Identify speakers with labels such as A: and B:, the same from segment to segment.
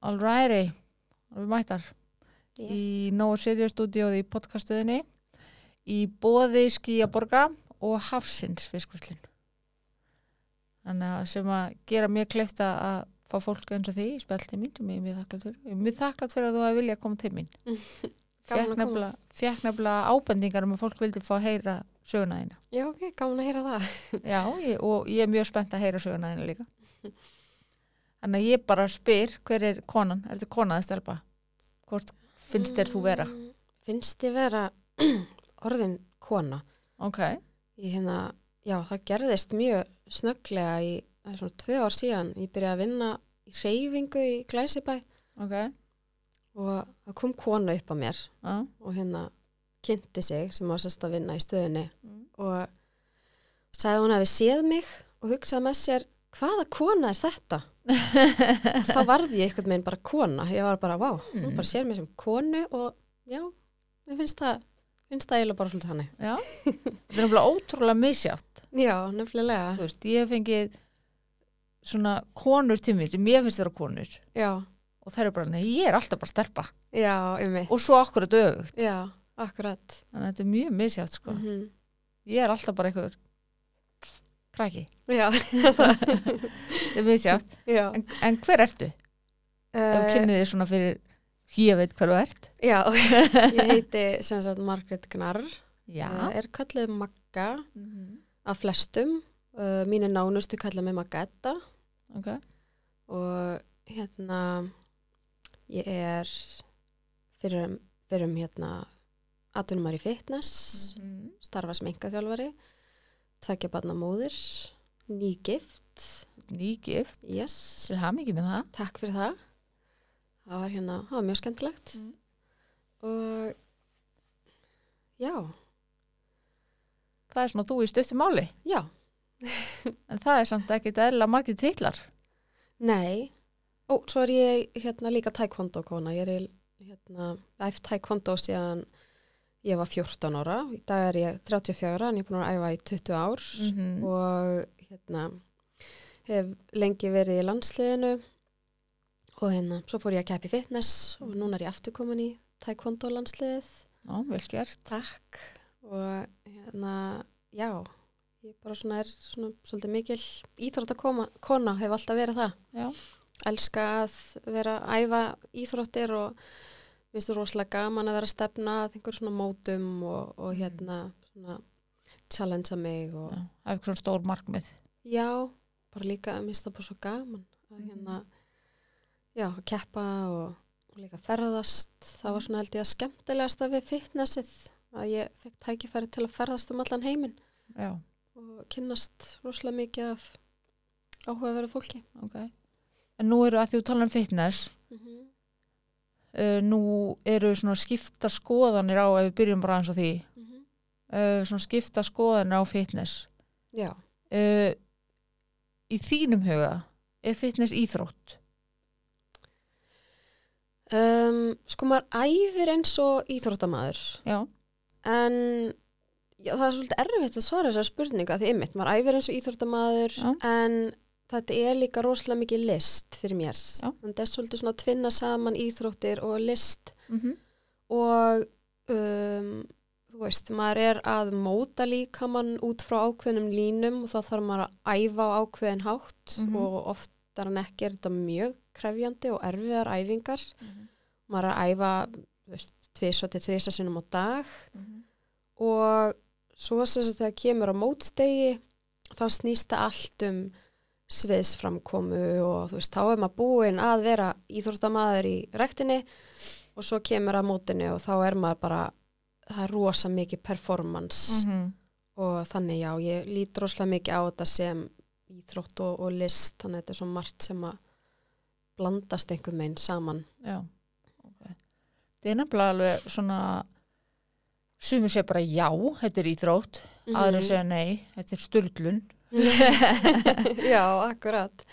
A: Alrighty, við mættar.
B: Yes.
A: í Nóa Sirius stúdíóði í podcastuðinni í bóði Skíaborga og Hafsins fiskvöslin þannig að sem að gera mér kleifta að fá fólk eins og því í spjall til mín sem ég er mjög þakklátt fyrir. Ég er mjög þakklátt fyrir að þú hafi vilja að koma til mín. Fekk nefnilega ábendingar um að fólk vildi fá að heyra söguna þína.
B: Já, ok, gaman að heyra það.
A: Já, ég, og ég er mjög spennt að heyra söguna þína líka þannig að ég bara spyr hver er konan, er þetta konaði stelpa? Hvort finnst þér þú vera?
B: Mm, Finnst þér vera orðin kona?
A: ok,
B: Ég hérna, já, það gerðist mjög snögglega í, það er svona tvö ár síðan, ég byrjaði að vinna í reyfingu í Glæsibæ.
A: Ok.
B: Og það kom kona upp á mér
A: Já,
B: og hérna kynnti sig sem var sérst að vinna í stöðunni.
A: Mm.
B: og sagði hún að við séð mig og hugsaði með sér hvaða kona er þetta? þá varði ég einhvern veginn bara kona ég var bara, vá, hún
A: Mm.
B: bara sér mig sem konu og já, mér finnst það finnst það eiginlega bara svolítið hannig
A: Já, þetta er náttúrulega ótrúlega misjátt.
B: já, nefnilega
A: Þú veist, ég hef fengið svona konur til mér, ég finnst þeirra konur
B: já,
A: og þær eru bara, nei, ég er alltaf bara stelpa
B: já, um mig
A: og svo okkur er döfugt.
B: já, akkurat
A: Þannig að þetta er mjög misjátt, sko.
B: mm
A: Ég er alltaf bara einhver krakki.
B: já,
A: Þetta er misjátt.
B: já
A: En, en hver ertu? Ef
B: uh,
A: kynnið þið svona fyrir, ég veit hver þú ert.
B: já, ég heiti sem sagt Margrét Gnarr
A: Já.
B: uh, er kallið Magga
A: Mhm.
B: af flestum uh, mínir nánustu kalla mig Magetta
A: Ok.
B: og hérna ég er fyrir, um- hérna atvinnumar í fitness
A: Mhm.
B: starfa sem engaþjálfari tvekja barna móðir nýgift
A: Nýgift.
B: yes,
A: Til haf mikið með það.
B: takk fyrir það það var hérna, það var mjög skemmtilegt
A: Mm.
B: og já,
A: Það er svona þú í stuttum máli.
B: já
A: En það er samt ekkit eðla margir titlar.
B: nei, ó, svo er ég hérna líka taekwondo kona, ég er hérna, æft taekwondo síðan ég var 14 ára, í dag er ég 34 en ég er búin að æfa í 20 ár
A: Mhm.
B: og hérna hef lengi verið í landsliðinu og hérna svo fór ég að keppi fitness og núna er ég aftur komin í taekwondo landsliðið
A: Já, vel gert.
B: takk og hérna já ég bara svona er svona svolítið mikil íþrótt að koma, kona hef alltaf verið það
A: Já.
B: elska að vera að æfa íþróttir og minnst þú rosalega gaman að vera að stefna að einhver svona mótum og, og hérna svona challengea mig og
A: Já. Það eitthvað svona stór markmið.
B: Já, bara líka að minnst það bara svo gaman að
A: Mhm.
B: hérna, já, að keppa og, og líka ferðast. Það var svona held ég að skemmtilegasta við fitnessið að ég fekk tækifæri til að ferðast um allan heiminn
A: Já,
B: og kynnast rosalega mikið af áhugaverðu fólki.
A: ok. En nú eru að því þú tala um fitness, uh, nú eru svona skipta skoðanir á, ef við byrjum bara eins og því, uh, svona skipta skoðanir á fitness.
B: Já,
A: Uh, í þínum huga, er fitness íþrótt?
B: um, sko maður æfir eins og íþróttamaður
A: Já.
B: en já, það er svolítið erfitt að svara þessar spurninga því ymmit, maður æfir eins og íþróttamaður
A: Já.
B: en þetta er líka rosalega mikið list fyrir mér. Það er svolítið svona að tvinna saman íþróttir og list.
A: Mm -hmm.
B: og um, þú veist, maður er að móta líkamann út frá ákveðnum línum og þá þarf maður að æfa á ákveðin hátt
A: Mhm.
B: og oftar en ekki er þetta mjög krefjandi og erfiðar æfingar. Maður er að æfa veist, tvisvar til þrisa sinnum á dag. Og svo sem þegar kemur á mótstegi þá snýst það allt um sviðsframkomu og þú veist, þá er maður búinn að vera íþróttamaður í rektinni og svo kemur að mótinu og þá er maður bara það er rosa mikið performance
A: Mhm.
B: og þannig já, ég lít rosalega mikið á þetta sem íþrótt og, og list þannig að þetta er svo margt sem að blandast einhvern veginn saman
A: Já, ok. Það er nefnilega alveg svona, sumir segja bara já, þetta er íþrótt,
B: Mhm.
A: aðra segja nei, þetta er styrlun.
B: Já, akkurat.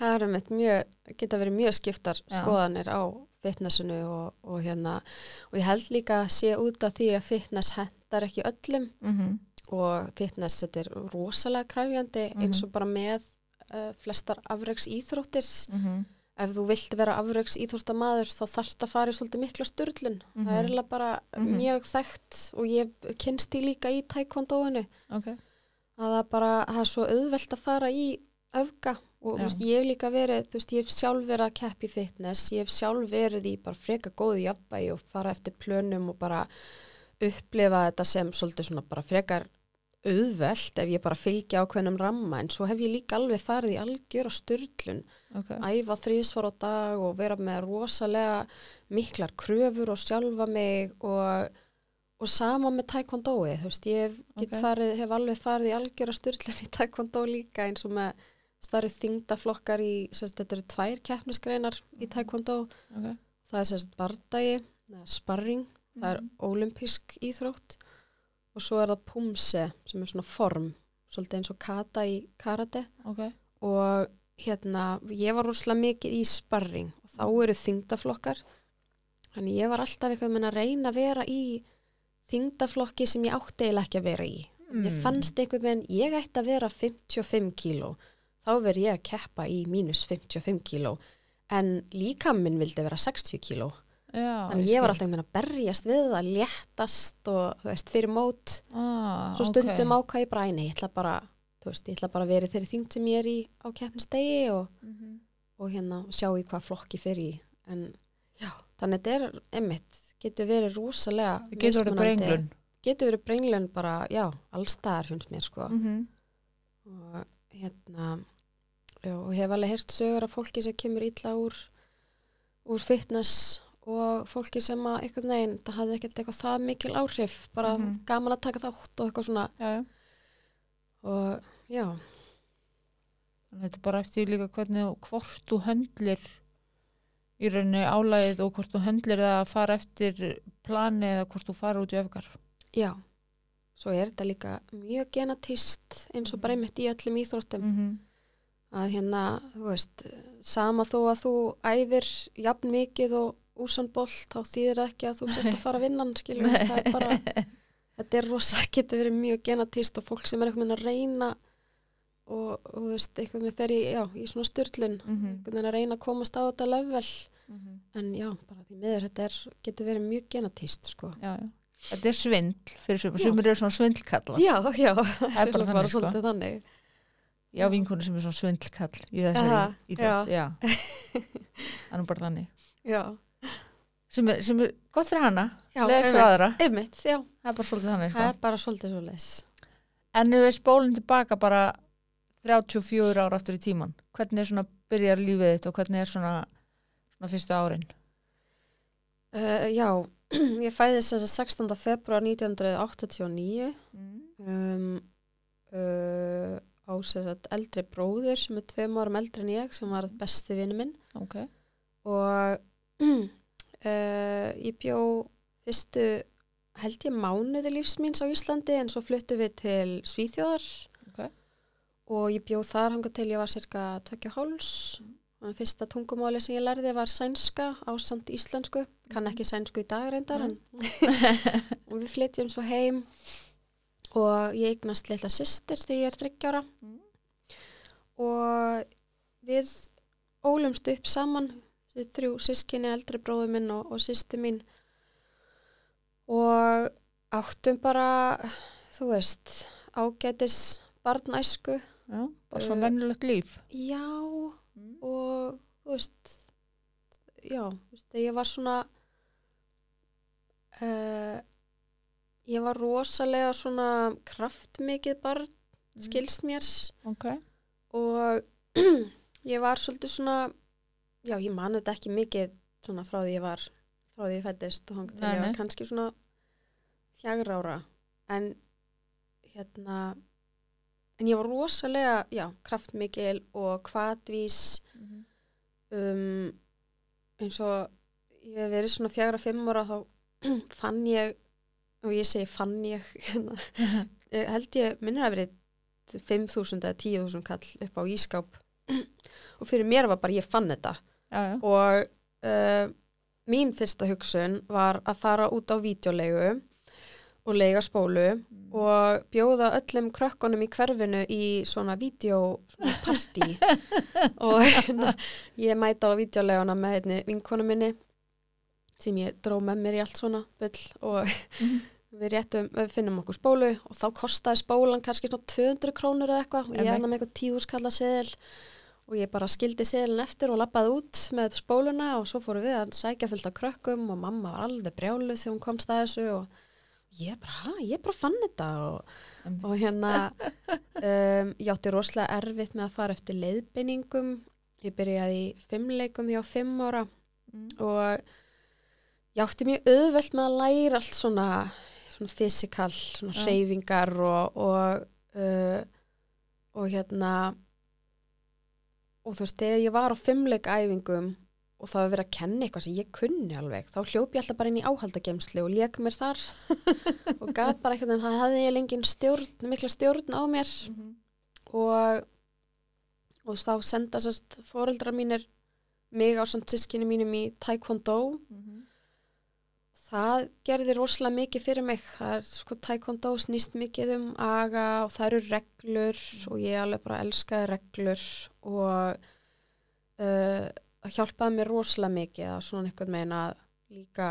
B: Það er einmitt mjög, geta verið mjög skiptar
A: Já.
B: skoðanir á fitnessinu og, og hérna, og ég held líka að sé út af því að fitness hendar ekki öllum
A: Mm
B: og fitness þetta er rosalega kræfjandi
A: Mhm.
B: eins og bara með uh, flestar afreiks íþróttir
A: -hmm.
B: ef þú vilt vera afraugs íþróttamaður þá þarfst að fara í svolítið mikla styrlun það er
A: Mhm.
B: eiginlega bara
A: Mhm.
B: mjög þekkt og ég kynst því líka í taekwondóinu
A: ok,
B: að það bara, það er svo auðvelt að fara í öfga og þú veist, ég hef líka verið, þú veist, ég hef sjálf verið að keppi fitness, ég hef sjálf verið í bara freka góðu jafnbæi og fara eftir plönum og bara upplifa þetta sem svolítið svona bara frekar auðvelt ef ég bara fylgi ákveðnum ramma en svo hef ég líka alveg farið í algjör og styrlun,
A: ok,
B: æfa þrísvar á dag og vera með rosalega miklar kröfur og sjálfa mig og, og sama með taekwondói, þú veist, ég hef, get
A: Ok.
B: farið, hef alveg farið í algjör og styrlun í taekwondo líka eins og með starri þingdaflokkar í, sérst, þetta eru tvær keppnisgreinar í taekwondo,
A: ok,
B: það er sérst bardagi, sparring, það er
A: Mhm.
B: ólimpísk íþrótt. Og svo er það pumse sem er svona form, svolítið eins og kata í karate.
A: Ok,
B: og hérna, ég var rúslega mikið í sparring. Og þá eru þingdaflokkar þannig ég var alltaf eitthvað með að reyna að vera í þingdaflokki sem ég átti eiginlega ekki að vera í. Ég
A: Mm.
B: fannst eitthvað með ég ætti að vera 55 kíló þá verð ég að keppa í mínus 55 kíló. En líka minn vildi vera 60 kíló.
A: Já,
B: þannig ég var alltaf einhvern veginn að berjast við það léttast og þú veist, fyrir mót.
A: Ah,
B: svo stundum ákvað ég bara, "Æ, nei, ég ætla bara þú veist, ég ætla bara að vera þeirri þyngd sem ég er í á keppnistegi og,
A: Mhm.
B: og hérna sjá í hvað flokki fyrir í. En já, þannig þetta er einmitt, getur verið rosalega
A: það getur verið brenglun
B: getur verið brenglun bara, já, allstaðar finnst mér sko.
A: Mm
B: og hérna já, og hef alveg heyrt sögur af fólki sem kemur illa úr úr fitness og fólki sem að einhvern veginn, það hafði ekkert eitthvað það mikil áhrif, bara
A: Mhm.
B: gaman að taka þátt og eitthvað svona.
A: Já,
B: og já,
A: þetta er bara eftir líka hvernig hvort þú höndlir í rauninni álægið og hvort þú höndlir það að fara eftir plani eða hvort þú fara út í öfgar.
B: Já svo er þetta líka mjög genatíst eins og bara einmitt í öllum íþróttum.
A: Mm -hmm.
B: að hérna, þú veist sama þó að þú æfir jafn mikið og úsanbolt þá þýðir ekki að þú sért að fara að vinna skilur, það er bara þetta er rosa, getur verið mjög genatíst og fólk sem er eitthvað með að reyna og, og þú veist, eitthvað með fer í, já, í svona styrlun
A: Mhm.
B: eitthvað með að reyna að komast á þetta level en já, bara því miður þetta er, getur verið mjög genatíst sko.
A: já, já. Þetta er svindl fyrir
B: Já.
A: sumur eru svona svindlkall
B: Já, já,
A: Það er bara þannig, sko.
B: svolítið þannig
A: Já, vinkunni sem er svona svindlkall í þessari
B: Aha,
A: íþrótt, já. Það er bara þannig.
B: Já,
A: Sem er, sem er gott fyrir hana, leðið fyrir aðra.
B: einmitt,
A: Það er bara svolítið þannig,
B: það
A: sko.
B: er bara svolítið svolítið
A: En ef við spólum tilbaka bara 34 ára aftur í tíman, hvernig er svona byrjar lífið þitt og hvernig er svona, svona fyrstu árin?
B: uh, Já, ég fæðist þess að 16. februar 1989
A: Mm.
B: um, uh, á eldri bróður sem er tveim árum eldri en ég sem var besti vinnu minn
A: Ok,
B: og uh, ég bjó fyrstu held ég mánuði lífsmýns á Íslandi en svo fluttu við til Svíþjóðar. Og ég bjó þar hanga til ég var cirka tvekja háls og fyrsta tungumáli sem ég lærði var sænska á samt íslensku. Kann ekki sænsku í dag reyndar en og við flytjum svo heim. Og ég eignast litla systir þegar ég er þryggjára
A: Mm.
B: og við ólumst upp saman þessi þrjú sískinni, eldri bróður minn og, og sýsti mín. Og áttum bara þú veist ágætis barnæsku
A: já, bara svona
B: Uh,
A: vennilegt líf.
B: já
A: Mm.
B: og þú veist já, þú veist, ég var svona uh, ég var rosalega svona kraftmikið barn skilst mér.
A: Ok,
B: og ég var svolítið svona já, ég man þetta ekki mikið svona frá því ég var frá því ég fættist og hangið
A: Nei,
B: ég var kannski svona fjagra ára. En hérna en ég var rosalega, já, kraftmikil og kvatvís
A: Mhm.
B: um, eins og ég hef verið svona fjagra fimm ára þá fann ég og ég segi fann ég hérna, ég held ég minnir að verið 5.000 eða 10.000 kall upp á ískáp og fyrir mér var bara ég fann þetta.
A: Já, já,
B: og uh, mín fyrsta hugsun var að fara út á vídeolegu og leiga spólu
A: Mm.
B: og bjóða öllum krökkunum í hverfinu í svona vídeopartí og hérna, ég mæta á vídeoleguna með einni vinkonu minni sem ég dró með mér í allt svona bull og
A: Mhm.
B: við réttum, við finnum okkur spólu og þá kostaði spólan kannski svona 200 krónur eða eitthvað og ég er með eitthvað tíuskalla seðil og ég bara skildi seðilin eftir og lappaði út með spóluna og svo fórum við að sækja fullt af krökkum og mamma var alveg brjáluð þegar hún komst að þessu og ég bara, ég bara fann þetta og, og hérna um, ég átti rosalega erfitt með að fara eftir leiðbeiningum ég byrjaði í fimmleikum því á fimm ára
A: Mm.
B: og ég átti mjög auðvelt með að læra allt svona, svona fysikal, svona
A: Já.
B: hreyfingar og, og, uh, og hérna og þú veist, þegar ég var á fimmleikæfingum og það var verið að kenna eitthvað sem ég kunni alveg, þá hljóp ég alltaf bara inn í áhaldagemslu og lék mér þar og gaf bara eitthvað en það hefði ég lengin stjórn, mikla stjórn á mér
A: Mhm.
B: og og þá senda sérst fóreldrar mínir mig á samt sískinni mínum í taekwondo
A: Mhm.
B: það gerði rosalega mikið fyrir mig það er sko taekwondo snýst mikið um aga og það eru reglur og ég alveg bara elskaði reglur og uh, það hjálpaði mér rosalega mikið að svona einhvern megin að líka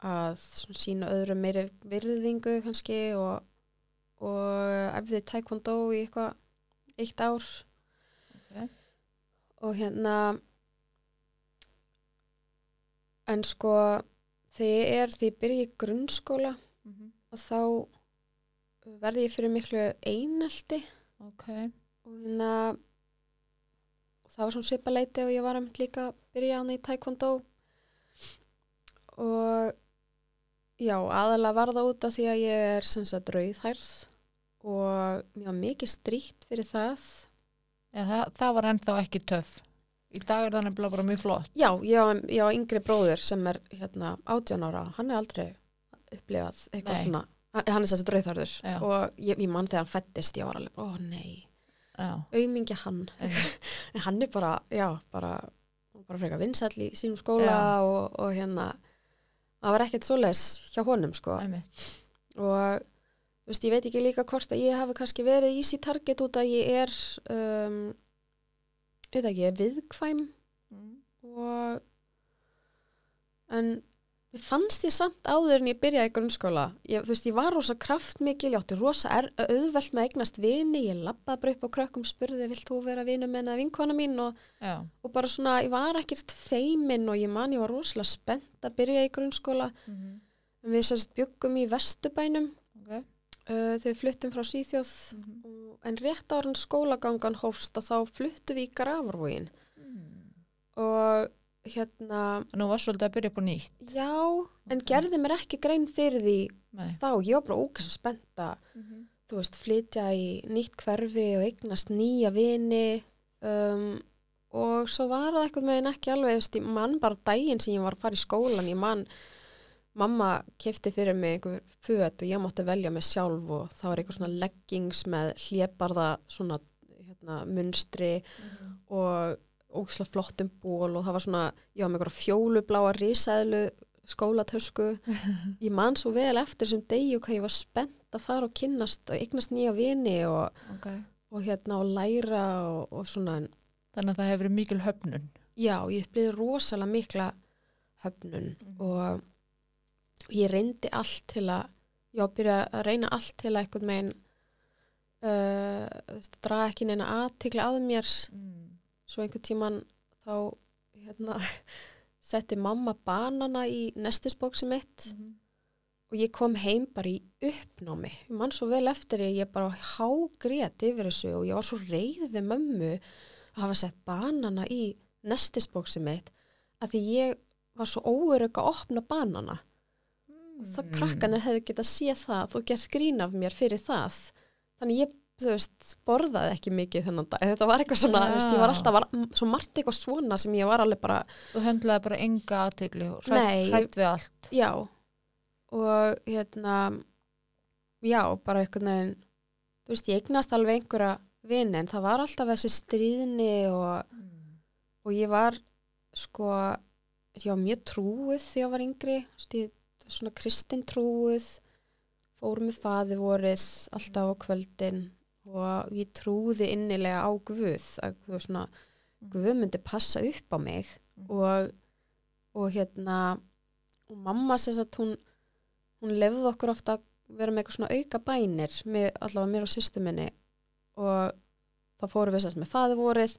B: að sína öðrum meiri virðingu kannski og, og eftir taekwondo í eitthvað eitt ár
A: Ok.
B: og hérna en sko þegar ég er, þegar ég byrja í grunnskóla
A: Mhm.
B: og þá verði ég fyrir miklu einelti
A: Ok.
B: og hérna það var svona svipaleiti og ég var einmitt líka að byrja hann í taekwondo og já, aðalega var það út af því að ég er sem sagt rauðhærð og mér var mikið stríkt fyrir það
A: Já, það, það var ennþá ekki töff. Í dag er það nefnilega bara mjög flott.
B: Já, ég á, yngri bróður sem er hérna 18 ára, hann er aldrei upplifað eitthvað
A: Nei.
B: svona hann er sérst drauðþarður
A: Já.
B: og ég, ég mann þegar hann fættist, ég var alveg ó nei, Aumingi hann. En hann er bara, já, bara bara frekar vinsæll í sínum skóla og, og hérna það var ekkert svoleiðis hjá honum sko.
A: Einmitt.
B: og veist, ég veit ekki líka hvort að ég hafi kannski verið easy target út að ég er um, veit ekki, ég er viðkvæm.
A: Mm.
B: og en mér fannst ég samt áður en ég byrjaði í grunnskóla ég, þú veist, ég var rosa kraftmikil ég átti rosa er, auðvelt með að eignast vini ég labbaði bara upp á krökkum spurði vilt þú vera vinu menna vinkona mín og, og bara svona, ég var ekkert feimin og ég man, ég var rosalega spennt að byrja í grunnskóla
A: Mhm.
B: en við sérst byggum í Vesturbænum
A: Ok.
B: uh, þegar við fluttum frá Svíþjóð
A: Mhm.
B: og, en rétt ára skólagangan hófst og þá fluttum við í Grafarvógin
A: Mm.
B: og hérna
A: Nú var svolítið að byrja upp á nýtt.
B: Já, en
A: Ok.
B: gerði mér ekki grein fyrir því
A: Nei.
B: þá, ég var bara ógæst spennt að, þú veist, flytja í nýtt hverfi og eignast nýja vini um, og svo var það eitthvað meginn ekki alveg, þú veist, mann bara daginn sem ég var að fara í skólan, ég mann mamma kefti fyrir mig einhver föt og ég mátti velja mig sjálf og það var eitthvað svona leggings með hlébarða svona hérna, munstri og ógislega flottum ból og það var svona, ég var með eitthvað fjólubláa risaðlu skólatösku ég man svo vel eftir sem degi og hvað ég var spennt að fara og kynnast og eignast nýja vini og,
A: Ok.
B: og hérna og læra og, og svona
A: Þannig að það hefur mikil höfnun.
B: já, ég upplýði rosalega mikla höfnun
A: Mhm.
B: og ég reyndi allt til að já, byrja að reyna allt til að einhvern megin uh, draga ekki neina aðtikla að mér
A: Mm.
B: Svo einhvern tíman þá hérna, setti mamma banana í nestisbóksi mitt
A: Mhm.
B: og ég kom heim bara í uppnámi ég man svo vel eftir að ég bara hágrét yfir þessu og ég var svo reyðið mömmu að hafa sett banana í nestisbóksi mitt að því ég var svo óörug að opna banana og þá
A: Mm.
B: krakkanir hefðu getað séð það og gert grín af mér fyrir það þannig ég, þú veist, borðaði ekki mikið þennan dag, þetta var eitthvað svona þú veist, ég var alltaf, var, svo margt eitthvað svona sem ég var alveg bara,
A: Þú höndlaði bara enga aðtegli hrætt, við allt.
B: já. Og hérna já, bara veginn þú veist, ég eignast alveg einhverja vini en það var alltaf þessi stríðni og, og ég var sko, ég var mjög trúið þegar ég var yngri, ég, svona kristin trúið fór með faði vorið alltaf á kvöldin og ég trúði innilega á Guð að Guð, svona, Guð myndi passa upp á mig og, og hérna og mamma sem sagt hún hún lefði okkur ofta að vera með eitthvað svona auka bænir með allavega mér og sýstu minni og þá fórum við sérst með faðivorið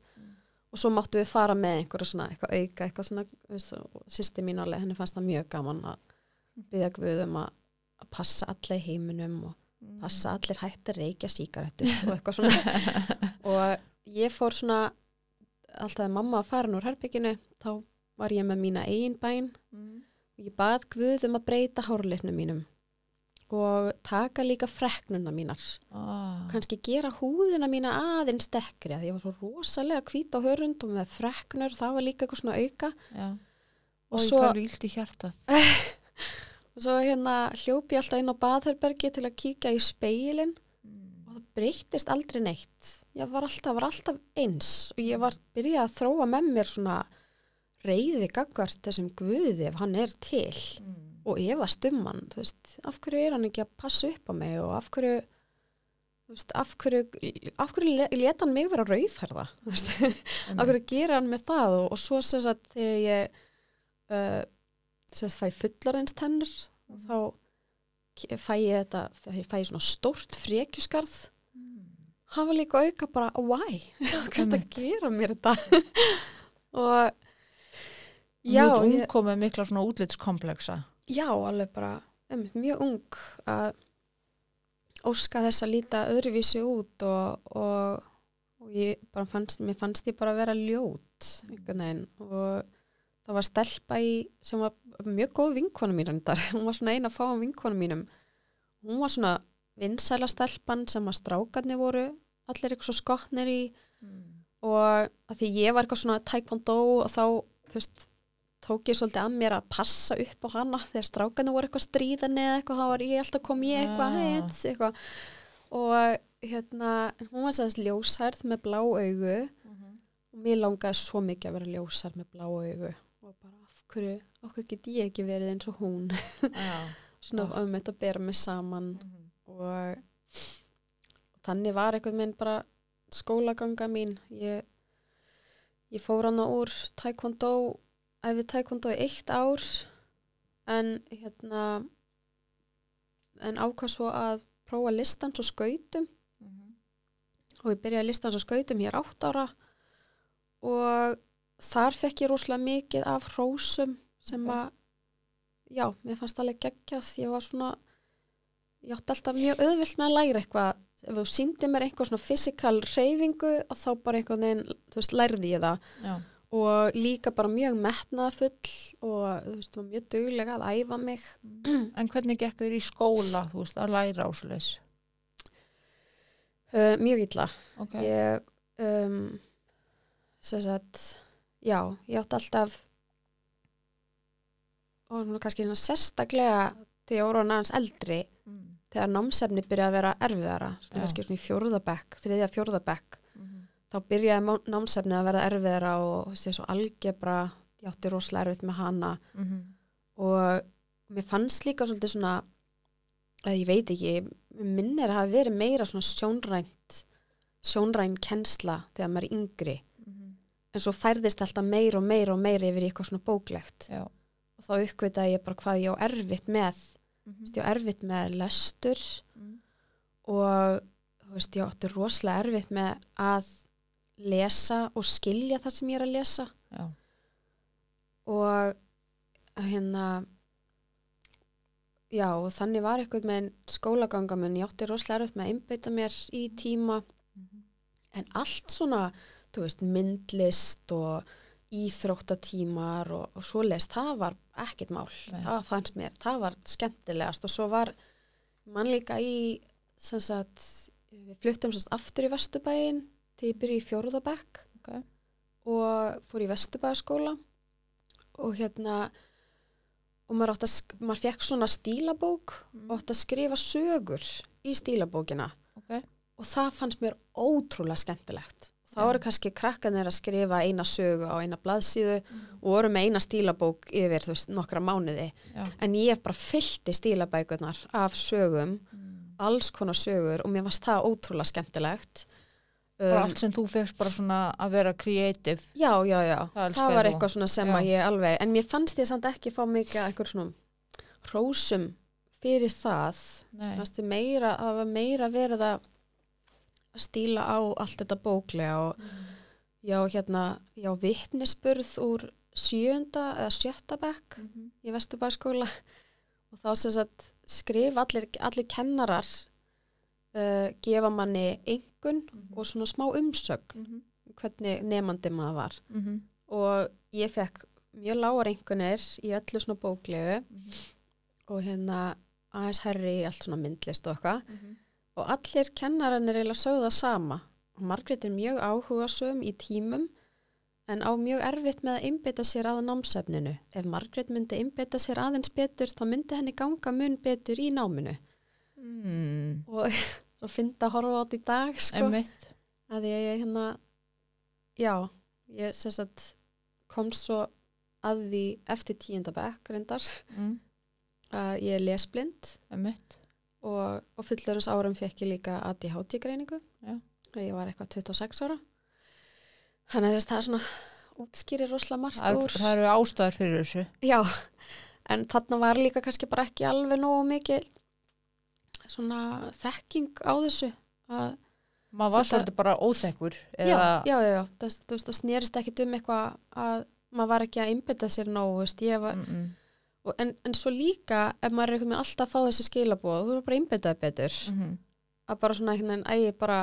B: og svo máttu við fara með einhverja svona eitthvað auka, eitthvað svona mín alveg, henni fannst það mjög gaman að byggja Guðum að, að passa allir í heiminum og passa allir hætti að reykja síkarettu og eitthvað svona og ég fór svona alltaf að mamma að fara núr herbygginu þá var ég með mína eigin bæn
A: Mm.
B: og ég bað Guð um að breyta hárleitnum mínum og taka líka freknuna mínar
A: Ah.
B: kannski gera húðina mína aðeins dekkri að ég var svo rosalega hvít á hörund og með freknur, það var líka eitthvað svona auka
A: Já.
B: Og
A: Og
B: svo-
A: svo fær ílt í hjartað.
B: svo hérna hljópi ég alltaf inn á baðherbergi til að kíkja í speilin og það breyttist aldrei neitt. Ég var alltaf, var alltaf eins. Og ég var byrjað að þróa með mér svona reyði gagvart þessum guði ef hann er til.
A: Mm.
B: og ef að stumman, veist, af hverju er hann ekki að passa upp á mig og af hverju veist, af hverju af hverju le- leta hann mig vera veist, af hverju gera hann með það? Og, og svo sem sagt þegar ég uh, sem sagt fæ fullarins tennur þá ke- fæ ég þetta fæ, ég svona stórt frekjuskarð. Hafa líka auka bara why, hvað það
A: Einmitt.
B: gera mér þetta? Og
A: Já, Mjög ung komið mikla svona útlitskompleksa.
B: já, alveg bara einmitt, mjög ung að óska þess að líta öðruvísi út og, og, og ég bara fannst, mér fannst ég bara vera ljót einhvern veginn. Og það var stelpa í sem var mjög góð vinkona mín reyndar, hún var svona eina að fá um vinkona mínum. Hún var svona vinsæla stelpan sem að strákarnir voru allir eitthvað svo skotnir í. Og að því ég var eitthvað svona taekwondo og þá fyrst, tók ég svolítið að mér að passa upp á hana þegar strákarnir voru eitthvað stríðan eða eitthvað þá var ég alltaf kom ég eitthvað,
A: Já.
B: heit, eitthvað. og hérna hún var sæðist ljósærð með blá augu. Og mér langaði svo mikið að vera ljósærð með blá augu og bara af hverju, hverju get ég ekki verið eins og hún? Svona
A: Já.
B: um þetta að bera mig saman.
A: Mhm.
B: og þannig var eitthvað minn bara skólaganga mín. Ég, ég fór hana úr taekwondo æfið taekwondo í eitt ár. En hérna en ákvað svo að prófa listans og skautum.
A: Mhm.
B: og ég byrjaði listans og skautum hér átt ára. Og þar fekk ég rosalega mikið af hrósum sem að já, mér fannst alveg geggjað. Ég var svona ég átti alltaf mjög auðvilt með að læra eitthvað. Ef þú síndi mér eitthvað svona fysikal reyfingu og þá bara einhvern veginn þú veist, lærði ég það.
A: Já.
B: og líka bara mjög metnaðfull og þú veist, var mjög duglega að æfa mig.
A: En hvernig gekk þér í skóla, þú veist, að læra ásleis?
B: uh, mjög illa.
A: Ok.
B: ég um, sem sagt já, ég átti alltaf og nú kannski svona sérstaklega þegar ég voru aðeins eldri
A: Mm.
B: þegar námsefni byrjaði að vera erfiðara svona kannski svona í fjórðabekk, þriðja fjórðabekk
A: Mhm.
B: þá byrjaði námsefni að vera erfiðara og eins og algebra ég átti rosalega erfitt með hana
A: Mhm.
B: og mér fannst líka svolítið svona eða ég veit ekki, minnir að hafa verið meira svona sjónrænt sjónræn kennsla þegar maður er yngri. En svo færðist alltaf meira og meira og meira yfir eitthvað svona bóklegt
A: Já.
B: og þá uppkvitaði ég bara hvað ég á erfitt með. Þú veist, ég á erfitt með lestur
A: Mhm.
B: og þú veist, ég átti rosalega erfitt með að lesa og skilja það sem ég er að lesa
A: Já.
B: og hérna já, og þannig var eitthvað með skólaganga minn, ég átti rosalega erfitt með að einbeita mér í tíma
A: Mhm.
B: en allt svona, þú veist, myndlist og íþróttatímar og, og svoleiðis, það var ekkert mál,
A: Nei.
B: það fannst mér, það var skemmtilegast og svo var mann líka í, sem sagt, við fluttum sérst aftur í Vesturbæin til ég byrja í fjórðabekk
A: Ok.
B: og fór í Vesturbæðaskóla og hérna og maður, átti að, maður fekk svona stílabók og átti að skrifa sögur í stílabókina
A: Ok.
B: og það fannst mér ótrúlega skemmtilegt. Þá voru kannski krakkanir að skrifa eina sögu á eina blaðsíðu
A: Mhm.
B: og voru með eina stílabók yfir þú veist, nokkra mánuði.
A: Já.
B: En ég bara fyllti stílabækurnar af sögum
A: Mhm.
B: alls konar sögur og mér varst það ótrúlega skemmtilegt
A: bara
B: Um,
A: allt sem þú fegst bara svona að vera creative
B: Já, já, já,
A: Það
B: það, var eitthvað svona sem
A: Já.
B: að ég alveg, en mér fannst ég samt ekki fá mikið að eitthvað svona hrósum fyrir það meira, að meira verið að stíla á allt þetta bóklega og já, hérna, já, vittnisspurð úr sjönda eða sjötta bekk
A: Mhm.
B: í Vesturbæskóla og þá sem sagt skrif allir, allir kennarar uh, gefa manni engun og svona smá umsögn
A: Mhm.
B: hvernig nefandi maður var
A: Mhm.
B: og ég fekk mjög lágar engunir í öllu svona bóklegu
A: Mhm.
B: og hérna aðeins herri í allt svona myndlist og eitthvað
A: Mhm.
B: Og allir kennarannir eiginlega sögðu það sama og Margrét er mjög áhugasum í tímum en á mjög erfitt með að einbeita sér að námsefninu. Ef Margrét myndi einbeita sér aðeins betur þá myndi henni ganga mun betur í náminu
A: Mm.
B: og svo fyndi að horfa á þetta í dag sko.
A: Einmitt.
B: að ég ég hérna já, ég sagt komst svo að því eftir tíunda bekk reyndar
A: Mm.
B: að ég er lesblind
A: Einmitt.
B: Og, og fullurins árum fekk ég líka ADHD greiningu. Að ég var eitthvað 26 ára. Þannig að veist það er svona útskýrir rosalega margt
A: Það,
B: úr
A: það eru ástæður fyrir þessu.
B: Já, en þarna var líka kannski bara ekki alveg nógu mikið svona þekking á þessu að
A: maður var svolítið bara óþekkur
B: já,
A: eða,
B: já, já, já. Það, veist, það snerist ekkit um eitthvað að maður var ekki að einbytta sér nógu, veist, ég var,
A: Mm -mm.
B: En, en svo líka ef maður er einhvern veginn alltaf að fá þessi skilabóð, þú er bara að einbyttaði betur,
A: Mhm.
B: að bara svona einhvern veginn, að ég bara,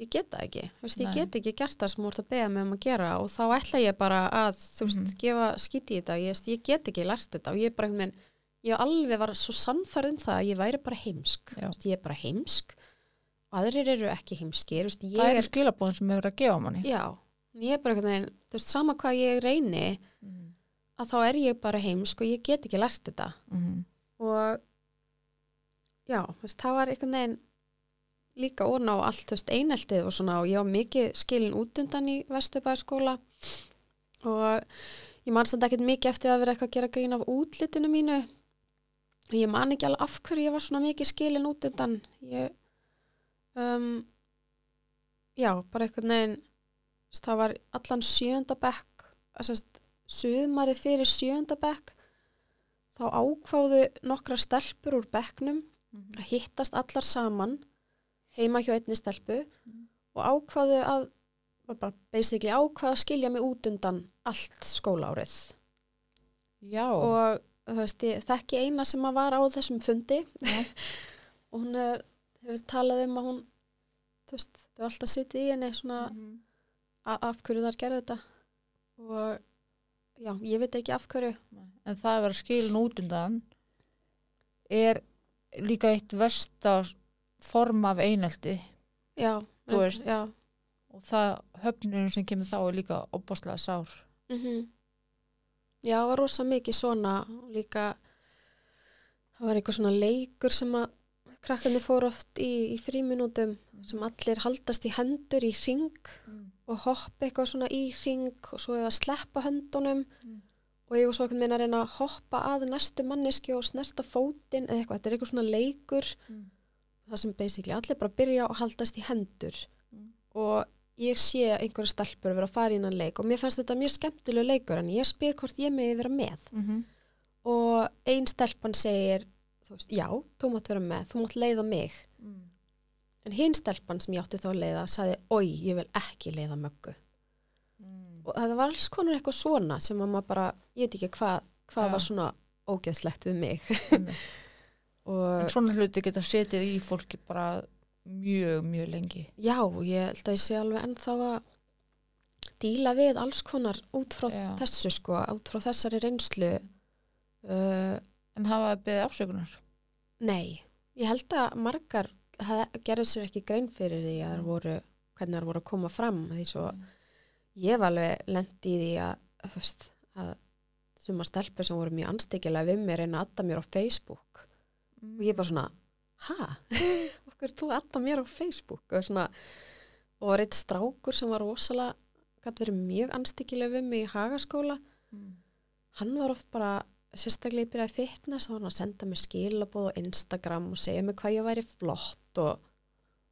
B: ég get það ekki, veist, ég get ekki gert það sem þú ert að beða mig um að gera og þá ætla ég bara að, þú veist,
A: Mhm.
B: gefa skíti í þetta, ég, veist, ég get ekki lært þetta og ég er bara einhvern veginn, ég alveg var svo sannfærð um það að ég væri bara heimsk, veist, ég er bara heimsk. Aðrir eru ekki heimskir,
A: það
B: er
A: eru skilabóðin sem hefur að gefa manni.
B: Já, ég er bara einhvern veginn, sama hvað ég reyni. Að þá er ég bara heimsk og ég get ekki lært þetta.
A: Mhm.
B: og já, veist, það var einhvern veginn líka orna á allt, veist, eineltið og svona og ég var mikið skilin út undan í Vesturbæðskóla og ég man samt ekkert mikið eftir að vera eitthvað að gera grín af útlitinu mínu. Og ég man ekki alveg af hverju ég var svona mikið skilin út undan. Ég um, já, bara einhvern veginn það var allan sjönda bekk að sérst, sumarið fyrir sjönda bekk þá ákváðu nokkra stelpur úr bekknum
A: Mhm.
B: að hittast allar saman heima hjá einni stelpu
A: Mhm.
B: og ákváðu að bara basically ákváðu að skilja mig út undan allt skólárið
A: já,
B: og þú veist, ég þekki eina sem að var á þessum fundi
A: Já.
B: og hún er, hefur talað um að hún þú veist, þau alltaf sittið í henni svona a- af hverju þar gerði þetta og já, ég veit ekki af hverju.
A: En það að vera skilin út undan er líka eitt versta form af einelti.
B: Já,
A: veist.
B: já,
A: og það höfnurinn sem kemur þá er líka opbáslega sár.
B: Mm já, það var rosa mikið svona líka það var eitthvað svona leikur sem að krakkarnir fóru oft í, í fríminútum sem allir haldast í hendur í ring og hoppa eitthvað svona í ring og svo eða sleppa höndunum
A: Mm.
B: og ég var svo einhvern veginn að reyna að hoppa að næstu manneski og snerta fótinn eða eitthvað, þetta er eitthvað svona leikur
A: Mm.
B: það sem basically allir bara byrja og haldast í hendur
A: Mm.
B: og ég sé einhverja stelpur vera að fara í innan leik og mér fannst þetta mjög skemmtilega leikur en ég spyr hvort ég megi vera með
A: Mhm.
B: og ein stelpan segir þú veist, já, þú mátt vera með, þú mátt leiða mig
A: Mm.
B: en hinn stelpan sem ég átti þá að leiða sagði, oi, ég vil ekki leiða möggu
A: Mm.
B: og það var alls konar eitthvað svona sem að maður bara, ég veit ekki hvað hvað
A: Já.
B: var svona ógeðslegt við mig og
A: en svona hluti geta setið í fólki bara mjög, mjög lengi
B: já, ég held að ég sé alveg ennþá að díla við alls konar út frá
A: Já.
B: þessu sko, út frá þessari reynslu uh,
A: en hafa það beðið afsökunar?
B: Nei, ég held að margar gerðu sér ekki grein fyrir því að það voru, hvernig það voru að koma fram því svo ég var alveg lendi í því að, veist, að suma stelpur sem voru mjög anstíkilega við mér reyna að adda mér á Facebook. Og ég bara svona, ha? okkur þú að adda mér á Facebook? Og svona, og var eitt strákur sem var rosalega, gæti verið mjög anstíkilega við mig í hagaskóla.
A: Mm.
B: hann var oft bara sérstaklega ég byrjaði fitness þá var hann að senda mér skilabóð á Instagram og segja mér hvað ég væri flott og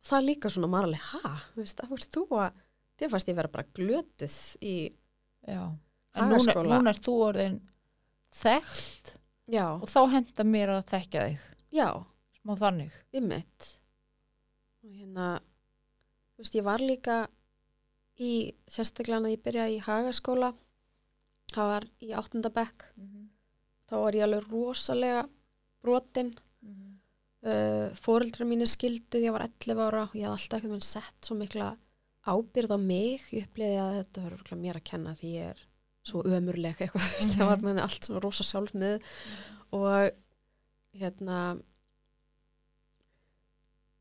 B: það líka svona marglega, ha, veist, það fórst þú að þér fannst ég vera bara glötuð í,
A: Já. En núna, núna er þú orðin þekkt
B: já,
A: og þá henda mér að þekkja þig.
B: já,
A: Smá þannig.
B: við mitt og hérna þú veist, ég var líka í, sérstaklega að ég byrjaði í hagaskóla það var í áttundabekk þá var ég alveg rosalega brotin. Uh, fóreldrar mínu skildu því ég var 11 ára og ég hafði alltaf ekkert með sett svo mikla ábyrð á mig. Ég uppliði að þetta örugglega mér að kenna því ég er svo ömurleg eitthvað, mm -hmm. það var með allt svona rosa sjálf með. Og hérna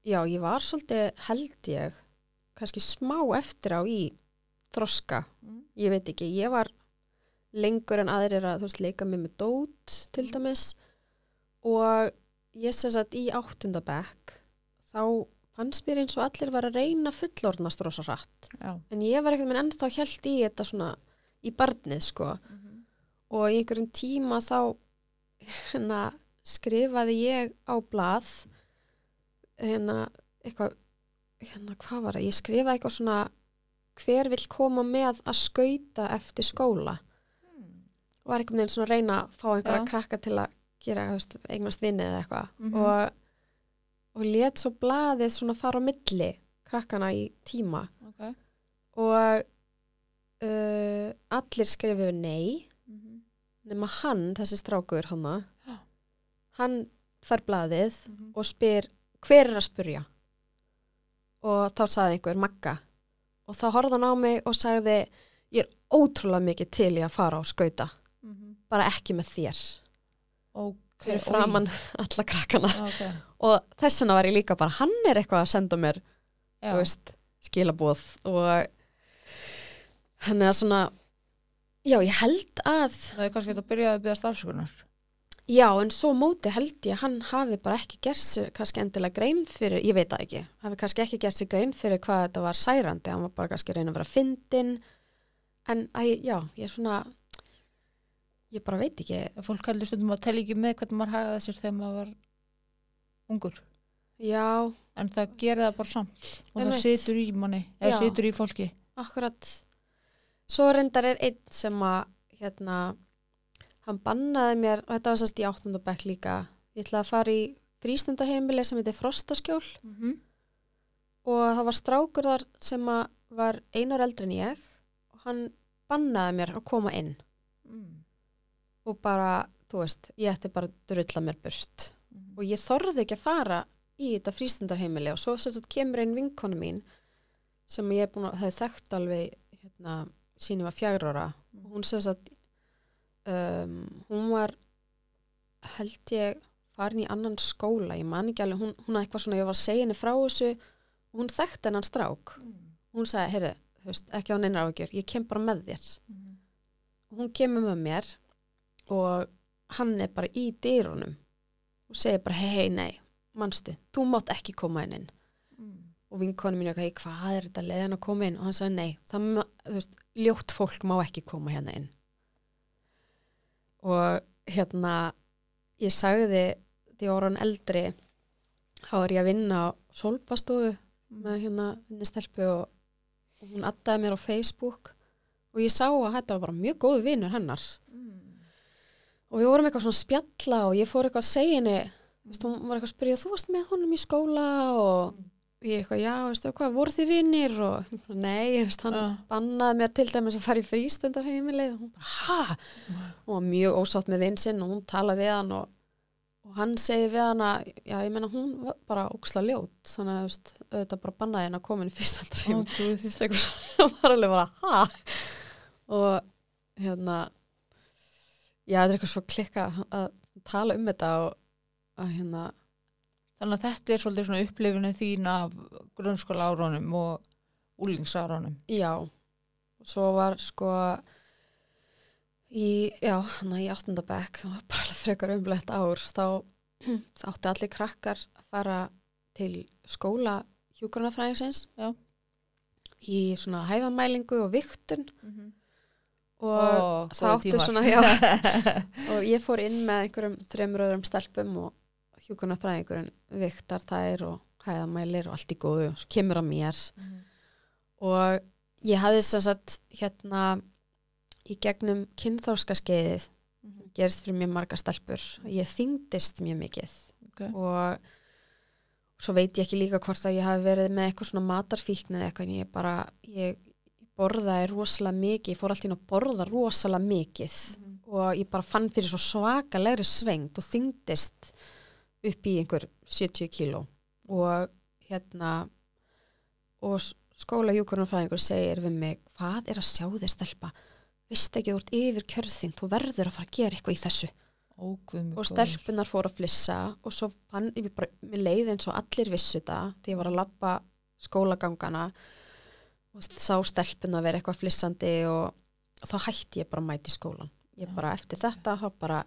B: já, ég var svolítið held ég kannski smá eftir á í þroska.
A: Mm.
B: ég veit ekki, ég var lengur en aðrir að þú veist leika mig með dót til dæmis. Og ég sem sagt í áttundabekk þá fannst mér eins og allir var að reyna fullorðnast rosa rætt
A: Já.
B: en ég var ekkert með ennþá held í þetta svona í barnið sko. Og í einhverjum tíma þá hérna skrifaði ég á blað hérna eitthvað hérna hvað var það, ég skrifaði eitthvað svona hver vill koma með að skauta eftir skóla var einhvern veginn svona að reyna að fá einhverja
A: Já.
B: krakka til að gera eignast vinni eða eitthvað
A: Mhm.
B: og, og let svo blaðið svona fara á milli krakkana í tíma
A: Ok.
B: og uh, allir skrifuðu nei
A: Mhm.
B: nema hann, þessi strákur hanna
A: Já.
B: hann fær blaðið
A: Mhm.
B: og spyr hver er að spurja og þá sagði einhver Magga og þá horfði hann á mig og sagði ég er ótrúlega mikið til í að fara á skauta. Bara ekki með þér
A: Ok.
B: fyrir framann alla krakkana
A: Oj. Ok.
B: og þess vegna var ég líka bara hann er eitthvað að senda mér veist, skilabóð og hann er svona já, ég held að
A: Það er kannski að byrja að byrja stafskunar.
B: Já, en svo móti held ég að hann hafi bara ekki gert sér kannski endilega grein fyrir, ég veit það ekki, hafi kannski ekki gert sér grein fyrir hvað þetta var særandi, hann var bara kannski að reyna að vera fyndin, en æ, já, ég er svona, ég bara veit ekki,
A: Fólk heldur stundum að telja ekki með hvernig maður hagaði sér þegar maður var ungur.
B: já,
A: En það gerir það bara samt. Og það situr í manni, eða situr í fólki.
B: akkurat, svo reyndar er einn sem að, hérna, hann bannaði mér, og þetta var sannst í áttundabæk líka, ég ætlaði að fara í frístundarheimili sem heitir Frostaskjól,
A: Mm -hmm.
B: og það var strákur þar sem að var einar eldri en ég og hann bannaði mér að koma inn
A: Mm.
B: Og bara, þú veist, ég ætti bara að drulla mér burt. Og ég þorði ekki að fara í þetta frístundarheimili. Og svo þetta kemur einn vinkona mín sem ég er búin að, það er þekkt alveg hérna, síni var fjagur ára. Og hún sagt um, hún var held ég farin í annan skóla, ég man ekki alveg hún, hún að eitthvað svona, ég var að segja henni frá þessu. Hún þekkti hennan strák. Hún sagði, heyrðu, þú veist, ekki á neina áhugjur ég kem bara með þér. Og hún kemur með mér og hann er bara í dýrunum og segir bara, hei, hei, nei manstu, þú mátt ekki koma inn inn. Og vinkonu mín er eitthvað, hvað er þetta leiðin að koma inn? Og hann sagði, nei, það, veist, ljótt fólk má ekki koma hérna inn. Og hérna ég sagði því hann eldri þá er ég að vinna á solbastofu með hérna vinnistelpu og, og hún addaði mér á Facebook og ég sá að þetta var bara mjög góðu vinur hennar og við vorum eitthvað svona spjalla og ég fór eitthvað að segja henni veist, hún var eitthvað að spyrja, þú varst með honum í skóla og ég eitthvað, já, veistu hvað, voru þið vinnir og nei, veist, hann
A: Já.
B: bannaði mér til dæmis að fara í frístundarheimilið og hún bara, ha? Hún var mjög ósátt með vinn sinn og hún talaði við hann og, og hann segi við hann að, já, ég meina hún var bara óksla ljót, þannig að, veist, auðvitað bara bannaði henn að koma inn í frístundarheimilið
A: Ó, guð.
B: já, þetta er eitthvað svo klikka að tala um þetta og að hérna,
A: Þannig að þetta er svolítið svona upplifinu þín af grunnskóla árunum og úlingsárunum.
B: já, svo var sko í, já, hann í áttundabæk, það var bara alveg frekar umlegt ár, þá átti allir krakkar að fara til skóla hjúkurnafræðingsins
A: Já.
B: í svona hæðamælingu og viktun og það áttu svona, já og ég fór inn með einhverjum þreymur öðrum stelpum og hjúkunarfræðingurinn viktar þær og hæðamælir og allt í góðu og kemur á mér
A: Mhm.
B: og ég hafði þess að hérna í gegnum kynþórska skeiðið
A: Mhm.
B: gerist fyrir mjög marga stelpur ég þyngdist mjög mikið
A: Ok.
B: og svo veit ég ekki líka hvort að ég hafi verið með eitthvað svona matarfíkn eða eitthvað en ég bara, ég borðaði rosalega mikið, ég fór alltaf inn að borða rosalega mikið
A: Mhm.
B: og ég bara fann fyrir svo svakalegri svengt og þyngdist upp í einhver 70 kíló. Og hérna og s- skólahjúkurnarfræðingur segir við mig, hvað er að sjá þér stelpa? Veist ekki úr yfir kjörðing þú verður að fara að gera eitthvað í þessu.
A: Ó, guð minn
B: og stelpunar fór að flissa og svo fann ég bara, mér leið eins og allir vissu þetta því ég var að lappa skólagangana sá stelpunar vera eitthvað flissandi og, og þá hætti ég bara að mæti skólan ég bara eftir þetta þá bara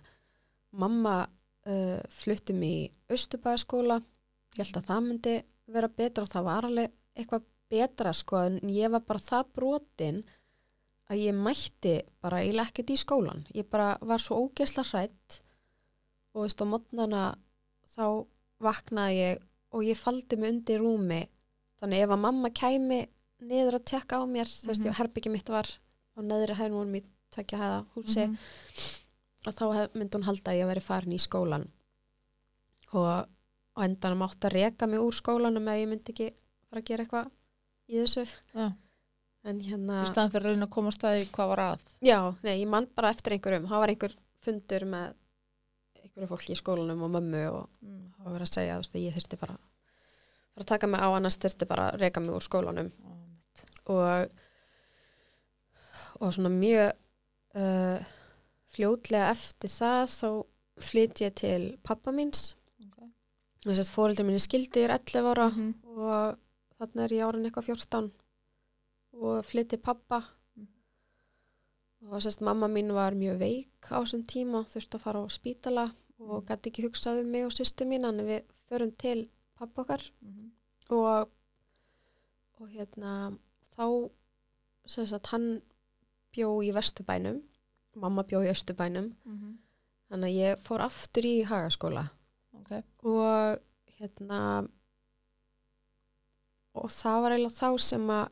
B: mamma uh, fluttum í Östubæðaskóla ég held að það myndi vera betra og það var alveg eitthvað betra sko en ég var bara það brotin að ég mætti bara eiginlega ekkert í skólan ég bara var svo ógesla hrætt og veist á mótnana þá vaknaði ég og ég faldi mig undir rúmi. Þannig ef að mamma kæmi niður að tekka á mér þú veist ég herbyggi mitt var á neðri hæðin vorum í tvekja hæða húsi
A: Mhm.
B: og þá myndi hún halda að ég veri farin í skólan og á endanum átt að reka mig úr skólanum ef ég myndi ekki fara að gera eitthvað í þessu
A: Já.
B: en hérna
A: Í staðan fyrir að koma staði hvað var að.
B: Já, nei, ég man bara eftir einhverjum. Það var einhver fundur með einhverju fólki í skólanum og mömmu og
A: Mm.
B: það var verið að segja þú veist, ég þurfti bara bara að taka mig á annars þurfti bara að reka mig úr skólanum
A: mitt.
B: Og og svona mjög uh, fljótlega eftir það þá flytt ég til pappa míns
A: Ok.
B: þess að minni skildi er 11 ára
A: Mhm.
B: og þarna er ég árin eitthvað 14 og flytti pappa
A: Mm.
B: og sérst mamma mín var mjög veik á þessum tíma þurfti að fara á spítala
A: Mm.
B: og gæti ekki hugsað um mig og sýstu mín en við förum til pappa okkar
A: Mhm.
B: og, og hérna þá sagt hann bjó í Vesturbænum mamma bjó í Östurbænum
A: Mhm.
B: þannig að ég fór aftur í hagaskóla
A: Ok.
B: og hérna og það var eiginlega þá sem að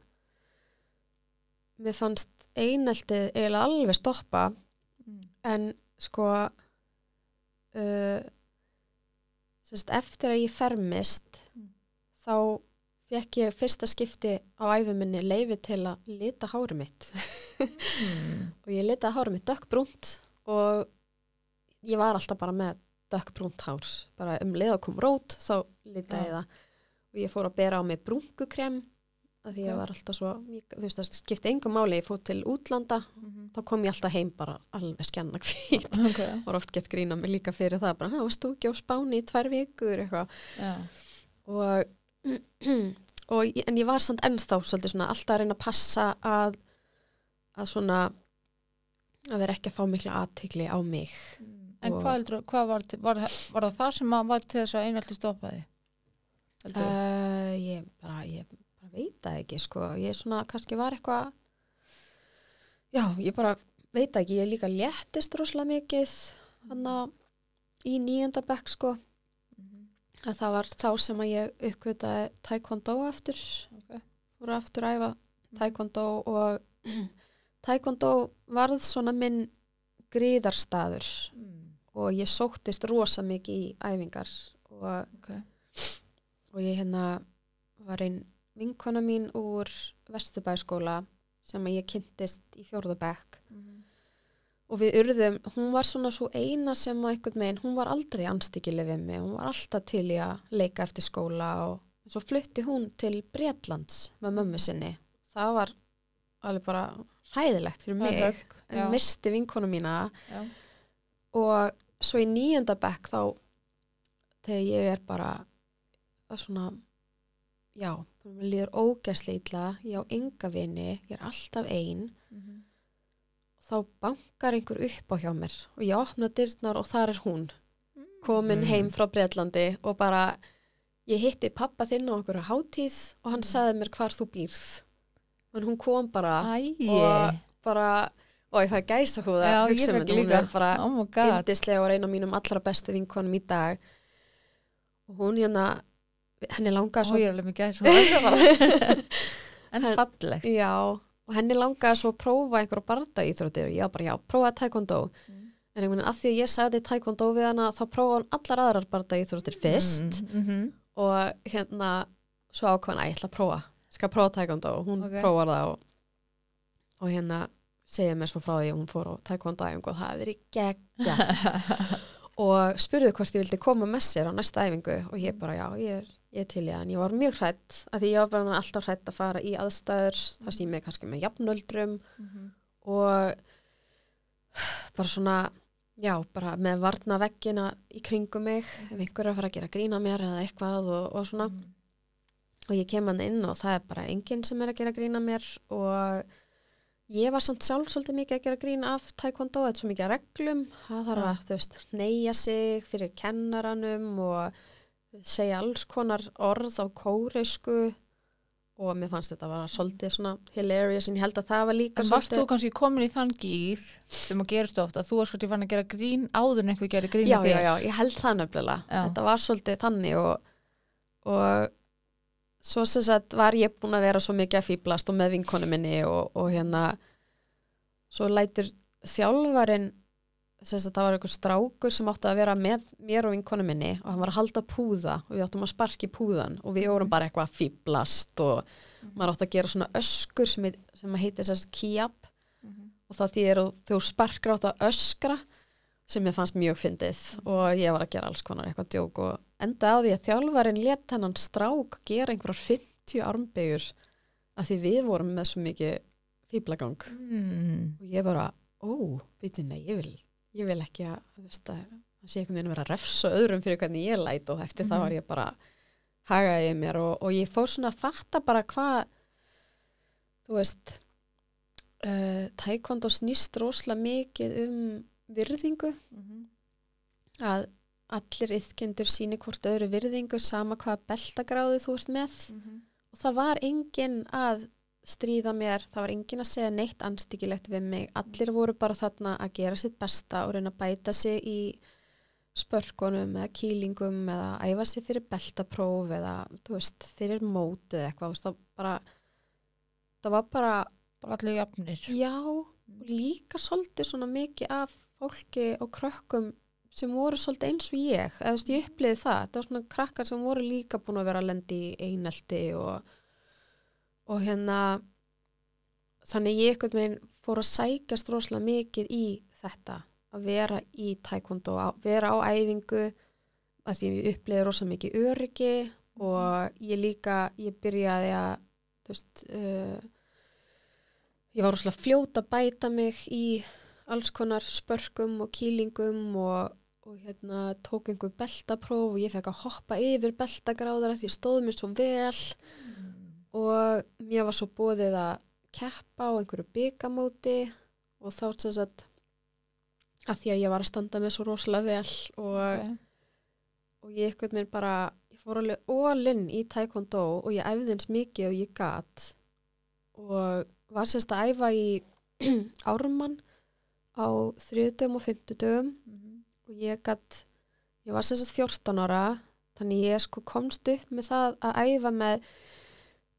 B: mér fannst eineltið eiginlega alveg stoppa
A: Mm.
B: en sko uh, sérst, eftir að ég fermist
A: Mm.
B: þá fekk ég fyrsta skipti á æfuminni leifi til að lita hári mitt
A: Mm.
B: og ég litaði hári mitt dökkbrúnt og ég var alltaf bara með dökkbrúnt hár bara um leið að kom rót þá litaði ég
A: Já.
B: það og ég fór að bera á mig brúnkukrem af því ég var alltaf svo þú veist það skipti engum máli, ég fór til útlanda
A: Mhm.
B: þá kom ég alltaf heim bara alveg skjanna hvít
A: Ok.
B: var oft gett grína mig líka fyrir það bara, "Ha, varst þú ekki á spáni í tvær vikur eitthvað
A: Já.
B: og, og en ég var samt ennþá svolítið svona alltaf að reyna að passa að að svona að vera ekki að fá mikla aðtikli á mig.
A: En
B: Og-
A: hvað, heldur, hvað var, var, var það það sem að var til þess að einalli stoppaði? Uh,
B: uh, ég bara ég bara veit það ekki sko. Ég svona kannski var eitthvað já, ég bara veit ekki. Ég líka léttist rosalega mikið hann í nýjönda bekk sko að það var þá sem að ég uppkvitaði taekwondo aftur
A: Ok.
B: voru aftur að æfa taekwondo og taekwondo varð svona minn gríðarstaður
A: mm.
B: og ég sóttist rosa mikið í æfingar og,
A: Ok.
B: og ég hérna var einn vinkona mín úr Vesturbæskóla sem að ég kynntist í fjórðabæk
A: Mhm.
B: Og við urðum, hún var svona svo eina sem að einhvern veginn, hún var aldrei anstíkileg við mig, hún var alltaf til í að leika eftir skóla og svo flutti hún til Bretlands með mömmu sinni, það var alveg bara hræðilegt fyrir mig.
A: högg,
B: en misti vinkona mína.
A: Já.
B: og svo í nýjönda bekk þá þegar ég er bara svona já, mér líður ógæsli illa. Ég á enga vini, ég er alltaf ein.
A: Mhm.
B: Þá bankar einhver upp á hjá mér og ég opna dyrnar og þar er hún komin
A: Mm.
B: heim frá Breitlandi og bara ég hitti pappa þinn á okkur hátíð og hann
A: Mm.
B: sagði mér hvar þú býrð en hún kom bara
A: Æi.
B: og bara og ég fæ gæsa
A: fekk
B: þetta, hún er bara
A: Oh my god.
B: yndislega og eina af mínum allra bestu vinkonum í dag og hún hérna henni langaði
A: Svo
B: svo
A: ég er alveg með gæs. En
B: Hann-
A: fallegt.
B: já, og henni langaði svo að prófa einhverja barda íþróttir og ég bara já, prófa taekwondo. En ég meina að því að ég sagði taekwondo við hana þá prófa hann allar aðrar barda íþróttir fyrst.
A: Mm -hmm.
B: og hérna svo ákvæðan að ég ætla að prófa. Skal prófa taekwondo. Og hún
A: Ok.
B: prófar það og, og hérna segja mér svo frá því að hún fór á taekwondo æfingu og það hefði verið geggjað. Og spurði hvort ég vildi koma með sér á næsta æfingu. Og ég bara já, ég er, ég til ég en ég var mjög hrætt að því ég var bara alltaf hrætt að fara í aðstæður þar sem ég með kannski með jafnöldrum og bara svona já, bara með varna veggina í kringum mig ef einhver er að fara að gera grína mér eða eitthvað og, og svona. Og ég kem hann inn og það er bara enginn sem er að gera grína mér og ég var samt sjálf svolítið mikið að gera grín af taekwondo, þetta er svo mikið að reglum það þarf að, þú veist, neyja sig fyrir kennaranum og segja alls konar orð á kóreisku og mér fannst þetta var svolítið svona hilarious en ég held að það var líka
A: En varst þú kannski komin í þann gýr sem að gerist ofta, þú varst kannski fann að gera grín áður en einhver gerir grín
B: já, já, já, ég held það nefnilega.
A: Já.
B: þetta var svolítið þannig og, og svo sem sagt var ég búin að vera svo mikið að fýblast og með vinkonu minni og, og hérna svo lætur þjálfarin sem sagt það var einhver strákur sem átti að vera með mér og vinkonu minni og hann var að halda púða og við áttum að sparki púðan og við vorum bara eitthvað að fýblast og maður átti að gera svona öskur sem, sem að heiti þess að kíap
A: Mhm.
B: og það þýðir að þú sparkar átt að öskra sem ég fannst mjög fyndið og ég var að gera alls konar eitthvað djók og enda á því að þjálfarin let hennan strák gera einhverjar 50 armbegur að því við vorum með svo mikið fýblagang
A: Mm.
B: og ég bara, ó, veitu, nei, ég vil ég vil ekki að, veist, að það sé einhvern veginn að vera að refsa öðrum fyrir hvernig ég læt og eftir það
A: Mhm.
B: var ég bara hagaði ég mér og, og ég fór svona að fatta bara hvað þú veist uh, taekwondo snýst rosalega mikið um virðingu
A: Mhm.
B: að allir yðkendur síni hvort öðru virðingu sama hvað beltagráðu þú ert með
A: Mhm.
B: og það var enginn að stríða mér, það var enginn að segja neitt anstíkilegt við mig, allir voru bara þarna að gera sitt besta og reyna að bæta sig í spörkunum eða kýlingum eða æfa sig fyrir beltapróf eða veist, fyrir mót eða eitthvað, það bara það var bara,
A: Bara allir jafnir.
B: já líka svolítið svona mikið af fólki og krökkum sem voru svolítið eins og ég, eða þú veist, ég uppliði það. Það var svona krakkar sem voru líka búin að vera að lendi í einelti og og hérna þannig ég eitthvað meginn fór að sækjast rosalega mikið í þetta að vera í taekwondo, að vera á æfingu að því ég uppliði rosalega mikið öryggi og ég líka, ég byrjaði að þú veist uh, ég var rosalega fljót að bæta mig í alls konar spörkum og kýlingum og, og hérna tók einhver beltapróf og ég fekk að hoppa yfir beltagráðara því ég stóð mér svo vel og mér var svo bóðið að keppa á einhverju byggamóti og þá sem sagt að því að ég var að standa með svo rosalega vel og,
A: Okay.
B: og ég eitthvað mér bara ég fór alveg all-in í taekwondo og ég æfði eins mikið og ég gat og var sérst að æfa í ármann á þriðdögum og fimmtudögum
A: Mhm.
B: og ég gat ég var sérst 14 ára þannig ég sko komst upp með það að æfa með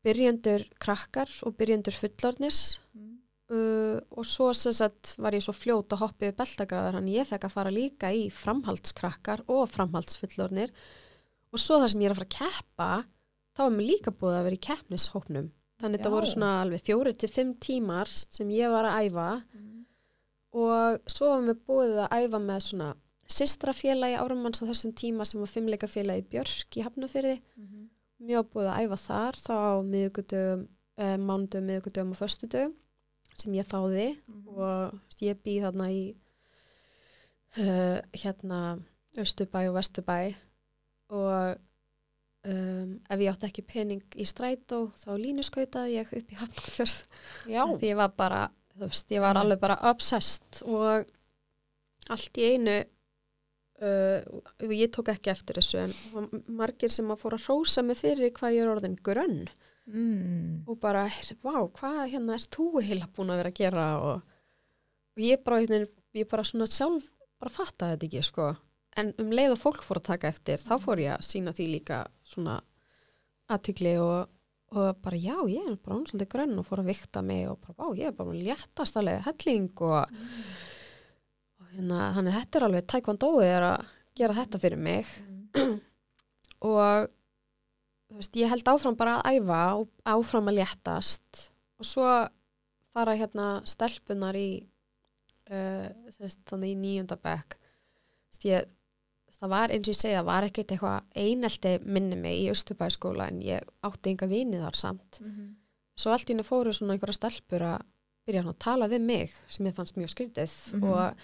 B: byrjendur krakkar og byrjendur fullornis
A: Mhm.
B: uh, og svo sagt var ég svo fljót að hoppa yfir beltagráður þannig ég fekk að fara líka í framhaldskrakkar og framhaldsfullornir og svo þar sem ég er að fara að keppa þá var mér líka búið að vera í keppnishópnum þannig þetta voru svona alveg fjóri til fimm tímar sem ég var að æfa
A: Mhm.
B: og svo var mér búið að æfa með svona systrafélagi árumanns á þessum tíma sem var fimmleikafélagi Björk í Hafnafyrði
A: Mhm.
B: Mjög búið að æfa þar þá á miðugudögum, eh, mándum, miðugudögum og föstudögum sem ég þáði
A: Mhm.
B: og ég bý þarna í uh, hérna Östubæ og Vestubæ og um, ef ég átti ekki pening í strætó þá línuskautaði ég upp í Hafnarfjörð. Því ég var bara, þú veist, ég var alveg bara obsessed og allt í einu uh, ég tók ekki eftir þessu en margir sem að fóra að hrósa mig fyrir hvað ég er orðin grönn.
A: Mm.
B: og bara, vá, hvað hérna er þú heila búin að vera að gera? Og, og ég bara, ég bara svona sjálf bara fattaði þetta ekki sko. En um leið og fólk fór að taka eftir þá fór ég að sína því líka svona aðtikli og, og bara já, ég er bara hún svolítið grönn og fór að vikta mig og bara, vá, ég er bara léttast alveg helling og, og hérna, þannig þetta er alveg taekwondo er að gera þetta fyrir mig. Og þú veist, ég held áfram bara að æfa og áfram að léttast. Og svo fara hérna stelpunar í uh, þess, þannig í veist, ég, það var eins og ég segja, það var ekkert eitthvað einelti minni mig í Östubæskóla en ég átti enga vini þar samt. Svo allt í henni fóru svona einhverja stelpur að byrja hann að tala við mig sem ég fannst mjög skrítið.
A: Mhm.
B: og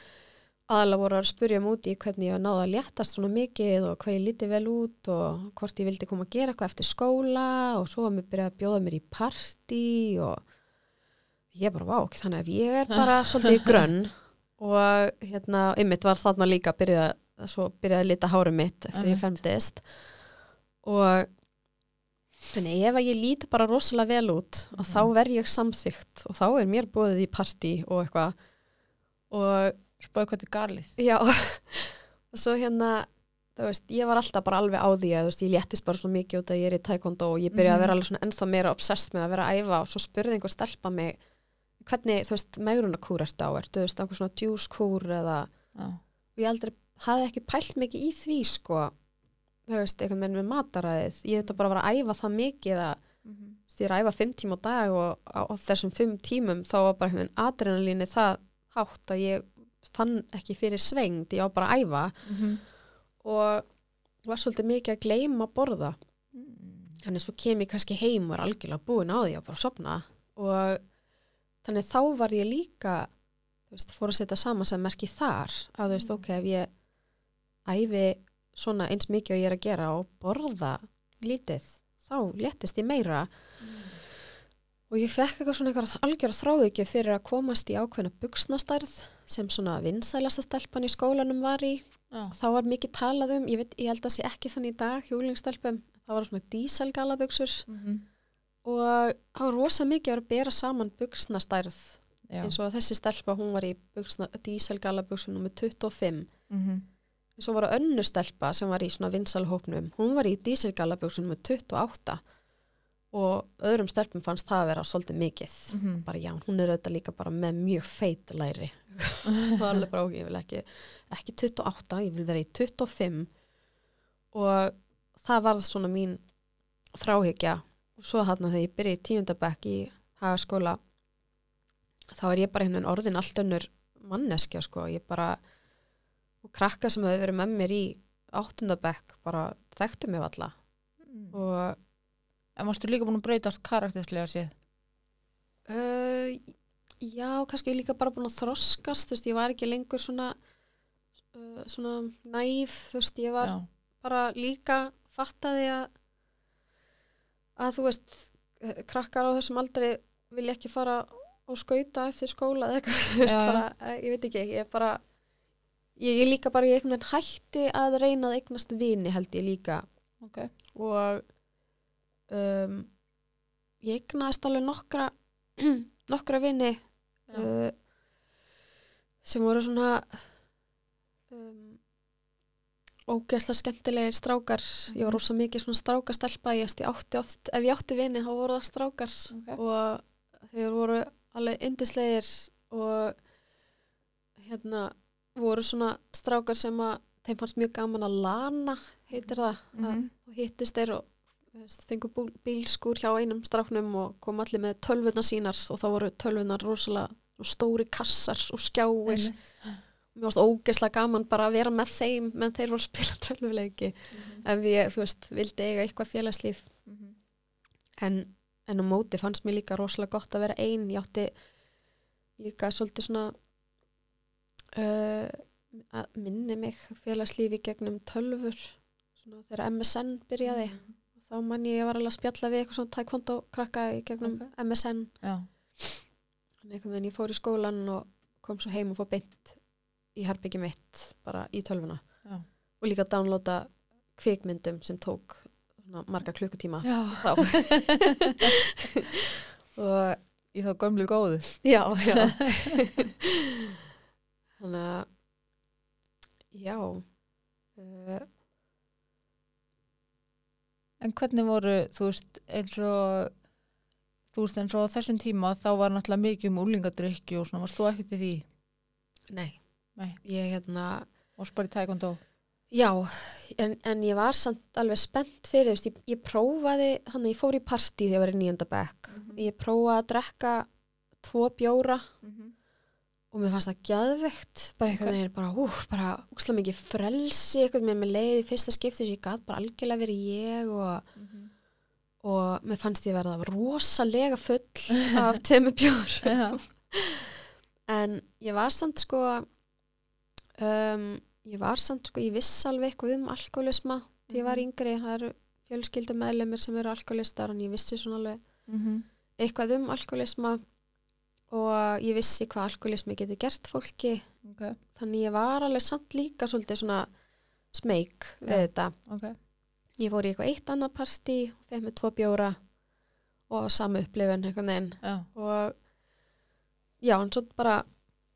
B: aðalega voru að spurja um út í hvernig ég náði að léttast svona mikið og hvað ég lítið vel út og hvort ég vildi koma að gera eitthvað eftir skóla og svo var mér byrjað að bjóða mér í partí og ég bara vá, ok, þannig að ég er bara svolítið grönn. Og hérna, ymmit var þarna líka að byrja, svo byrjaði að lita hárið mitt eftir ég
A: Einmitt.
B: femtist og Þannig ef að ég líti bara rosalega vel út og þá verð ég samþygt og þá er mér bóðið í partí og eitthvað. Og
A: Spáðu hvað þetta er galið.
B: já. Og svo hérna þú veist, ég var alltaf bara alveg á því að þú veist, ég léttist bara svo mikið út að ég er í taekwondo og ég byrjaði að vera alveg svona ennþá meira obsessed með að vera að æfa og svo spurði einhver stelpa mig hvernig, þú veist, megrunarkúr ertu á? Ertu, þú veist, einhver svona djúskúr eða?
A: Já.
B: og ég aldrei hafði ekki pælt mikið í því sko. Þú veist, einhvern veginn með mataræðið. Ég þetta bara að æfa það mikið að þú veist, ég er að æfa fimm tíma á dag og á, á þessum fimm tímum þá var bara einhvern veginn adrenalíni það hátt að ég fann ekki fyrir svengd, ég var bara að æfa. Og var svolítið mikið að gleyma að borða. Þannig svo kem ég kannski heim og er algjörlega búin á því og bara að sopna og þannig þá var ég líka veist, fór að setja saman sem merki þar. Að þú veist, ok, ef ég æfi svona eins mikið og ég er að gera og borða lítið, þá léttist ég meira. Og ég fekk eitthvað svona eitthvað algjör þráðuki fyrir að komast í ákveðna buksnastærð sem svona vinsælasta stelpan í skólanum var í
A: Já.
B: þá var mikið talað um, ég, veit, ég held að sé ekki þannig í dag, hjúlingstelpum það var svona díselgalabuxur. Og það var rosa mikið að vera að bera saman buksnastærð
A: Já.
B: eins og þessi stelpa, hún var í buxna, díselgalabuxum nummer 25 eins og var að önnu stelpa sem var í svona vinsalhópnum, hún var í díselgalabuxum nummer 28 og öðrum stelpum fannst það að vera svolítið mikið. Bara já, hún er auðvitað líka bara með mjög feit læri. Það var alveg bara ok, ég vil ekki ekki 28, ég vil vera í 25 og það varð svona mín þráhyggja. Og svo þarna þegar ég byrja í tíundabæk í hagaskóla þá er ég bara einhvern orðin allt önnur manneskja sko, ég bara og krakka sem hefur verið með mér í áttundabæk bara þekktu mig alla og
A: En varstu líka búin að breytast karakterslega séð?
B: Uh, já, kannski líka bara búin að þroskast, þú veist, ég var ekki lengur svona uh, svona næf, þú veist, ég var
A: Já.
B: bara líka fattaði að að þú veist eh, krakkar á þessum aldrei vilja ekki fara á skauta eftir skóla eða eitthvað, þú veist, bara, eh, ég veit ekki, ég er bara ég er líka bara, ég einhvern veginn hætti að reyna að eignast vini held ég líka
A: Ok.
B: og um, ég eignaðist alveg nokkra nokkra vini uh, sem voru svona um, ógeðslega skemmtilegir strákar. Ég var rosa mikið svona strákastelpa ég, átti oft, ef ég átti vini þá voru það strákar.
A: Ok.
B: og þeir voru alveg indislegir og hérna voru svona strákar sem að þeim fannst mjög gaman að lana heitir það, mm
A: Mhm.
B: og hittist þeir og þú veist, fengu bú- bílskúr hjá einum stráknum og kom allir með tölvuna sínar og þá voru tölvunar rosalega stóri kassar og skjáir. Mér varst ógeðslega gaman bara að vera með þeim menn þeir voru að spila tölvuleiki. Ef ég, þú veist, vildi eiga eitthvað félagslíf.
A: Mhm.
B: en, en á móti fannst mér líka rosalega gott að vera ein. Ég átti líka svolítið svona uh, að minni mig félagslífi gegnum tölfur svona þegar MSN byrjaði þá man ég, ég var alveg að spjalla við eitthvað svona taekwondo krakka í gegnum
A: Ok.
B: MSN einhvern veginn ég fór í skólan og kom svo heim og fór beint í herbyggi mitt bara í tölvuna
A: Já.
B: og líka downloada kvikmyndum sem tók svona marga klukkutíma þá og
A: í þá gömlu góðu.
B: Já, já. Þannig að, já, uh,
A: En hvernig voru, þú veist, eins og, þú veist, eins og á þessum tíma þá var náttúrulega mikið um úlingadrykki og svona, varst þú ekkert í því?
B: nei,
A: Nei.
B: ég hérna,
A: Varst bara í tækvandó?
B: já, en, en ég var samt alveg spennt fyrir, þú veist, ég, ég prófaði, þannig ég fór í partí þegar ég var í nýjönda bekk. Ég prófaði að drekka tvo bjóra og mér fannst það gæðvegt bara eitthvað
A: Ok.
B: okay. bara, úf, bara úkslega mikið frelsi eitthvað með með leið í fyrsta skipti sem ég gat bara algjörlega verið ég og, og mér fannst ég verða rosalega full af tömu bjór en ég var samt sko um, ég var samt sko, ég viss alveg eitthvað um alkoholisma því ég var yngri, það eru fjölskyldum meðlemið sem eru alkoholistar en ég vissi svona alveg
A: Mhm.
B: eitthvað um alkoholisma og ég vissi hvað alkoholismi geti gert fólki
A: Ok,
B: þannig ég var alveg samt líka svolítið svona smeyk við
A: Já.
B: þetta
A: ok.
B: ég fór í eitthvað eitt annað partí fekk með tvo bjóra og samu upplifun einhvern veginn
A: Já.
B: og já, en svo bara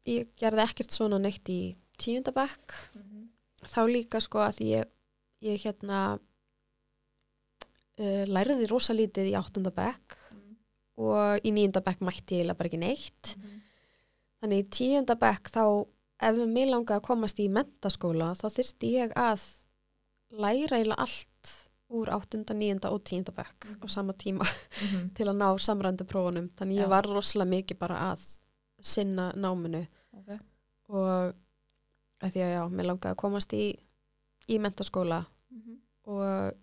B: ég gerði ekkert svona neitt í tíundabæk þá líka sko að ég, ég hérna uh, læriði rosa lítið í áttundabæk og í níundabæk mætti ég bara ekki neitt Þannig í tíunda bekk þá ef mér langaði að komast í mentaskóla þá þyrfti ég að læra eiginlega allt úr áttunda, níunda og tíunda bekk á sama tíma
A: Mhm.
B: til að ná samrændu prófunum. Þannig
A: Já.
B: ég var rosalega mikið bara að sinna náminu
A: Ok.
B: og að því að já, mér langaði að komast í, í mentaskóla og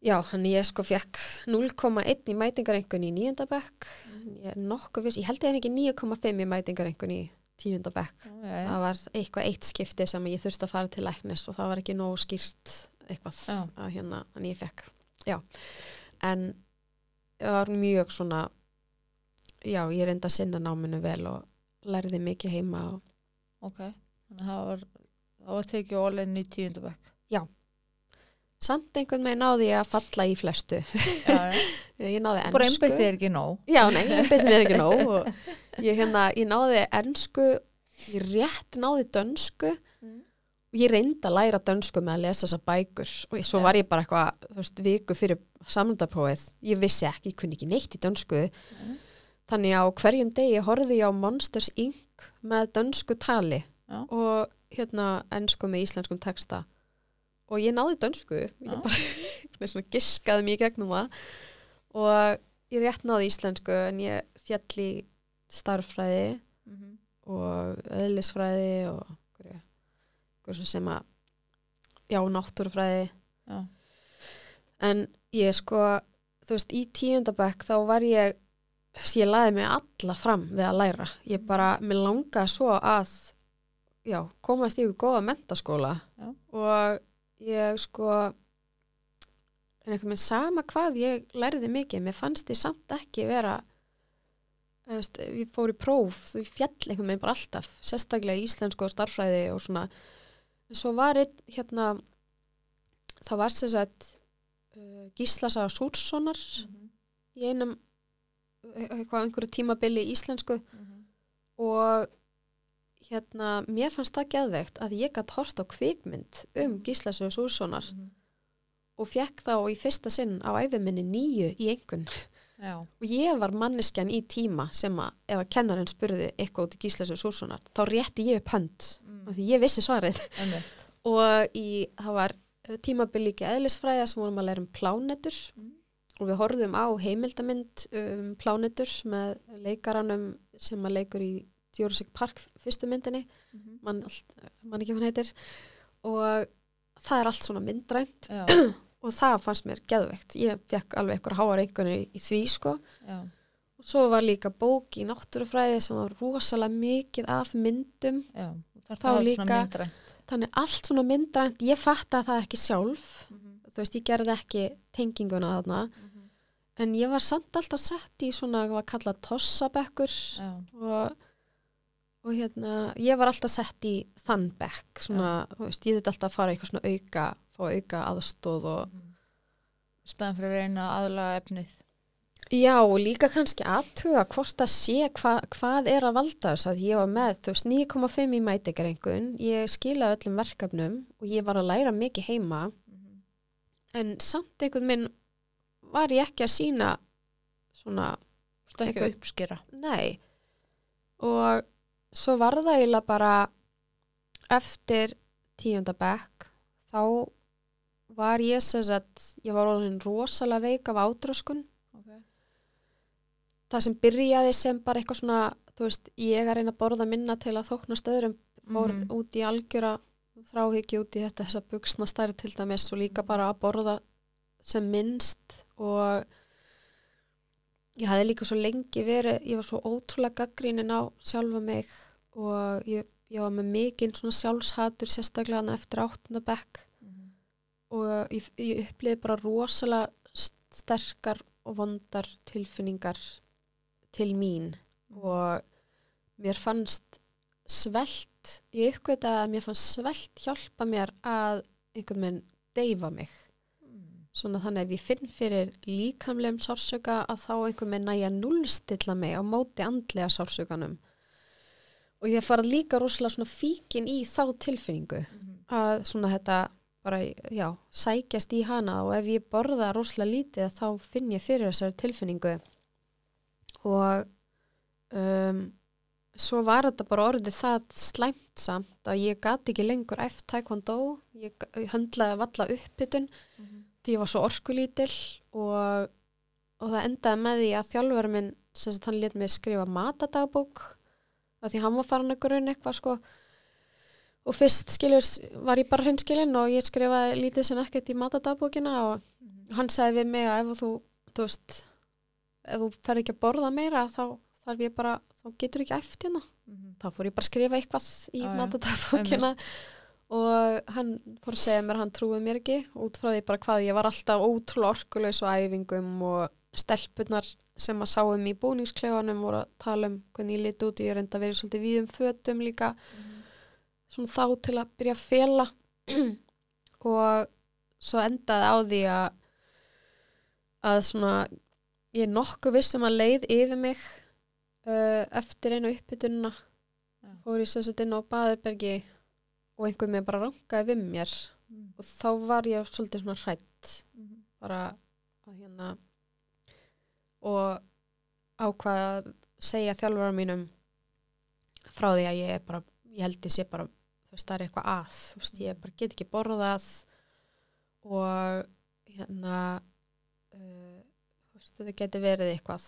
B: já, hann ég sko fekk 0,1 í mætingarengun í níunda bekk ég er nokkuð viss, ég held ég hef ekki 9,5 í mætingarengun í tíunda bekk
A: Já, já, já.
B: það var eitthvað eitt skipti sem ég þurfti að fara til læknis og það var ekki nógu skýrt eitthvað
A: Já.
B: að hérna, en ég fekk já, en það var mjög svona já, ég reyndi að sinna náminu vel og lærði mikið heima og
A: Ok. Þannig að það var, það var tekið ólinn í tíundabæk.
B: Samt einhvern veginn náði ég að falla í flestu.
A: Já,
B: ég náði
A: Bara
B: ennsku
A: einbætt þér ekki nóg.
B: Já, nei, beti mér ekki nóg ég, hérna, ég náði ennsku, ég rétt náði dönsku. Og ég reyndi að læra dönsku með að lesa þessa bækur og svo var ég bara eitthvað, þú veist, viku fyrir samlundaprófið, ég vissi ekki, ég kunni ekki neitt í dönsku, þannig á hverjum degi horfði ég á Monsters Inc. með dönsku tali
A: Já.
B: og hérna ennsku með íslenskum texta og ég náði dönsku, ég
A: Já.
B: bara giskaði mér gegnum það og ég rétt náði íslensku en ég fjall í starffræði
A: Mhm.
B: og eðlisfræði og einhverju sem að já, náttúrufræði
A: Já.
B: en ég sko þú veist, í tíundabæk þá var ég ég laði mig alla fram við að læra ég bara, mér langaði svo að já, komast í góða mentaskóla
A: Já.
B: og ég sko en einhvern veginn sama hvað ég lærði mikið, mér fannst ég samt ekki vera veist, ég fór í próf, þú fjall einhvern veginn bara alltaf, sérstaklega í íslensku og starffræði og svona. En svo var einn hérna það var sem sagt uh, Gíslasaga Súrssonar í einum eitthvað einhverju tímabili í íslensku. Og hérna, mér fannst það geðveikt að ég gætt hort á kvikmynd um Gíslasögu Súrssonar og fekk þá í fyrsta sinn á æfiminni nýju í
A: Já.
B: og ég var manneskjan í tíma sem að ef að kennarinn spurði eitthvað út í Gíslasögu Súrssonar þá rétti ég upp hönd af því ég vissi svarið. Og í, það var tímabili ekki eðlisfræða sem vorum að læra um plánetur.
A: Mm.
B: og við horfðum á heimildamind um plánetur með leikaranum sem að leikur í Jurassic Park fyrstu myndinni mann, mann ekki hvað hann heitir og það er allt svona myndrænt. Og það fannst mér geðveikt. Ég fekk alveg eitthvað háar einhverju í því sko.
A: Já.
B: og svo var líka bók í náttúrufræði sem var rosalega mikið af myndum. Þá líka- þannig allt svona myndrænt ég fatt að það ekki sjálf. Þú veist, ég gerði ekki tenginguna þarna. En ég var samt alltaf sett í svona hvað kalla tossabekkur. Og, og hérna ég var alltaf sett í þann bekk svona, þú veist, ég þetta alltaf að fara eitthvað svona auka, fá auka aðstóð og
A: Staðan fyrir að reyna að aðlaga efnið.
B: Já, og líka kannski aðtuga hvort að sé hva, hvað er að valda þess að ég var með, þú veist, 9,5 í mætikarengun, ég skilaði öllum verkefnum og ég var að læra mikið heima. En samt einhvern minn var ég ekki að sína svona,
A: Þetta ekki að uppskera.
B: nei. Og svo var það eiginlega bara eftir tíundabekk þá var ég sem sagt, ég var orðin rosalega veik af ádröskun
A: Okay.
B: það sem byrjaði sem bara eitthvað svona, þú veist, ég er að reyna að borða minna til að þóknast öðrum fór
A: Mhm.
B: út í algjöra þráhyggju út í þetta þessa buksna stærð til dæmis og líka bara að borða sem minnst og ég hafði líka svo lengi verið, ég var svo ótrúlega gaggrínin á sjálfa mig og ég, ég var með mikinn svona sjálfshatur sérstaklega hann eftir áttunda bekk
A: Mhm.
B: og ég, ég upplýði bara rosalega st- sterkar og vondar tilfinningar til mín og mér fannst svelt, ég uppgötaði að mér fannst svelt hjálpa mér að einhvern veginn deyfa mig
A: Mm.
B: Svona þannig ef ég finn fyrir líkamlegum sársöka að þá einhvern veginn næja nullstilla mig á móti andlega sársökanum og ég fara líka rosalega svona fíkin í þá tilfinningu
A: Mhm.
B: að svona þetta bara, já, sækjast í hana og ef ég borða rosalega lítið þá finn ég fyrir þessari tilfinningu og um, svo var þetta bara orðið það slæmt samt að ég gati ekki lengur eftir taekwondo, ég, höndlaði valla uppbytun
A: Mhm.
B: Því ég var svo orkulítil og, og það endaði með því að þjálfur minn sem sagt hann let mig skrifa matadagbók af því hann var farin að grunna eitthvað sko. Og fyrst skiljur var ég bara hreinskilin og ég skrifaði lítið sem ekkert í matadagbókina og
A: Mhm.
B: hann sagði við mig að ef þú, þú veist ef þú fer ekki að borða meira þá þarf ég bara, þá getur ekki eftir hérna.
A: Mhm.
B: þá fór ég bara að skrifa eitthvað í matadagbókina og hann fór að segja mér að hann trúið mér ekki út frá því bara hvað ég var alltaf ótrúlega orkulegs og æfingum og stelpunar sem að sáum í búningsklefanum voru að tala um hvernig ég liti út og ég reynda að vera í svolítið víðum fötum líka.
A: Mhm.
B: svona þá til að byrja að fela. Og svo endaði á því að að svona ég er nokkuð viss um að leið yfir mig uh, eftir einu uppbytununa fór ég sagt inn á baðubergi og einhver með bara rangaði við mér
A: Mhm.
B: og þá var ég svolítið svona hrætt
A: Mhm.
B: bara að hérna og ákvaða að segja þjálfara mínum frá því að ég er bara ég held ég sé bara, þú veist, það er eitthvað að þú veist, ég bara get ekki borðað og hérna uh, þú veist, þetta geti verið eitthvað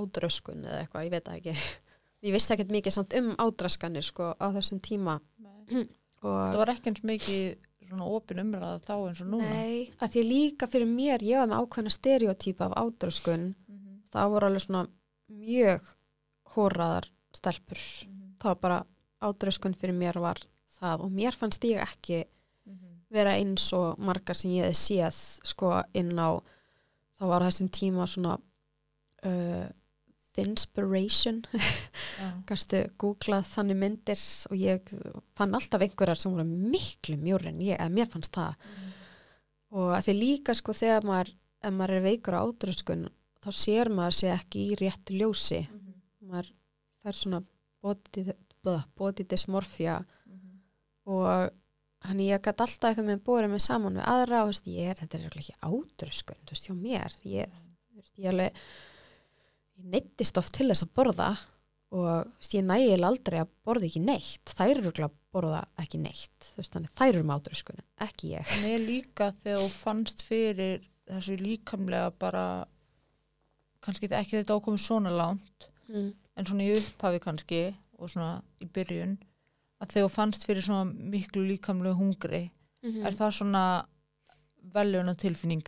B: ádröskun eða eitthvað, ég veit ekki ég vissi ekkert mikið samt um ádraskanir sko á þessum tíma
A: Nei.
B: og
A: Það var ekki eins mikið svona opin umræða þá eins og núna.
B: Nei, að því líka fyrir mér, ég var með ákveðna stereotýpa af ádröskun,
A: Mhm.
B: það voru alveg svona mjög hóraðar stelpur.
A: Mhm.
B: Það var bara ádröskun fyrir mér var það og mér fannst ég ekki
A: Mhm.
B: vera eins og margar sem ég hefði séð sko inn á, þá var þessum tíma svona uh, Thinspiration, kannstu googlað þannig myndir og ég fann alltaf einhverjar sem voru miklu mjóri en ég, eða mér fannst það
A: Mhm.
B: og að því líka sko þegar maður, ef maður er veikur á ádröskun þá sér maður sig ekki í réttu ljósi
A: Mhm.
B: maður fær svona body, dysmorphia
A: Mhm.
B: og hann ég gæti alltaf eitthvað með bórið mig saman við aðra og veist, ég er, þetta er ekki ádröskun þú veist, hjá mér ég, veist, ég alveg ég neittist oft til þess að borða og veist, ég nægilega aldrei að borða ekki neitt. Þær eru örugglega að borða ekki neitt. Veist, þannig þær eru með ádröskun ekki ég.
A: En ég líka þegar þú fannst fyrir þessu líkamlega bara kannski ekki þetta ákomið svona langt
B: mm.
A: en svona í upphafi kannski og svona í byrjun að þegar þú fannst fyrir svona miklu líkamlega hungri
B: Mm
A: er það svona veljuna tilfinning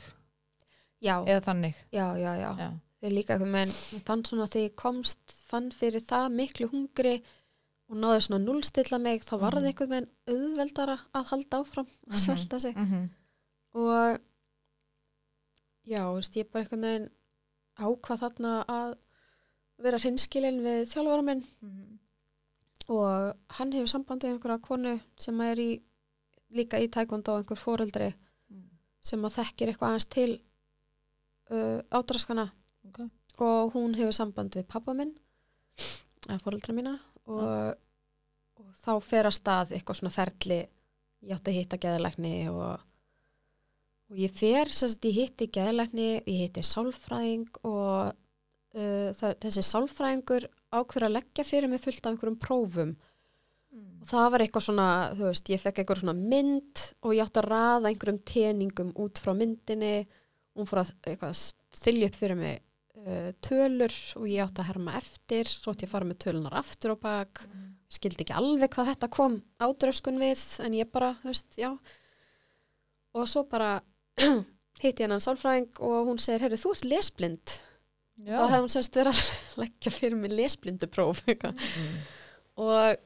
B: já,
A: eða þannig?
B: Já, já, já,
A: Já.
B: Þegar líka eitthvað menn fann svona þegar ég komst fann fyrir það miklu hungri og náði svona nullstilla mig þá var það
A: Mhm.
B: eitthvað menn auðveldara að halda áfram að
A: Mhm.
B: svelta sig
A: mm -hmm.
B: og já, þú veist, ég bara eitthvað neginn ákvað þarna að vera hinskilin við þjálfara minn og hann hefur sambandið einhverja konu sem er í líka í taekwondo einhver foreldri sem að þekkir eitthvað aðeins til uh, ádraskana
A: Ok.
B: og hún hefur samband við pappa minn eða fóreldra mína og, og þá fer að stað eitthvað svona ferli. Ég átti að hitta geðalækni og, og ég fer sérst ég hitti geðalækni, ég hitti sálfræðing og uh, það, þessi sálfræðingur ákveður að leggja fyrir mig fullt af einhverjum prófum. Og það var eitthvað svona, þú veist, ég fekk eitthvað svona mynd og ég átti að raða einhverjum teningum út frá myndinni. Hún fór að eitthvað þylja upp fyrir mig tölur og ég átti að herma eftir, svo átti ég að fara með tölunar aftur og bak, skildi ekki alveg hvað þetta kom ádröskun við en ég bara, þú veist, já og svo bara hitti ég hennan sálfræðing og hún segir, herru, þú ert lesblind
A: Já.
B: þá hefði hún sérst verið að leggja fyrir mig lesblindupróf
A: Mm.
B: og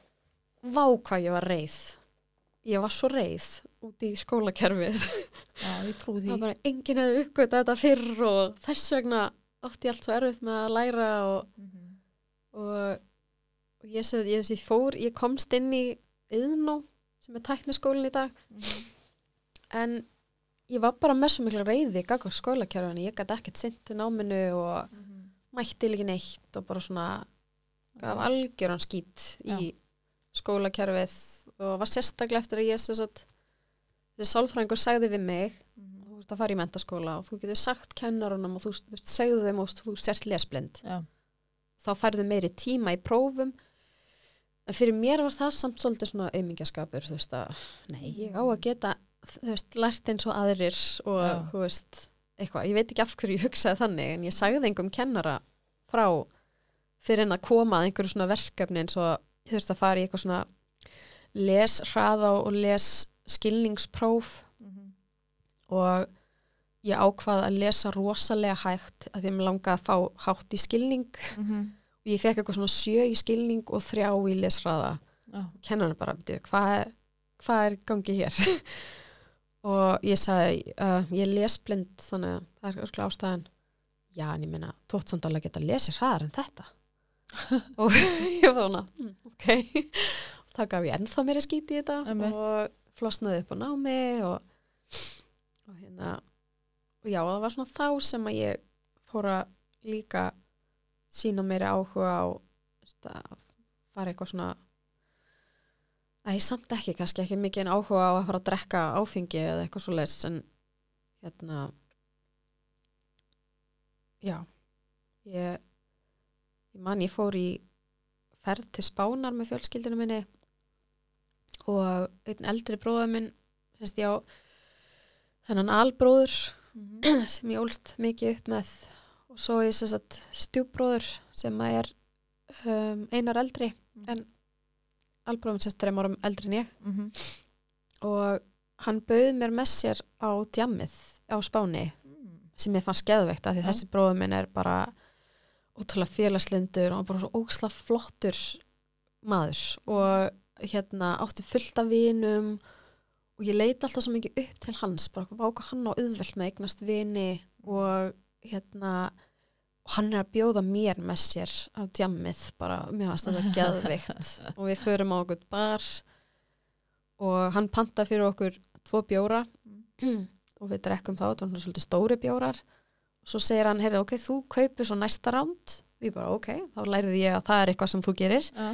B: vá hvað ég var reið ég var svo reið út í skólakerfið
A: Já, ég trú
B: það
A: því.
B: var bara enginn hefði uppgötað þetta fyrr og þess vegna átti ég allt svo erfitt með að læra og,
A: Mhm.
B: og, og ég, sem, ég, ég fór ég komst inn í yðnó sem er tækniskólin í dag
A: Mhm.
B: en ég var bara með svo mikla reiði gaggar skólakerfinu, ég gæti ekkert sint til náminu og
A: Mhm.
B: mætti líka neitt og bara svona gaf algjöran skýt í skólakerfið og var sérstaklega eftir að ég sagt þessi sálfræðingur sagði við mig
A: Mhm.
B: Ert að fara í mentaskóla og þú getur sagt kennarunum og þú, þú veist, segðu þeim og þú sért lesblind
A: Já.
B: þá færðu meiri tíma í prófum en fyrir mér var það samt svolítið svona aumingjaskapur þú veist að, nei, ég á að geta þú veist, lært eins og aðrir og
A: Já.
B: þú veist, eitthvað, ég veit ekki af hverju ég hugsaði þannig, en ég sagði engum kennara frá fyrir en að koma að einhverju svona verkefni eins og ég þurfti að fara í eitthvað svona les hraða og les skilningspróf
A: Mhm.
B: og ég ákvað að lesa rosalega hægt að því að mér langaði að fá hátt í skilning
A: Mhm.
B: og ég fekk eitthvað svona sjö í skilning og þrjá í lesraða
A: Já.
B: kennan bara, "Bíddu, hvað er, hvað er gangi hér og ég sagði uh, ég er lesblind þannig að það er örugglega ástæðan já en ég meina, þú átt samt alveg að geta lesið hraðar en þetta og ég var svona "Mm, ok, þá gaf ég ennþá mér að skýti í þetta
A: Einmitt.
B: og flosnaði upp á námi og, og hérna og já, það var svona þá sem að ég fór að líka sína meiri áhuga á að fara eitthvað svona Æ, samt ekki, kannski ekki mikið áhuga á að fara að drekka áfengi eða eitthvað svo leis en hérna já. Ég, ég man ég fór í ferð til Spánar með fjölskyldinu minni og einn eldri bróður minn ég þennan albróður
A: Mhm.
B: sem ég ólst mikið upp með og svo ég sem sagt stjúbróður sem að er um, einar eldri en albróðum sérst þreim árum eldri en ég
A: Mhm.
B: og hann bauð mér með sér á djammið á Spáni
A: Mm.
B: sem ég fannst geðveikt að því
A: Já.
B: þessi bróður minn er bara ótrúlega félagslindur og bara svo ógsla flottur maður og hérna átti fullt af vinum og ég leiti alltaf svo mikið upp til hans bara váka hann á auðvelt með eignast vini og hérna og hann er að bjóða mér með sér á djammið bara, mér fannst þetta geðveikt. Og við förum á okkur bar og hann panta fyrir okkur tvo bjóra og við drekkum þá, þetta var svolítið stóri bjórar. Og svo segir hann, heyrðu, ok, þú kaupir svo næsta ránd við bara, ok, þá lærið ég að það er eitthvað sem þú gerir.
A: Já.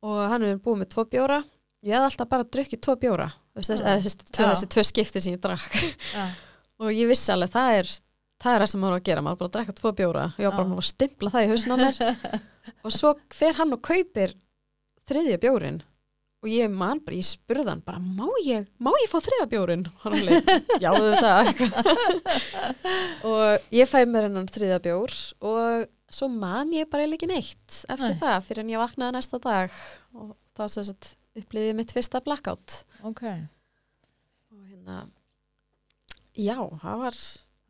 B: og hann er búið með tvo bjóra ég hef alltaf bara drukkið tvo bjóra þessi,
A: Já.
B: þessi, tvö, þessi tvö skipti sem ég drakk
A: Já.
B: og ég vissi alveg, það er það er það sem maður á að gera, maður bara að drekka tvo bjóra ég var bara
A: Já.
B: að stimpla það í mér og svo fer hann og kaupir þriðja bjórin og ég man bara, ég spurði hann bara, má ég, má ég fá þriðja bjórin? Hann alveg, já þetta og ég fæ mér hennan þriðja bjór og svo man ég bara ekki neitt eftir
A: Nei.
B: það, fyrir en ég vaknaði næsta dag og þá sem sagt upplýði mitt fyrsta blackout
A: Ok.
B: og hérna já, það var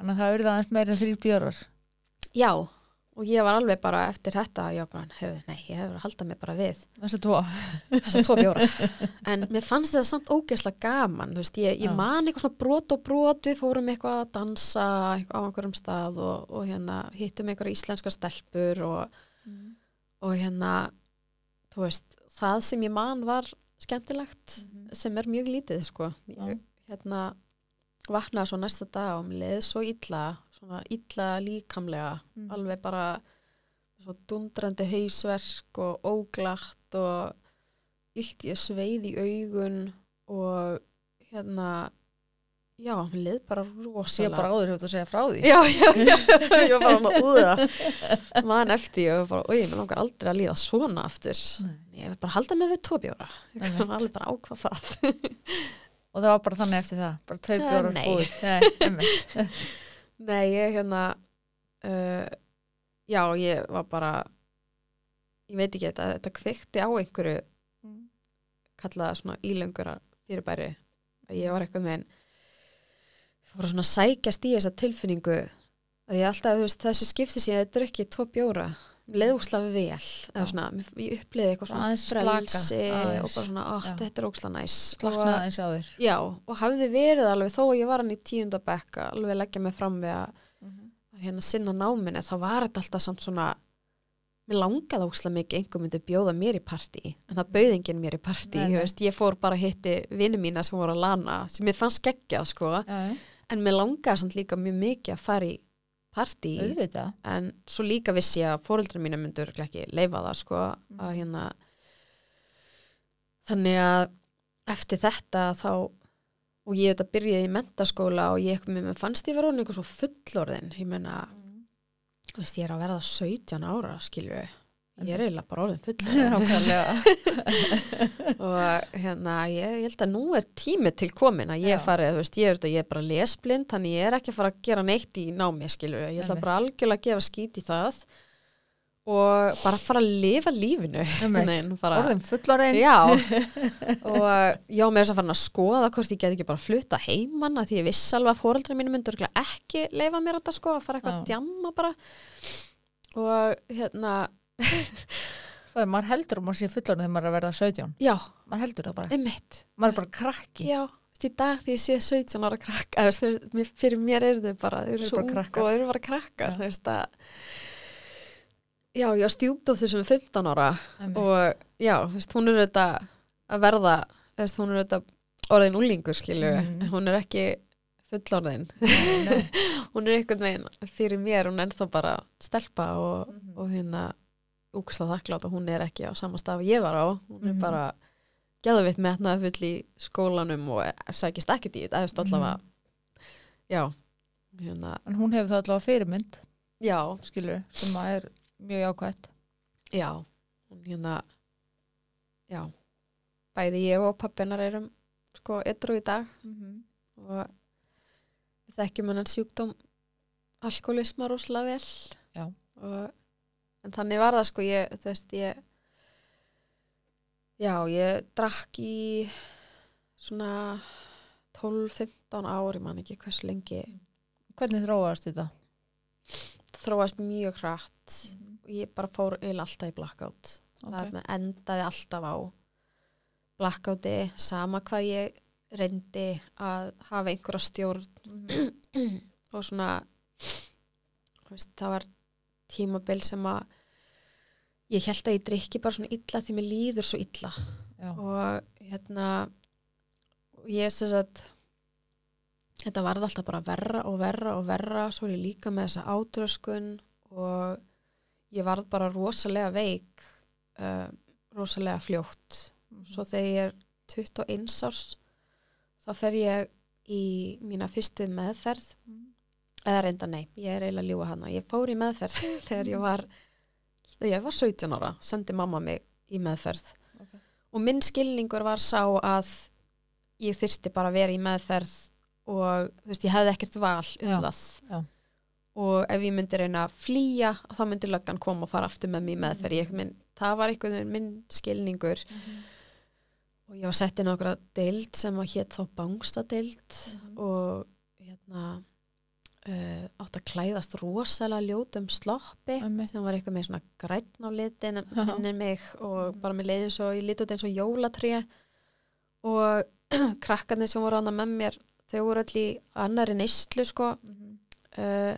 A: Þannig að það auðvitað aðeins meira en þrý björar.
B: já, og ég var alveg bara eftir þetta, var bara, heyrðu, nei, ég hefur að halda mig bara við
A: Þessi tvo.
B: þessar tvo bjóra en mér fannst þetta samt ógeðslega gaman þú veist, ég, ég
A: Já.
B: man eitthvað svona brot og brot við fórum eitthvað að dansa á einhverjum stað og, og hérna hittum einhverja íslenska stelpur og, og hérna þú veist, það sem ég man var skemmtilegt sem er mjög lítið sko. Ég, hérna, vaknaði svo næsta dag og mér leiði svo illa svona illa líkamlega
A: Mm.
B: alveg bara svo dundrandi hausverk og óglatt og illt ég sveið í augun og hérna já, mér leið bara rosalega.
A: Bara áður þú að segja frá því.
B: Já, já, já, ég var bara að úða mann eftir ég og bara, oi, mér langar aldrei að líða svona aftur. Ég vil bara halda mig við tvo bjóra. Ég
A: Einmitt.
B: kan alveg bara ákvað það.
A: Og það var bara þannig eftir það bara tveir
B: Eh,
A: búið. Nei, einmitt.
B: Nei, ég hérna uh, já, ég var bara ég veit ekki þetta, þetta kveikti á einhverju kallaða svona ílöngur fyrirbæri ég var eitthvað með en fór að svona sækjast í þessa tilfinningu að ég alltaf, veist, þessi skipti síðan þetta er ekki tvo bjóra leðúslega vel. Eða svona, ég uppliði eitthvað
A: Svona
B: frelsi og bara svona,
A: Já.
B: þetta er óksla næs.
A: Slaknaði eins á þér.
B: Já, og hafði verið alveg þó að ég var hann í tíundabekka alveg að leggja mig fram við að að hérna sinna náminni þá var þetta alltaf samt svona mér langaði óslega mikið einhver myndi bjóða mér í partí en það bauð enginn mér í partí ég, ég fór bara að hitti vinnu mína sem voru að lana sem ég fann skeggjað sko. En mér langaði samt líka mjög mikið að fara í partí.
A: Auðvitað.
B: En svo líka vissi ég að fóreldrar mínu myndur ekki leifa það sko
A: Mm.
B: að hérna þannig að eftir þetta þá og ég þetta byrjaði í mentaskóla og ég eitthvað með mér fannst ég orðin eitthvað svo fullorðin. Ég meina, þú veist, ég er að verða 17 ára, skilju ég er eiginlega bara orðin
A: nákvæmlega.
B: Og hérna, ég, ég held að nú er tími til komin að ég
A: Já.
B: farið, þú veist, ég er, ég er bara lesblind, þannig ég er ekki að fara að gera neitt í námi, skilur, ég ætla
A: Einmitt.
B: bara algjörlega að gefa skít í það og bara fara að lifa lífinu. Nein, bara,
A: orðin fullorðin
B: Já, og já, mér er þess að fara að skoða hvort ég get ekki bara að flutta heimann að því ég viss alveg að fóreldra mínu myndur ekki leifa mér þetta sko, að fara eitthvað að djamma bara. Og hérna
A: Svo maður heldur um að sé fullorðin þegar maður er að verða 17
B: já,
A: maður heldur það bara,
B: einmitt.
A: Maður er bara krakki.
B: Já, í dag því ég sé 17 ára krakka eða, veist, fyrir mér eru þau bara þau eru svo ung og þau eru bara krakkar þú veist að Já, ég stjúpdóttur sem er 15 ára
A: Einmitt.
B: og já, þú veist, hún er auðvitað að verða, þú veist, hún er auðvitað orðin úlingur, skilju
A: Mhm.
B: hún er ekki fullorðin. Hún er einhvern veginn fyrir mér, hún er ennþá bara stelpa og,
A: Mhm.
B: og hérna úksla þakklátt og hún er ekki á sama stað og ég var á, hún er
A: Mhm.
B: bara geðvitt metnaði full í skólanum og sækist ekkert í þetta, eftir allavega
A: Mhm.
B: já hérna,
A: en hún hefur það allavega fyrirmynd
B: já,
A: skilur, sem að er mjög jákvætt.
B: Já hún hérna já, bæði ég og pappinar erum sko edru í dag. Og við þekkjum hennan sjúkdóm alkoholisma rosalega vel.
A: Já.
B: og, en þannig var það sko ég, þú veist, ég já, ég drakk í svona 12-15 ár, ég man ekki hversu lengi
A: hvernig þróast þetta?
B: þróast mjög hratt og ég bara fór eiginlega alltaf í blackout það
A: Ok.
B: með endaði alltaf á blackouti sama hvað ég reyndi að hafa einhverja stjórn
A: Mhm.
B: og svona veist, það var tímabil sem að ég held að ég drikki bara svona illa því mér líður svo illa.
A: Já.
B: og hérna ég sem sagt þetta varð alltaf bara verra og verra og verra. Svo er ég líka með þessa átröskun og ég varð bara rosalega veik uh, rosalega fljótt. Svo þegar ég er 21 árs þá fer ég í mína fyrstu meðferð eða reynda nei, ég er eiginlega að ljúga hana ég fór í meðferð þegar ég var þegar ég var 17 ára sendi mamma mig í meðferð.
A: Ok.
B: og minn skilningur var sá að ég þyrsti bara að vera í meðferð og þú veist, ég hefði ekkert val um
A: Já,
B: það.
A: já.
B: og ef ég myndi reyna að flýja þá myndi löggan koma og fara aftur með mig í meðferð. Ég, minn, það var einhvern veginn minn skilningur. Og ég var sett inn á okkur deild sem að hétt þá bangstadeild og hérna uh, átt að klæðast rosalega ljótum sloppi
A: Einmitt.
B: sem var eitthvað með svona grætn á litin henni mig og bara með leiðin svo lítið út eins og jólatré. Og krakkarnir sem voru annað með mér þau voru allir í annari neyslu sko. Uh,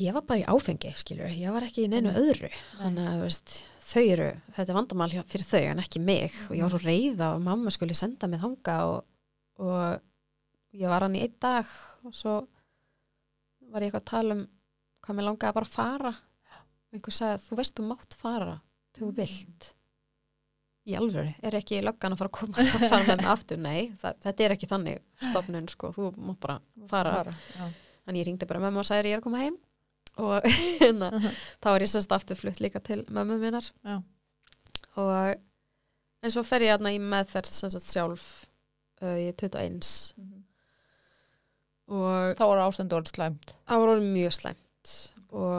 B: ég var bara í áfengi skilur, ég var ekki í neinu
A: Mm.
B: öðru. Þannig að veist, þau eru þetta er vandamál fyrir þau en ekki mig. Og ég var svo reyða og mamma skulle senda mig þanga og, og ég var hann í einn dag og svo var ég eitthvað að tala um hvað mér langaði bara að fara. Einhver sagði, þú veist þú mátt fara þegar þú vilt. Í alvöru, er ekki löggan að fara að koma að fara með mig aftur, nei það, þetta er ekki þannig stofnun, sko, þú mátt bara fara,
A: fara.
B: Þannig ég ringdi bara mömmu og sagði ég er að koma heim? Og hérna, þá var ég sérst aftur flutt líka til mömmu minnar.
A: Já.
B: og en svo fer ég hérna í meðferð sem sagt sjálf uh, ég er 21 og
A: Þá var ástendur orðið slæmt.
B: það var orðin mjög slæmt. Og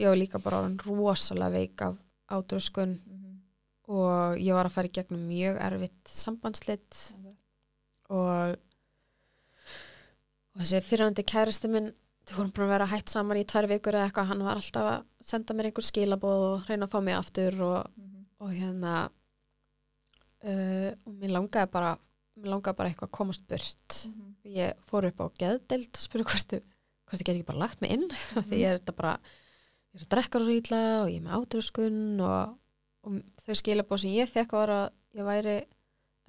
B: ég var líka bara orðin rosalega veik af ádröskun og ég var að fara í gegnum mjög erfitt sambandslit og, og þessi fyrirhandi kærasti minn þau vorum búin að vera hætt saman í tvær vikur eða eitthvað, hann var alltaf að senda mér einhver skilabóð og reyna að fá mig aftur og, og hérna uh, og mér langaði bara mér langaði bara eitthvað að komast burt. Ég fór upp á geðdeild og spurði hvort ég, hvort ég get ekki bara lagt mig inn. Af því ég er þetta bara ég er að drekka svo ítla og ég er með átröskun og, og þau skilabóð sem ég fekk var að ég væri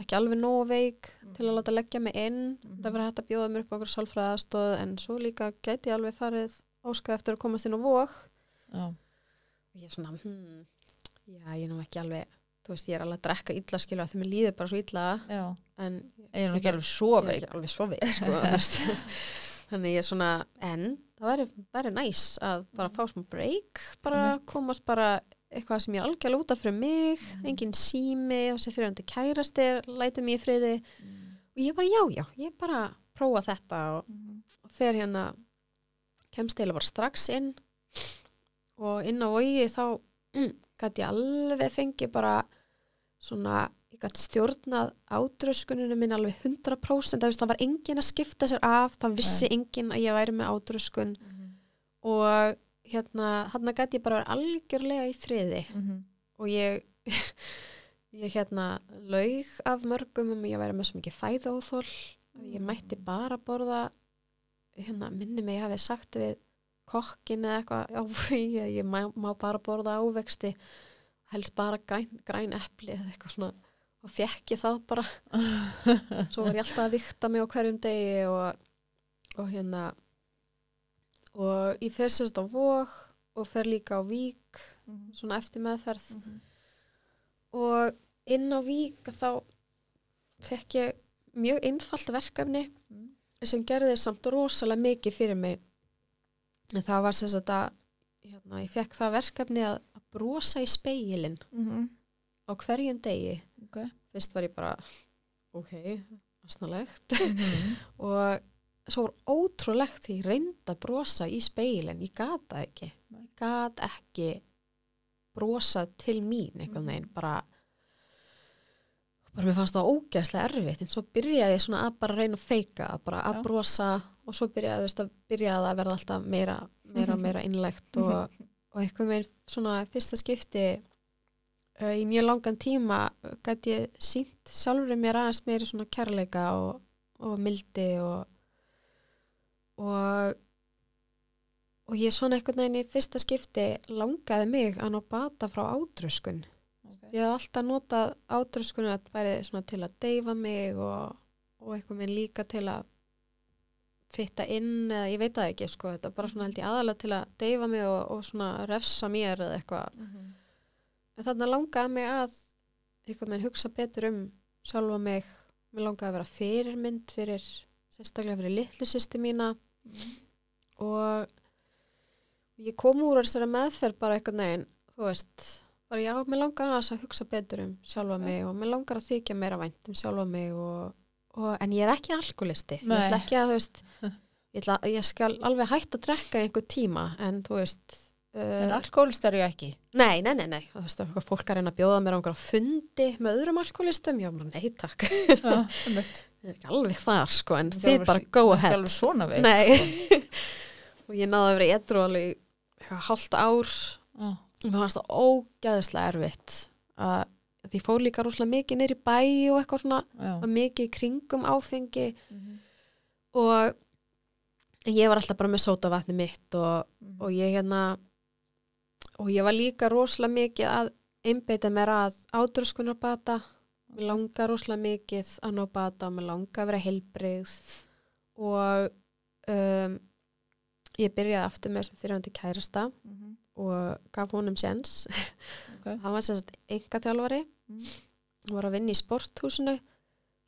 B: ekki alveg nógu veik til að láta leggja mig inn. Það verið hægt að bjóða mér upp á okkur sálfræðastóð en svo líka gæti ég alveg farið áskað eftir að komast inn á
A: Já.
B: og ég er svona hmm, já ég er nú ekki alveg þú veist ég er alveg að drekka illa skilja því mér líður bara svo illa
A: Já.
B: en
A: Ég er ekki alveg svo
B: er
A: veik.
B: alveg svo veik sko, þannig ég er svona en það væri næs að bara fá smá break bara
A: Einmitt.
B: komast bara eitthvað sem ég er algjörlega út af fyrir mig
A: Mhm.
B: engin sími og sér fyrir hann til kærastir lætum ég í friði og ég bara já já, ég bara prófa þetta og, og fer hérna kemst eða bara strax inn og inn á vogi þá mm, gæti ég alveg fengi bara svona, ég gæti stjórnað ádröskuninu minn alveg 100% það, veist, það var engin að skipta sér af það vissi engin að ég væri með ádröskun og hérna hann gæti ég bara vera algjörlega í friði. Og ég ég hérna laug af mörgum um að ég væri með svo mikið fæðóþól ég mætti bara borða hérna minni mig ég hafi sagt við kokkin eða eitthvað ég, ég má, má bara borða ávexti helst bara græn, græn epli eða eitthvað svona. Og fekk ég það bara. Svo var ég alltaf að vikta mig á hverjum degi og, og hérna og ég fer sérst á vóg og fer líka á vík svona eftir meðferð. Og inn á vík þá fekk ég mjög einfalt verkefni sem gerði samt rosalega mikið fyrir mig. En það var sagt að hérna, ég fekk það verkefni að brosa í speilin á hverjum degi.
A: Ok.
B: fyrst var ég bara ok, asnalegt. Og svo var ótrúlegt því ég reyndi að brosa í speilin ég gata ekki. Ég gat ekki brosa til mín einhvern veginn. Bara bara mér fannst það ógeðslega erfitt. En svo byrjaði ég svona að bara reyna að feika bara að brosa. Og svo byrjaði, veist, að byrjaði að verða alltaf meira meira, meira innlegt og, og einhvern veginn svona fyrsta skipti uh, í mjög langan tíma gæti ég sínt sjálfur mér aðeins meiri svona kærleika og, og mildi og og og ég svona veginn í fyrsta skipti langaði mig að ná bata frá ádröskun. Ég hef alltaf notað ádröskun að bæri svona til að deyfa mig og, og einhvern veginn líka til að fitta inn eða ég veit það ekki sko, þetta er bara svona held ég aðalega til að deyfa mig og, og svona refsa mér eða eitthvað. En þarna langaði mig að einhvern veginn hugsa betur um sjálfa mig, mér langaði að vera fyrirmynd fyrir, sérstaklega fyrir litlu sýsti mína. Og ég kom úr þessari meðferð bara einhvern veginn, þú veist bara já, mér langar að hugsa betur um sjálfa mig og mér langar að þykja meira vænt um sjálfa mig og, og, en ég er ekki alkoholisti, ég ætla ekki að þú veist ég, ætla, ég skal alveg hægt að drekka einhver tíma, en þú veist
A: En
B: uh,
A: alkoholist er ég ekki.
B: Nei, nei, nei, nei, þú veist, fólk er að reyna að bjóða mér á einhverja fundi með öðrum alkoholistum, já, nei, takk.
A: Einmitt.
B: Það er ekki alveg þar, sko, en þið bara go ahead.
A: alveg svona veik.
B: Nei. og ég náði að vera alveg í eitthvað hálft ár
A: Já.
B: og mér fannst það ógæðislega erfitt. Uh, því fór líka rosalega mikið nýr í bæ og eitthvað svona, mikið kringum áfengi.
A: Mhm.
B: og ég var alltaf bara með sótavatni mitt og og ég hérna og ég var líka rosalega mikið að einbeita mér að ádröskunar bata mér langar rosalega mikið að ná bata og mér langar að vera heilbrigð. Og um, ég byrjaði aftur með þessum fyrirhandi kærasta
A: Mhm.
B: og gaf honum séns.
A: Ok.
B: hann var sem sagt enga þjálfari
A: Mm.
B: var að vinna í sporthúsinu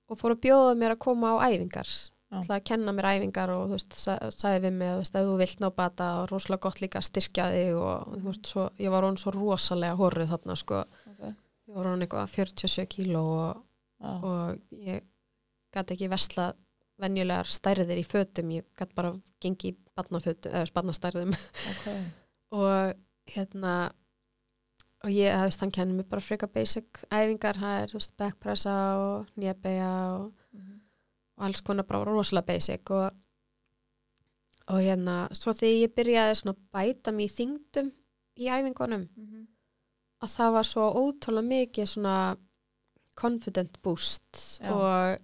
B: og fór að bjóða mér að koma á æfingar ætlaði að kenna mér æfingar og þú veist, sa- sagði við mig að veist, ef þú vilt ná bata og rosalega gott líka að styrkja þig og þú veist, svo, ég var hún svo rosalega horrið þarna sko,
A: Ok.
B: ég var hún eitthvað 47 kíló og,
A: Já.
B: og ég gæti ekki vesla venjulegar stærðir í fötum, ég gæti bara gengi í barnastærðum
A: Ok.
B: og hérna og ég, þú veist, hann kennir mér bara freka basic æfingar, það er, þú veist, backpressa og nýjabeja og,
A: Mhm.
B: og alls konar bara rosalega basic og, og hérna, svo þegar ég byrjaði svona bæta mér í þingdum í æfingunum,
A: Mhm.
B: að það var svo ótrúlega mikið svona confident boost
A: Já.
B: og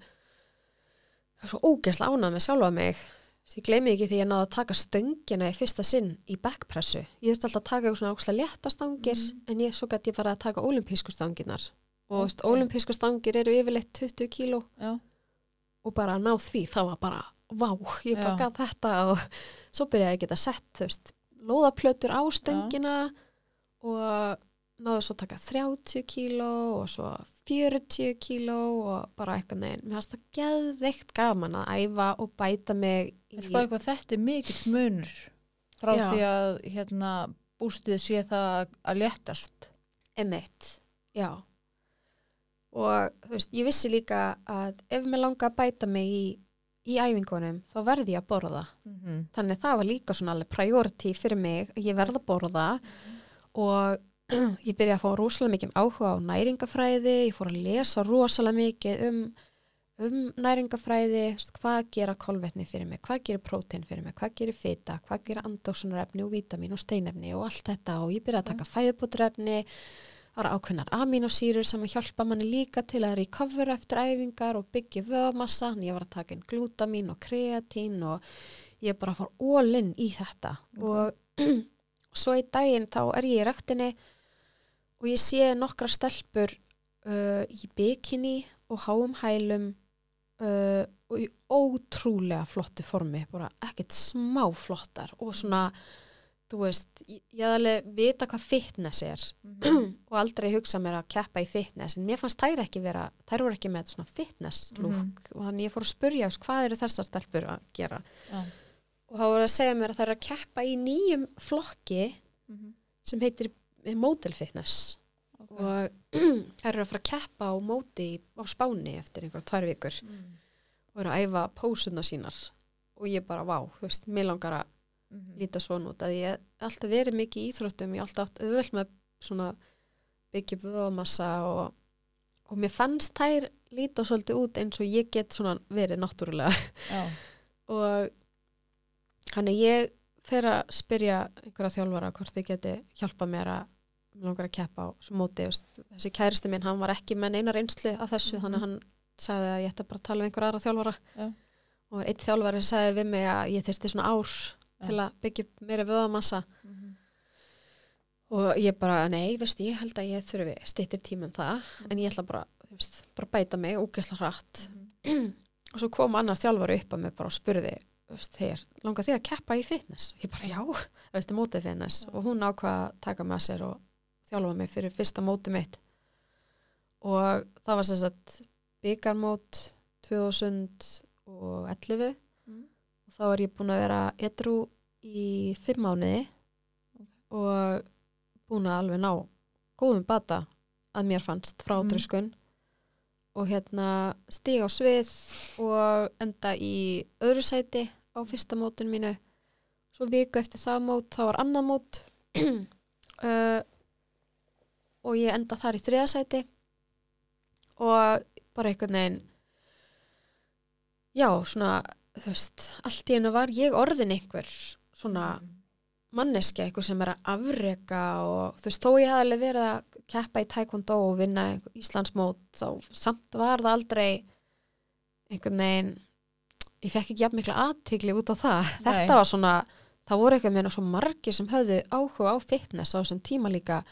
B: það var svo ógeðslega ánað með sjálfa mig ég gleymi ekki því ég náði að taka stöngina í fyrsta sinn í backpressu ég þurfti alltaf að taka eitthvað svona ógeðslega létta stangir
A: Mhm.
B: en ég svo gæti ég bara að taka olimpísku stanginar og
A: Ok.
B: okay. olimpísku stangir eru yfirleitt 20 kíló
A: Já.
B: og bara að ná því, það var bara vá, ég bara
A: Já.
B: gaf þetta og svo byrjaði ég að geta sett, veist lóðaplötur á stöngina og náðu svo að taka 30 kíló og svo 40 kíló og bara eitthvað neginn, mér fannst það geðveikt gaman að æfa og bæta mig í,
A: sko eitthvað þetta er mikill munur frá
B: Já.
A: því að hérna bústið sé það að léttast.
B: emitt, já. Og þú veist, ég vissi líka að ef mér langa að bæta mig í, í æfingunum, þá verði ég að borða
A: Mm
B: þannig það var líka svona alveg priority fyrir mig ég verða að borða og ég byrjaði að fá rosalega mikið áhuga á næringafræði, ég fór að lesa rosalega mikið um, um næringafræði, hvað gera kolvetni fyrir mig, hvað gerir prótein fyrir mig, hvað gerir fita, hvað gerir andóksunarefni og vítamin og steinefni og allt þetta og ég byrjaði að taka fæðubótrefni, var ákveðnar aminosýrur sem hjálpa manni líka til að recovera eftir æfingar og byggja vöðmassa, en ég var að taka inn glútamin og kreatín og ég bara fór ólinn í þetta og svo í daginn þá er ég í rektinni og ég sé nokkra stelpur uh, í bikini og háum hælum uh, og í ótrúlega flottu formi, bara ekkert smá flottar og svona þú veist, ég, hafði alveg vita hvað fitness er og aldrei hugsa mér að keppa í fitness en mér fannst þær ekki vera, þær voru ekki með svona fitness look
A: Mhm.
B: og þannig ég fór að spurja hvað eru þessar stelpur að gera
A: Já.
B: Og þá voru að segja mér að þær eru að keppa í nýjum flokki
A: Mhm.
B: sem heitir eh, model fitness
A: Ok.
B: og þær eru að fara að keppa á móti á spáni eftir einhverja tvær vikur
A: Mm.
B: og eru að æfa pósuna sínar og ég bara, vá, þú veist, mér langar að
A: Mhm.
B: líta svona út að ég hef alltaf verið mikið í íþróttum, ég hef alltaf átt auðvöld með svona byggja vöðamassa og, og mér fannst þær líta svolítið út eins og ég get svona verið náttúrulega og hann er ég fer að spyrja einhverja þjálfara hvort þið geti hjálpa mér að langar að keppa á móti veist. þessi kæristi minn, hann var ekki með neina reynslu af þessu,
A: Mhm.
B: þannig að hann sagði að ég ætti bara að tala um einhverja aðra þjálfara
A: Já.
B: og eitt þjálfari sagði við mig að ég þyrsti svona ár
A: Já.
B: til að byggja upp meira vöðamassa
A: Mhm.
B: og ég bara, nei, veistu, ég held að ég þurfi stýttir tíma en það, en ég ætla bara, veist, bara bæta mig ógeðslega hratt
A: Mhm.
B: og svo kom annar þjálfari upp að mig bara og spurði þeir, langar þið að keppa í fitness? ég bara, já, þú veist, mótið fitness. Og hún ákvað að taka með sér og þjálfa mig fyrir fyrsta mótið mitt. Og það var sem sagt byggarmót 2011
A: Mhm.
B: og þá er ég búin að vera edru í fimm mánuði. Og búin að alveg ná góðum bata að mér fannst frá
A: Mm.
B: druskun og hérna stig á svið og enda í öðru sæti á fyrsta mótun mínu. Svo viku eftir það mót þá var annað mót. Uh, og ég enda þar í þriða sæti. Og bara einhvern veginn já, svona þú veist, allt í hennu var ég orðin einhver svona manneskja, eitthvað sem er að afreka og þú veist, þó ég hafði alveg verið að keppa í taekwondo og vinna Íslandsmót, þá samt var það aldrei einhvern veginn ég fekk ekki jafn mikla aðtigli út á það,
A: Nei.
B: þetta var svona það voru eitthvað meina svo margir sem höfðu áhuga á fitness á þessum tíma líka.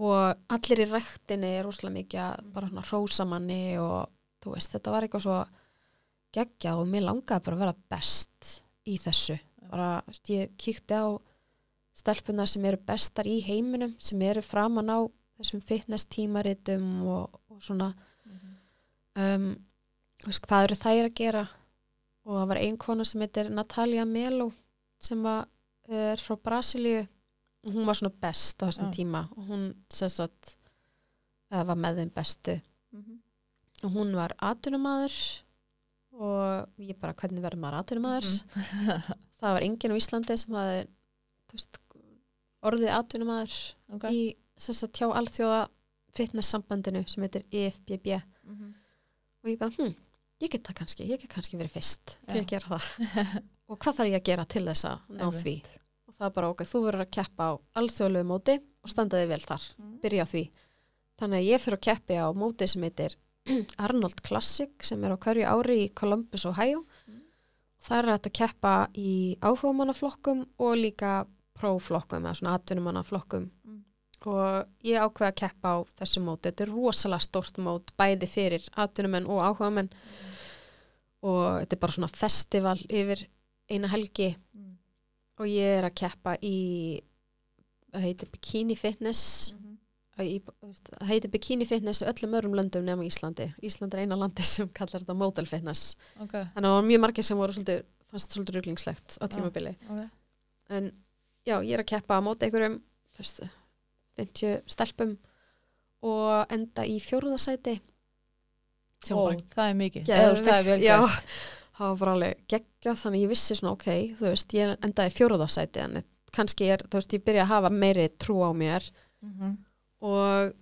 B: Og allir í rektinni er úslega mikið að bara svona hrósamanni og þú veist, þetta var eitthvað svo geggja og mér langaði bara að vera best í þessu. Bara, veist, ég kíkti á stelpunar sem eru bestar í heiminum sem eru framan á þessum fitness tímaritum og, og svona. Um, þú veist, hvað eru þær að gera og það var ein kona sem heitir Natalia Melo sem var, er frá Brasilíu. Og hún var svona best á þessum
A: Já.
B: tíma. Og hún sess að eða var með þeim bestu. Og hún var atvinnumæður og ég bara hvernig verður maður atvinnumæður það var enginn á Íslandi sem hafði veist, orðið atvinnumæður
A: ok.
B: í sess að tjá alþjóða fitness sambandinu sem heitir EFBB
A: Mhm.
B: og ég bara, hm, ég get það kannski, ég get kannski verið fyrst til að gera það. Og hvað þarf ég að gera til þess að ná því? Og það er bara ok, þú verður að keppa á alþjóðlegu móti og standaði vel þar,
A: Mhm.
B: byrja á því. Þannig að ég fyrir að keppi á móti sem heitir Arnold Classic sem er á hverju ári í Columbus, Ohio.
A: Mhm.
B: það er að keppa í áhugamannaflokkum og líka próflokkum eða svona atvinnumannaflokkum.
A: Mm.
B: og ég ákveða að keppa á þessu móti. Þetta er rosalega stórt mót bæði fyrir atvinnumenn og áhugamenn og þetta er bara svona festival yfir eina helgi.
A: Mm.
B: og ég er að keppa í það heitir Bikini Fitness.
A: Mhm.
B: í, þú veist, það heitir Bikini Fitness í öllum öðrum löndum nema Íslandi. Ísland er eina landi sem kallar þetta Model Fitness.
A: Ok.
B: Þannig að það var mjög margir sem voru svolítið fannst svolítið ruglingslegt á tímabili.
A: Ok.
B: En já, ég er að keppa á móti einhverjum þú veist, 50 stelpum og enda í fjórðasæti sem
A: Ó,
B: bara
A: það er mikið. Eða, veist, það er vel gert.
B: Það var bara alveg geggja þannig ég vissi svona ok, þú veist, ég endaði í fjórðasæti en kannski er, þú veist, ég byrja að hafa meiri trú á mér.
A: Mhm.
B: og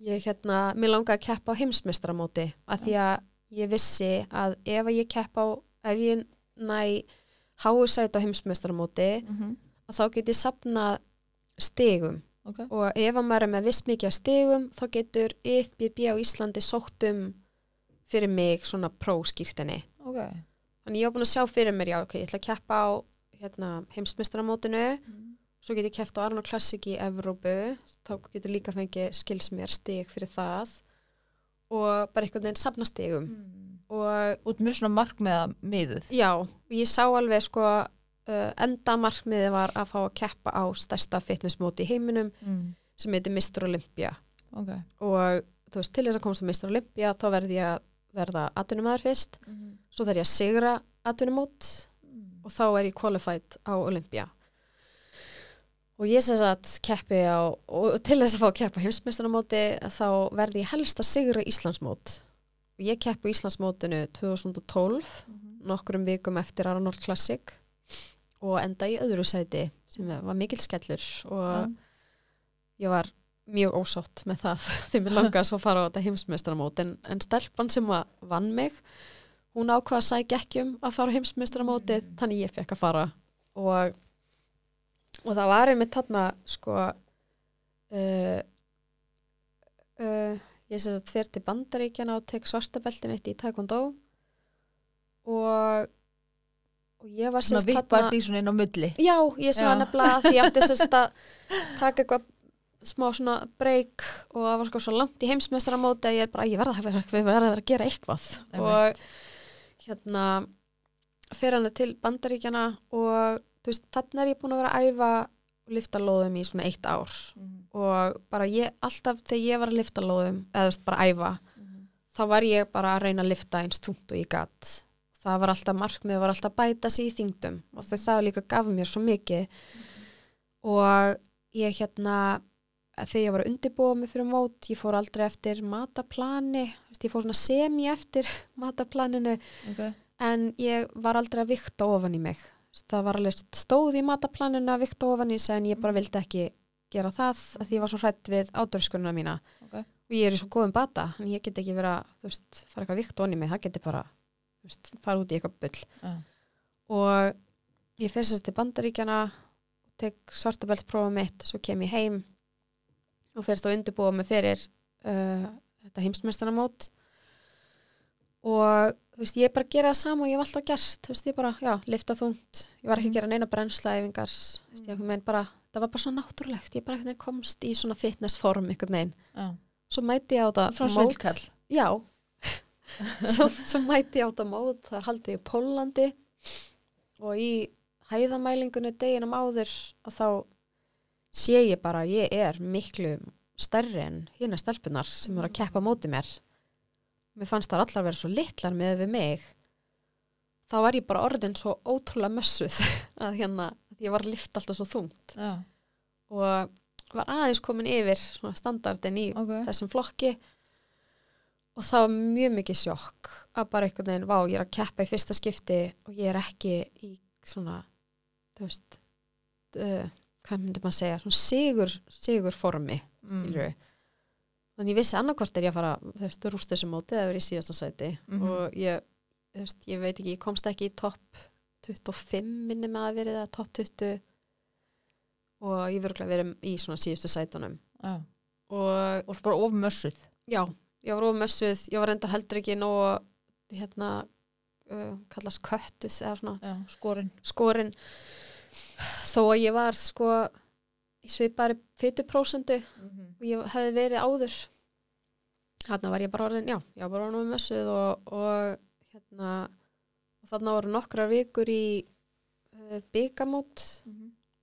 B: ég hérna, mér langaði að keppa á heimsmeistaramóti af því að ég vissi að ef að ég keppa á, ef ég næ háusæti á heimsmeistaramóti
A: Mhm.
B: að þá get ég sapnað stigum.
A: Ok.
B: Og ef að maður er með viss mikið af stigum þá getur IFBB á Íslandi sótt um fyrir mig svona próskýrtinni
A: ok
B: þannig ég var búin að sjá fyrir mér, já ok, ég ætla að keppa á hérna, heimsmeistaramótinu svo get ég keppt á Arnold Classic í Evrópu, þá getur líka fengið skils mér stig fyrir það og bara einhvern veginn sapna stigum
A: Mm.
B: og
A: út mjög svona markmiða miðuð
B: já, ég sá alveg sko uh, enda markmiði var að fá að keppa á stærsta fitnessmóti í heiminum
A: mm.
B: sem heitir Mr. Olympia
A: ok
B: og þú veist, til þess að komast á Mr. Olympia þá verði ég að verða atvinnumæður fyrst
A: Mhm.
B: svo þarf ég að sigra atvinnumót
A: Mm.
B: og þá er ég qualified á Olympia og ég sem sagt keppi á og til þess að fá að keppa á heimsmeistarmóti þá verði ég helst að sigra Íslandsmót og ég keppi Íslandsmótinu 2012
A: Mhm.
B: nokkrum vikum eftir Arnold Classic og enda í öðru sæti sem var mikil skellur og ég var mjög ósátt með það þegar mér langaði svo að fara á þetta heimsmeistaramót en, en stelpan sem vann mig hún ákvaða að sækja ekki um að fara á heimsmeistaramótið
A: Mm.
B: þannig ég fekk að fara og, og það var einmitt þarna sko uh, uh, ég sé að tver til bandaríkjana og tek svartabelti mitt í taekwondo og og ég var sérst
A: því á milli
B: Já, ég
A: Já.
B: nefnilega að því ég átti sérst að taka eitthvað smá svona break og það var sko svo langt í heimsmeistaramóti að ég er bara, ég verða að vera, að vera að gera eitthvað
A: Einmitt.
B: og hérna fyrir hann til bandaríkjana og veist, þannig er ég búin að vera að æfa og lifta lóðum í svona eitt ár
A: Mhm.
B: og bara ég, alltaf þegar ég var að lifta lóðum eða þú veist, bara æfa
A: Mhm.
B: þá var ég bara að reyna að lifta eins þungt og ég gatt það var alltaf markmið, var alltaf að bæta sig í þingdum og það líka gaf mér svo mikið og ég hérna þegar ég var að undirbúa mig fyrir mót ég fór aldrei eftir mataplani ég fór svona semi eftir mataplaninu.
A: Ok.
B: En ég var aldrei að vikta ofan í mig. Það var alveg stóð í mataplaninu að vikta ofan í en ég bara vildi ekki gera það að því ég var svo hrætt við ádörskununa mína.
A: Ok.
B: Og ég er í svo góðum bata en ég get ekki vera að þú veist, fara eitthvað vikt onni mig, það geti bara þú veist, fara út í eitthvað bull.
A: Já.
B: og ég fer sérst til bandaríkjana tek svartabeltprófa mitt svo kem ég heim og fer þá undirbúa mig fyrir uh, þetta heimsmeistanamót og þú veist, ég er bara að gera það sama og ég hef alltaf gert. Þú veist, ég bara, já, lifta þungt. Ég var ekki að
A: Mhm.
B: gera neina veginn bara, það var bara svo náttúrulegt. Ég bara komst í svona fitnessform einhvern veginn.
A: Já.
B: svo mæti ég á
A: svona
B: mót.
A: svindkall
B: Já, svo, svo mæti ég átt að mót. Þar haldi ég í Pólandi og í hæðamælingunni deginum áður og þá sé ég bara að ég er miklu stærri en hérna stelpunar sem eru að keppa á móti mér. Mér fannst það allar vera svo litlar með við mig. Þá var ég bara orðin svo ótrúlega mössuð að hérna, ég var að lifta alltaf svo þungt.
A: Já,
B: og var aðeins komin yfir standardin í
A: ok.
B: þessum flokki. Og það var mjög mikið sjokk að bara einhvern veginn, vá, ég er að keppa í fyrsta skipti og ég er ekki í svona, þú veist uh, hvað myndi maður segja svona sigur, sigur formi
A: Mm.
B: þannig ég vissi annarkvort er ég að fara, þú veist, rúst þessu móti eða verið í síðasta sæti
A: Mhm.
B: og ég, þú veist, ég veit ekki, ég komst ekki í topp 25 minni með að verið eða topp 20 og ég verður verið í svona síðustu sætunum
A: Já.
B: og
A: Og bara ofmössuð.
B: Já, ég var ofmössuð, ég var reyndar heldur ekki nóg hérna uh, kallast köttuð eða svona
A: Já, skorinn.
B: skorin þó að ég var sko í svipari fytuprósendu og ég hefði verið áður. Þarna var ég bara orðin, já, ég var bara orðin ofmössuð og, og hérna og þarna voru nokkrar vikur í uh, byggamót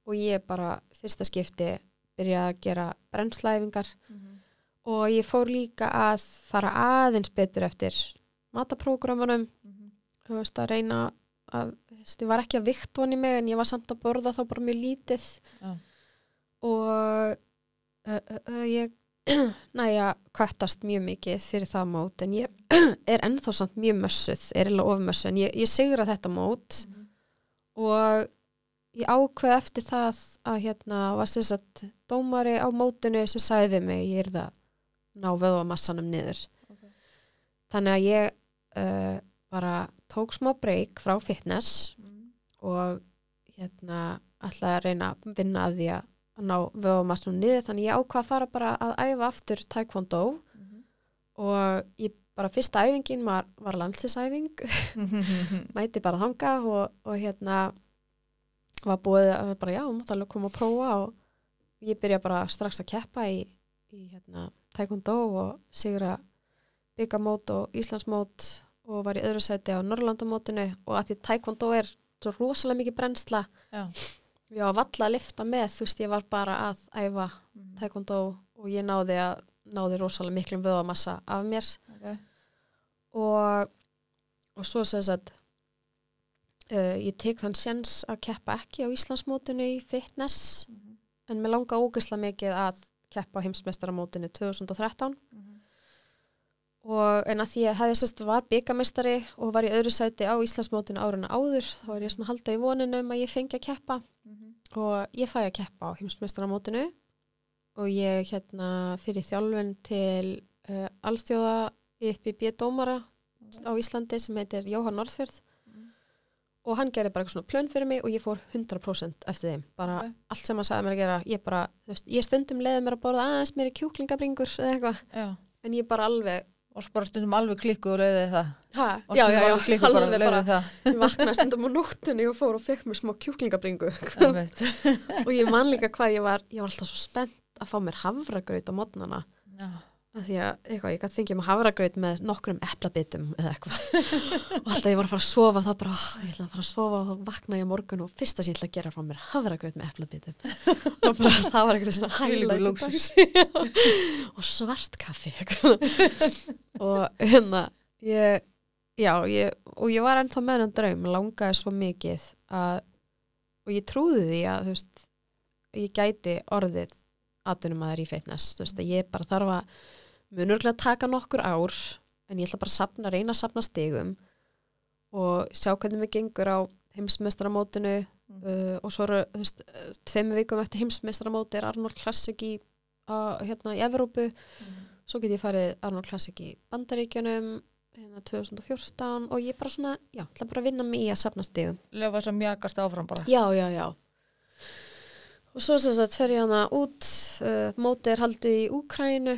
B: og ég bara fyrsta skipti byrjaði að gera brennslæfingar og ég fór líka að fara aðeins betur eftir mataprógramunum þú veist að reyna að, veist, ég var ekki að vikt voni mig en ég var samt að borða þá bara mjög lítið
A: Já.
B: og uh, uh, uh, ég næja kvættast mjög mikið fyrir það mót en ég er ennþá samt mjög mössuð, er eða ofmössuð en ég, ég sigra þetta mót og ég ákveð eftir það að hérna var að dómari á mótinu sem sagði við mig ég er það ná vöðvamassanum niður
A: Ok.
B: þannig að ég bara tók smá breyk frá fitness og hérna ætlaði að reyna að vinna að því að ná vöðvamassanum niður. Þannig ég ákvað að fara bara að æfa aftur taekwondo og ég bara fyrsta æfingin var, var landslisæfing mæti bara þanga og, og hérna var búið að bara já, mátt alveg koma að prófa og ég byrja bara strax að keppa í, í hérna, taekwondo og sigra byggamót og Íslandsmót og var í öðru sæti á Norrlandamótinu og að því taekwondo er svo rosalega mikið brennsla
A: Já.
B: ég var valla að lifta með þú veist, ég var bara að æfa taekwondo og ég náði að náði rosalega miklum vöðamassa af mér.
A: Ok.
B: og, og svo sem sagt uh, ég tek þann sjens að keppa ekki á Íslandsmótinu í fitness en mér langa ógeðslega mikið að keppa á heimsmeistaramótinu 2013 og en að því að hefði sérst var byggamestari og var í öðru sæti á Íslandsmótinu áruna áður þá var ég svona halda í voninu um að ég fengi að keppa. Og ég fæ að keppa á heimsmeistaramótinu. Og ég hérna fyrir þjálfun til uh, alþjóða IFBB dómara á Íslandi sem heitir Jóhann Norðfjörð. Og hann gerði bara eitthvað svona plön fyrir mig og ég fór 100% eftir þeim. Bara
A: Ok.
B: allt sem hann sagði mér að gera ég bara, þú veist, ég stundum leiði mér að borða aðeins mér í kjúklingabringur eða eitthvað. En ég bara alveg
A: Og svo bara stundum alveg klikku og leiði það.
B: ha,
A: Og stundum
B: já, já,
A: alveg klikku
B: alveg
A: leiði
B: bara
A: það.
B: ég vaknaði stundum á nóttunni og fór og fekk mér smá kjúklingabringu og ég man líka hvað ég var ég var alltaf svo spennt að fá mér havragraut á mótnana
A: Já.
B: Að því að eitthvað, ég gæti fengið mér havragraut með nokkrum eplabitum eða eitthvað. Og alltaf ég var að fara að sofa þá bara, "Ah, ég ætla að fara að sofa og vakna ég á morgun og fyrsta sem ég ætla að gera frá mér havragraut með eplabitum. Og bara, það var eitthvað svona dags. og svart kaffi og hérna ég, já, ég, og ég var ennþá með hennan draum, langaði svo mikið að, og ég trúði því að, þú veist, ég gæti orðið aðtunum að það er í fitness, þú veist, að ég bara þarf að munurlega taka nokkur ár en ég ætla bara að sapna, reyna að sapna stigum og sjá hvernig mér gengur á heimsmeistaramótinu
A: Mm.
B: uh, og svo eru, uh, tveimu vikum eftir heimsmeistaramóti er Arnold Classic í, uh, hérna í Evrópu svo get ég farið Arnold Classic í Bandaríkjunum hérna 2014 og ég bara svona, já, ætla bara að vinna mig í að sapna stigum
A: Lefa þess að mjagast áfram bara.
B: Já, já, já. Og svo sem sagt fer ég hana út, uh, mótið er haldið í Úkrænu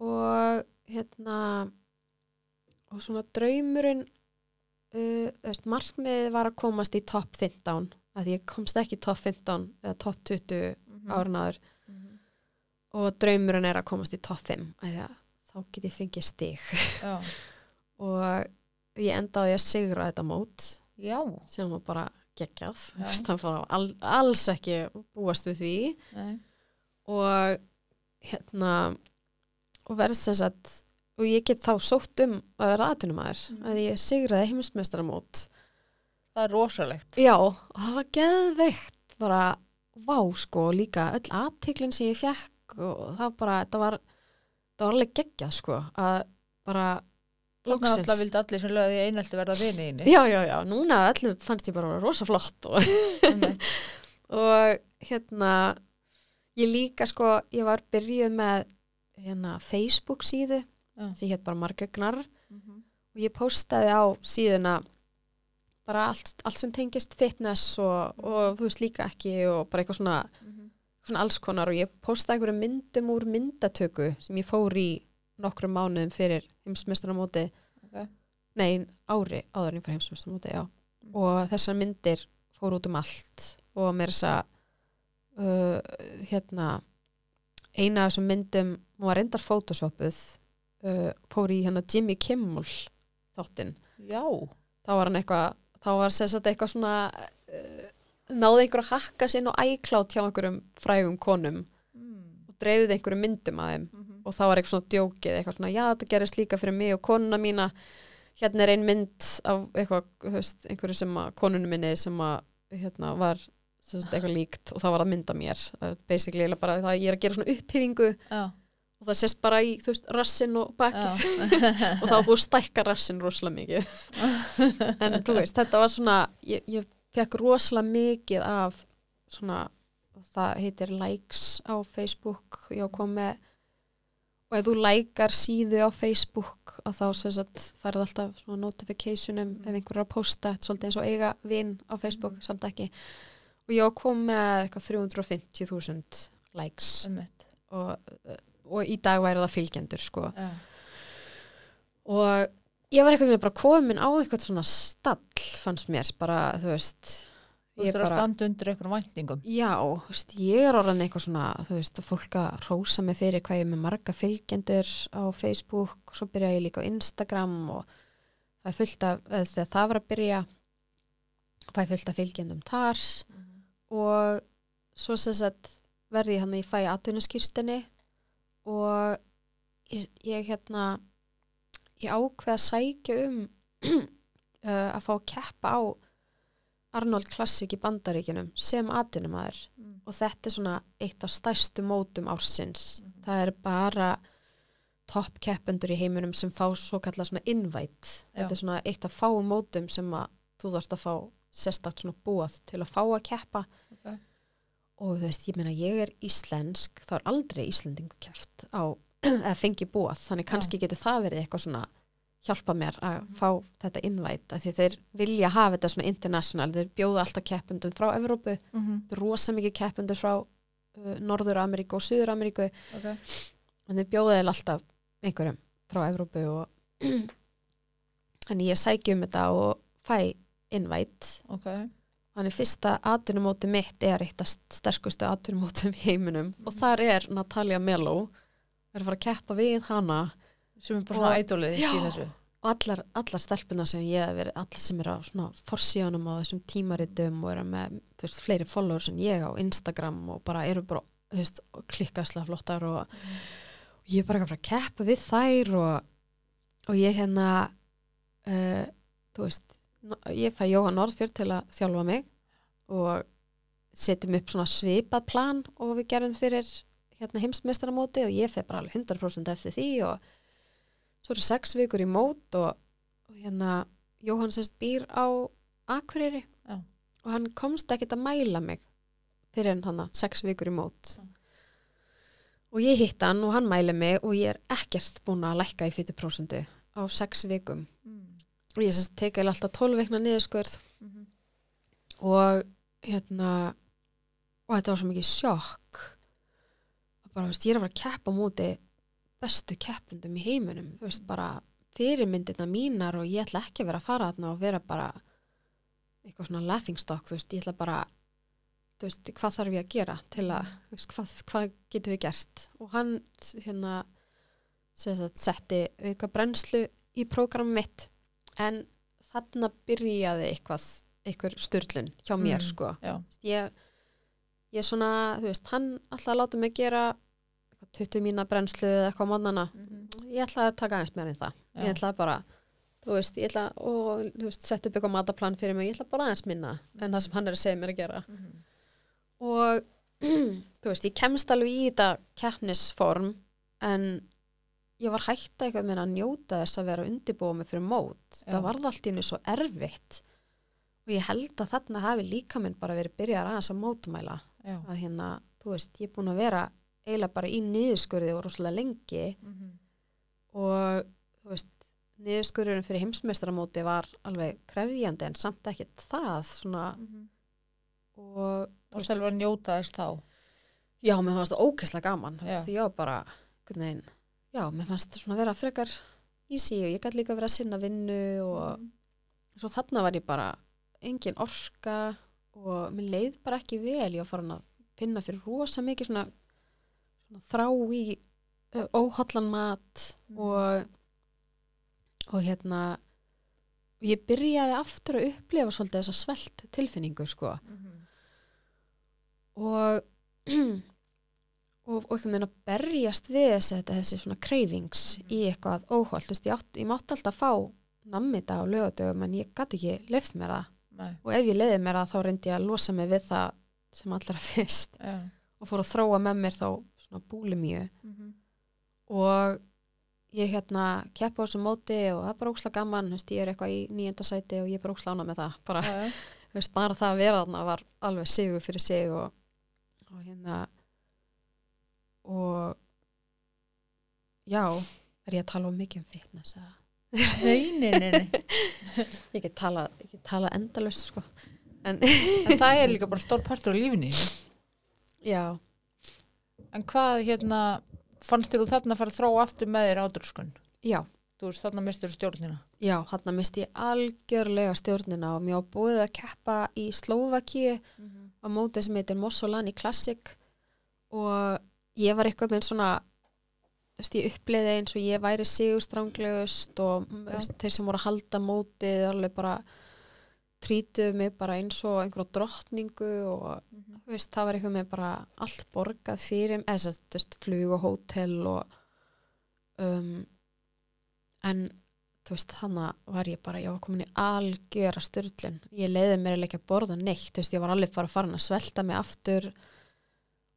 B: og hérna, og svona draumurinn, uh, veist, markmiðið var að komast í topp 15, að ég komst ekki í topp 15 eða topp 20
A: Mhm.
B: árun áður. Og draumurinn er að komast í topp 5, að því að þá get ég fengið stig.
A: Já.
B: og ég endaði að sigra þetta mót
A: Já,
B: sem var bara geggjað. Það fór al, alls ekki búast við því.
A: Nei,
B: og hérna og verð sem sagt og ég get þá sótt um að vera aðtunumæður
A: Mhm.
B: að ég sigraði heimsmeistaramót
A: það er rosalegt.
B: já, og það var geðveikt bara, vá sko, líka öll aðtiklinn sem ég fekk og það bara, það var það var alveg geggjað sko að bara
A: Þannig að alltaf vildi allir sem lögði einhaldi verða vini inni.
B: já, já, já, núna öllum fannst ég bara rosa flott og og hérna ég líka sko, ég var byrjuð með hérna Facebook síðu
A: Já.
B: sem hétt bara Margrét Gnarr
A: Mhm.
B: og ég postaði á síðuna bara allt, allt sem tengist fitness og, og þú veist líka ekki og bara eitthvað svona,
A: Mhm.
B: svona alls konar og ég postaði einhverju myndum úr myndatöku sem ég fór í nokkrum mánuðum fyrir heimsmeistaramóti
A: Ok.
B: nei, ári áður en ég fyrir heimsmeistaramóti, já og þessar myndir fór út um allt og mér þess að uh, hérna eina af þessum myndum hún var reyndar photoshopuð uh, fór í hérna Jimmy Kimmel þáttinn,
A: Já,
B: þá var hann eitthvað þá var sagt eitthvað svona uh, náði einhver að hakka sinn og æklátt hjá einhverjum frægum konum
A: mm.
B: og dreifði einhverjum myndum að þeim
A: Mhm.
B: og þá var eitthvað svona djókið, eitthvað svona já þetta gerist líka fyrir mig og konuna mína hérna er ein mynd af eitthvað, veist, einhverju sem að konunum minni sem að hérna var eitthvað líkt og þá var það mynd af mér. Það basically bara það að ég er að gera svona upphyfingu
A: já,
B: og það sést bara í, veist, rassin og bakið. Og þá var búið að stækka rassin rosalega mikið. En þú veist, þetta var svona ég, ég fekk rosalega mikið af svona það heitir likes á Facebook. Ég kom með og ef þú lækar síðu á Facebook að þá færð alltaf notificationum ef einhver er að posta. Svolítið eins og eiga vinn á Facebook samt ekki og ég kom með eitthvað 350.000 likes. Og, og í dag væri það fylgjendur sko.
A: Já.
B: og ég var eitthvað með bara komin á eitthvað svona stall fannst mér bara, þú veist
A: Þú
B: ég
A: ættir að standa undir einhverjum væntingum.
B: já, þú veist, ég er orðan eitthvað svona þú veist, að fólk að rósa mig fyrir hvað ég er með marga fylgjendur á Facebook og svo byrja ég líka á Instagram og það er fullt af þegar það var að byrja það er fullt af fylgjendum þar og svo sem sagt verði hann að ég fæ atvinnaskýrstinni og ég, ég hérna ég ákveð að sækja um uh, að fá að keppa á Arnold Classic í bandaríkinum sem atvinnumæður
A: Mm.
B: og þetta er svona eitt af stærstu mótum ársins.
A: Mhm.
B: Það er bara topp keppendur í heiminum sem fá svo kallað svona invite.
A: Já.
B: Þetta er svona eitt af fáum mótum sem að þú þarfst að fá sérstakt svona búað til að fá að keppa.
A: Ok.
B: og þú veist, ég meina ég er íslensk, þá er aldrei íslendingu keppt á, eða fengi búað þannig kannski getur það verið eitthvað svona hjálpa mér að fá þetta invite af því þeir vilja hafa þetta svona international, þeir bjóða alltaf keppendum frá Evrópu, þetta er rosa mikið keppendur frá uh, Norður-Ameríku og Suður-Ameríku.
A: Ok.
B: en þeir bjóða þeir alltaf einhverjum frá Evrópu og þannig ég sæki um þetta og fæ invite.
A: Ok.
B: Þannig fyrsta atvinnumóti mitt er eitt af sterkustu atvinnumótum í heiminum. Og
A: Mhm.
B: þar er Natalia Melo er að fara að keppa við hana.
A: Sem er bara
B: Og-
A: svona ædólið
B: og allar, allar stelpuna sem ég hef verið, allar sem er á svona forsíðanum á þessum tímaritum og eru með veist, fleiri followers en ég á Instagram og bara eru bara veist, klikkaslega flottar og, og ég er bara að fara að keppa við þær og, og ég hérna uh, þú veist ég fæ Jóhann Norðfjörð til að þjálfa mig og setjum upp svona svipað plan og við gerum fyrir hérna heimsmeistaramóti og ég feð bara alveg 100% eftir því og svo eru sex vikur í mót og, og hérna Jóhann sérst býr á Akureyri
A: Já.
B: og hann komst ekkert að mæla mig fyrir en þannig sex vikur í mót
A: Já.
B: og ég hitt hann og hann mæli mig og ég er ekkert búin að lækka í 40% á sex vikum
A: Mm.
B: Ég sérst teka alltaf 12 vikna niðurskurð.
A: Mhm.
B: og hérna og þetta var svo mikið sjokk. Að bara, veist, ég er að fara að keppa á móti bestu keppundum í heiminum. Veist, bara fyrirmyndirna mínar og ég ætla ekki að vera að fara þarna og vera bara eitthvað svona laughing stock, þú veist, ég ætla bara þú veist, hvað þarf ég að gera til að, þú veist, hvað, hvað getum við gert? Og hann hérna setti auka brennslu í prógram mitt en þarna byrjaði eitthvað, eitthvað styrlun hjá mér
A: Mm.
B: sko. ég, ég svona, þú veist, hann alltaf að láta mig gera eitthvað 20 mína brennslu eða eitthvað mannana ég ætla að taka aðeins meira en það.
A: Já.
B: ég ætla bara, þú veist, ég ætla og, þú veist, setja upp eitthvað mataplan fyrir mig. Ég ætla bara aðeins minna en það sem hann er að segja mér að gera. Og þú veist, ég kemst alveg í þetta keppnisform en ég var hægt eitthvað með að njóta þess að vera að undirbúa mig fyrir mót.
A: Já.
B: það varð allt í hennu svo erfitt. Og ég held að þarna hafi líka minn bara verið byrjar aðeins að mótumæla
A: Já.
B: að hérna, þú veist, ég er búin að vera eiginlega bara í niðurskurði og rosalega lengi. Og þú veist, niðurskurðurinn fyrir heimsmeistaramóti var alveg krefjandi en samt ekki það svona. Og
A: Og stelur að njóta þess þá.
B: já, mér fannst það ókesslega gaman. Þú veist, ég var bara, einhvern veginn já, mér fannst svona vera frekar easy og ég gæti líka vera að sinna vinnu og svo þarna var ég bara engin orka og mér leið bara ekki vel. Ég var farin að finna fyrir rosa mikið svona, svona þrá í uh, óhallan mat
A: Mm.
B: og og hérna ég byrjaði aftur að upplifa svolítið þessa svelt tilfinningu sko og og, og ekki meina berjast við þessi, þetta- þessi svona cravings í eitthvað óholt, þú veist, ég, átt, ég mátti alltaf fá nammita á lögadögum en ég gæti ekki leift mér það.
A: Nei.
B: og ef ég leiði mér það þá reyndi ég að losa mig við það sem allra fyrst.
A: Já.
B: og fór að þróa með mér þá svona búlimíu.
A: Mhm.
B: og ég hérna keppa á þessu móti og það er bara óksla gaman, þú veist, ég er eitthvað í nýjönda sæti og ég er bara óksla ána með það. Bara, þú veist, bara það að vera þarna var alveg sigur fyrir sig og, og hérna og já, er ég að tala um mikið um fitness eða?
A: Nei, nei, nei,
B: ég get tala, ég get tala endalust sko en
A: En það er líka bara stór partur á lífinni.
B: já,
A: En hvað hérna, fannst þér þú þarna að fara að þróa aftur með þér ádröskun?
B: já
A: Þú veist, þarna mistur stjórnina.
B: Já, hann misti ég algjörlega stjórnina og mér var búið að keppa í Slovakíu á móti sem heitir Mossolani Classic og ég var eitthvað með svona þú veist, ég uppleiði eins og ég væri sigurstranglegust og veist, þeir sem voru að halda mótið alveg bara trítuðu mig bara eins og einhverja drottningu og þú veist, það var eitthvað með bara allt borgað fyrir eða þú veist, flug og hótel og um, en þú veist, þannig var ég bara, ég var komin í algjöra styrlun, ég leiði mér ekki að borða neitt, þú veist, ég var alveg bara farin að svelta mig aftur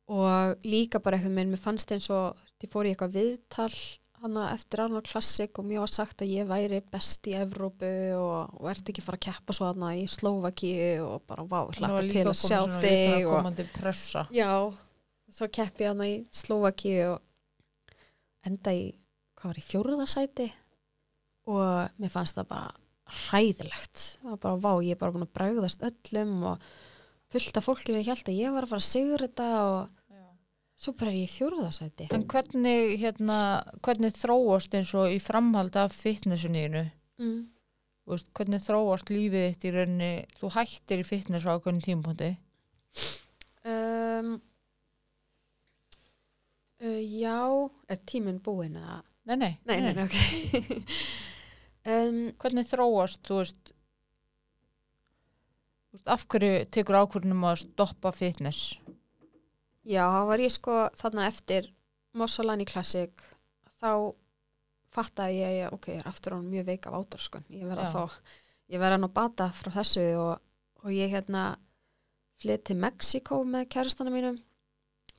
B: og líka bara eitthvað minn, mér fannst eins og ég fór í eitthvað viðtal hana eftir Arnold Classic og mér var sagt að ég væri best í Evrópu og, og ert ekki fara að keppa svo hana í Slovakíu og bara vá, ég hlakka til að sjá þig og
A: komandi pressa.
B: Já, svo keppi ég hana í Slovakíu og enda í, hvað var í fjóruðarsæti og mér fannst það bara hræðilegt. Það var bara vá, ég er bara búin að bregðast öllum og fullt af fólki sem held að ég var að fara að sigur þetta og svo bara er ég fjóruðarsæti.
A: En hvernig, hérna, hvernig þróast eins og í framhald af fitnessunniðinu?
B: Mm.
A: Hvernig þróast lífið þitt í rauninni, þú hættir í fitness á ákveðin tímpúndi?
B: Um, uh, já, er tíminn búinn eða?
A: Nei, nei,
B: Nei, nei, nei, ok. um,
A: Hvernig þróast, þú veist, af hverju tekur ákvörðunum að stoppa fitness?
B: Já, þá var ég sko þarna eftir Mossolani Classic. Þá fattaði ég, ég, ok, ég er aftur án mjög veik af ádraskun, ég verð að fá ég verð að ná bata frá þessu og, og ég hérna flytt til Mexiko með kærastana mínum.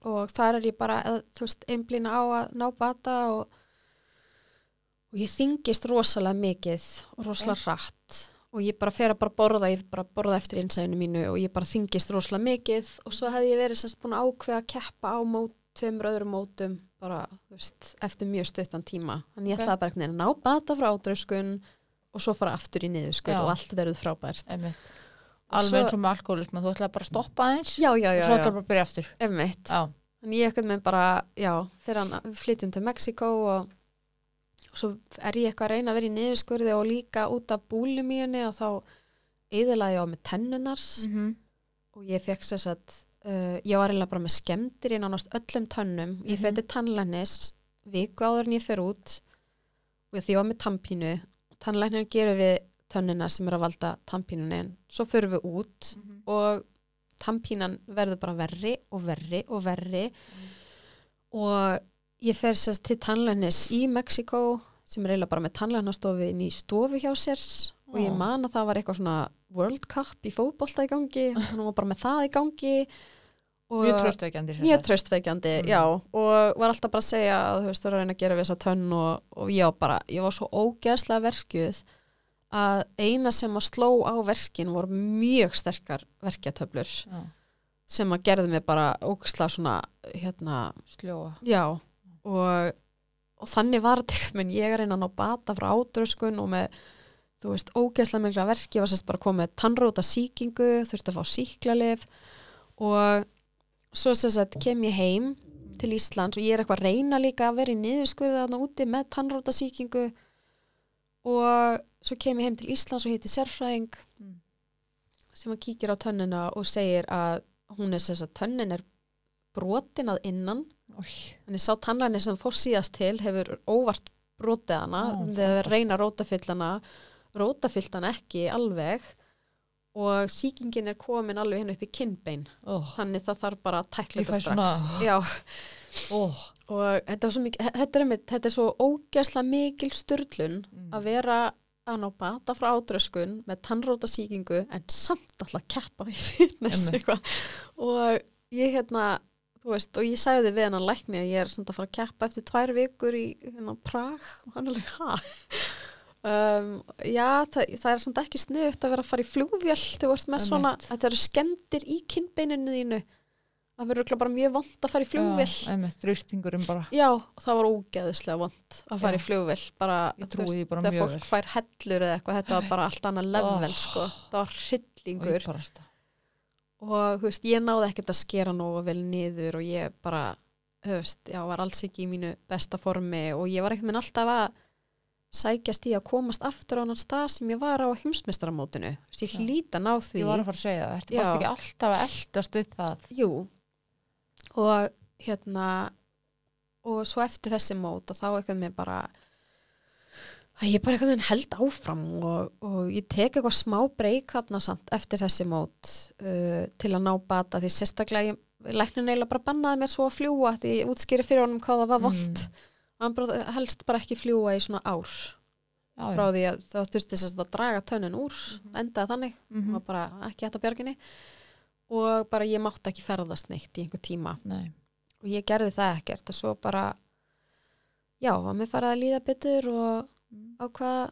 B: Og þar er ég bara að, þú veist, einblýna á að ná bata og, og ég þingist rosalega mikið og rosalega hratt og ég bara fer að bara borða, ég bara borða eftir innsæðinu mínu og ég bara þingist rosalega mikið. Og svo hefði ég verið semst búin að ákveða að keppa á mót, tveimur öðrum mótum bara, þú veist, eftir mjög stuttan tíma. Þannig ég ætlaði bara einhvern veginn að ná bata frá ádrauskun og svo fara aftur í niðurskurð
A: Já.
B: og allt verður frábært.
A: Einmitt. Alveg eins og með alkoholism, þú ætlaði bara að stoppa aðeins
B: Já, já, já,
A: og svo ætlaði bara að byrja aftur.
B: Þannig ég ekkert með bara, já, fyrir hann flytjum til Mexiko og, og svo er ég eitthvað að reyna að vera í niðurskurði og líka út af búlimíunni og þá eðilaði ég á með tennunars
A: mm
B: og ég fekk sér satt, uh, ég var eiginlega bara með skemmtir í nánast öllum tönnum. Ég
A: Mhm.
B: fætti tannlæknis viku áður en ég fer út. Og því ég var með tannpínu. Tannlæknir gerum við tönnina sem er að valda tannpínunni. En svo förum við út
A: Mhm.
B: og tannpínan verður bara verri og verri og verri. Og ég fer sérst til tannlæknis í Mexiko sem er eiginlega bara með tannlæknastofu inn í stofu hjá sér og ég man að það var eitthvað svona World Cup í fótbolta í gangi hann var bara með það í gangi og
A: Mjög tröstveikjandi.
B: mjög tröstveikjandi,
A: Mm.
B: já og var alltaf bara að segja að þú veist, þú er að reyna að gera við þessa tönn og, og ég bara, ég var svo ógeðslega verkjuð að eina sem að sló á verkin voru mjög sterkar verkjatöflur
A: Já,
B: sem að gerði mig bara ógeðslega svona, hérna,
A: Sljóa.
B: já og, og þannig var þetta menn ég er að ná bata frá ádröskun og með, þú veist, ógeðslega mikla verki, ég var sérst bara komið tannróta sýkingu, þurfti að fá síklarlif og svo sérst að kem ég heim til Íslands og ég er eitthvað að reyna líka að vera í niðurskurða þarna úti með tannróta sýkingu. Og svo kem ég heim til Íslands og heiti sérfræðing
A: Mm.
B: sem að kíkir á tönnina og segir að hún er sérst að tönnin er brotin að innan Þannig sá tannlæni sem fór síðast til hefur óvart brotið hana
A: Ó,
B: við að
A: frábært.
B: reyna að rótafyll hana rótafyllt hana ekki alveg. Og sýkingin er komin alveg henni upp í kinnbein.
A: Ó,
B: þannig það þarf bara að tækla
A: Ég
B: þetta strax.
A: Ó.
B: og þetta, svo mikið, þetta, er einmitt, þetta er svo ógæsla mikil styrlun
A: Mm.
B: að vera að ná bata frá ádröskun með tannrótasýkingu en samt alltaf keppa í eitthvað. Og ég hérna þú veist, og ég sagði við hennan lækni að ég er svona að fara að keppa eftir tvær vikur í hérna Prag og hann alveg, ha? Um, já, það, það er svona ekki sniðugt að vera að fara í flugvél þú ert með svona, þetta eru skemmtir í kinnbeininu þínu það verður bara mjög vond að fara í flugvél
A: Já, einmitt, þrýstingurinn bara.
B: Já, það var ógeðislega vond að fara
A: Já.
B: í flugvill bara, veist,
A: bara
B: þegar fólk fær hellur eða eitthvað, þetta var bara allt annað level
A: Oh.
B: sko, það var hryllingur. Og veist, ég náði ekkert að skera nógu vel niður og ég bara veist, já, var alls ekki í mínu besta formi og ég var ekkert minn alltaf að sækjast í að komast aftur á annan stað sem ég var á veist, ég hlýta ná því
A: Ég var að fara að segja það.
B: Já.
A: bara ekki alltaf að eldast við það?
B: Jú, og hérna og svo eftir þessi mót og þá eitthvað mér bara að ég bara eitthvað veginn held áfram og, og ég tek eitthvað smá breyk þarna samt eftir þessi mót uh, til að ná bata því sérstaklega ég, læknin eiginlega bara bannaði mér svo að fljúa því ég útskýri fyrir honum hvað það var vond
A: Mm.
B: og hann bara, helst bara ekki fljúa í svona ár.
A: Já,
B: frá því að það þurfti að draga tönnin úr endaði þannig.
A: Mhm.
B: var bara ekki hægt að bjarginni. Og bara ég mátti ekki ferðast neitt í einhver tíma.
A: Nei.
B: og ég gerði það ekkert. Og svo bara já, að mér farið að líða betur og ákvað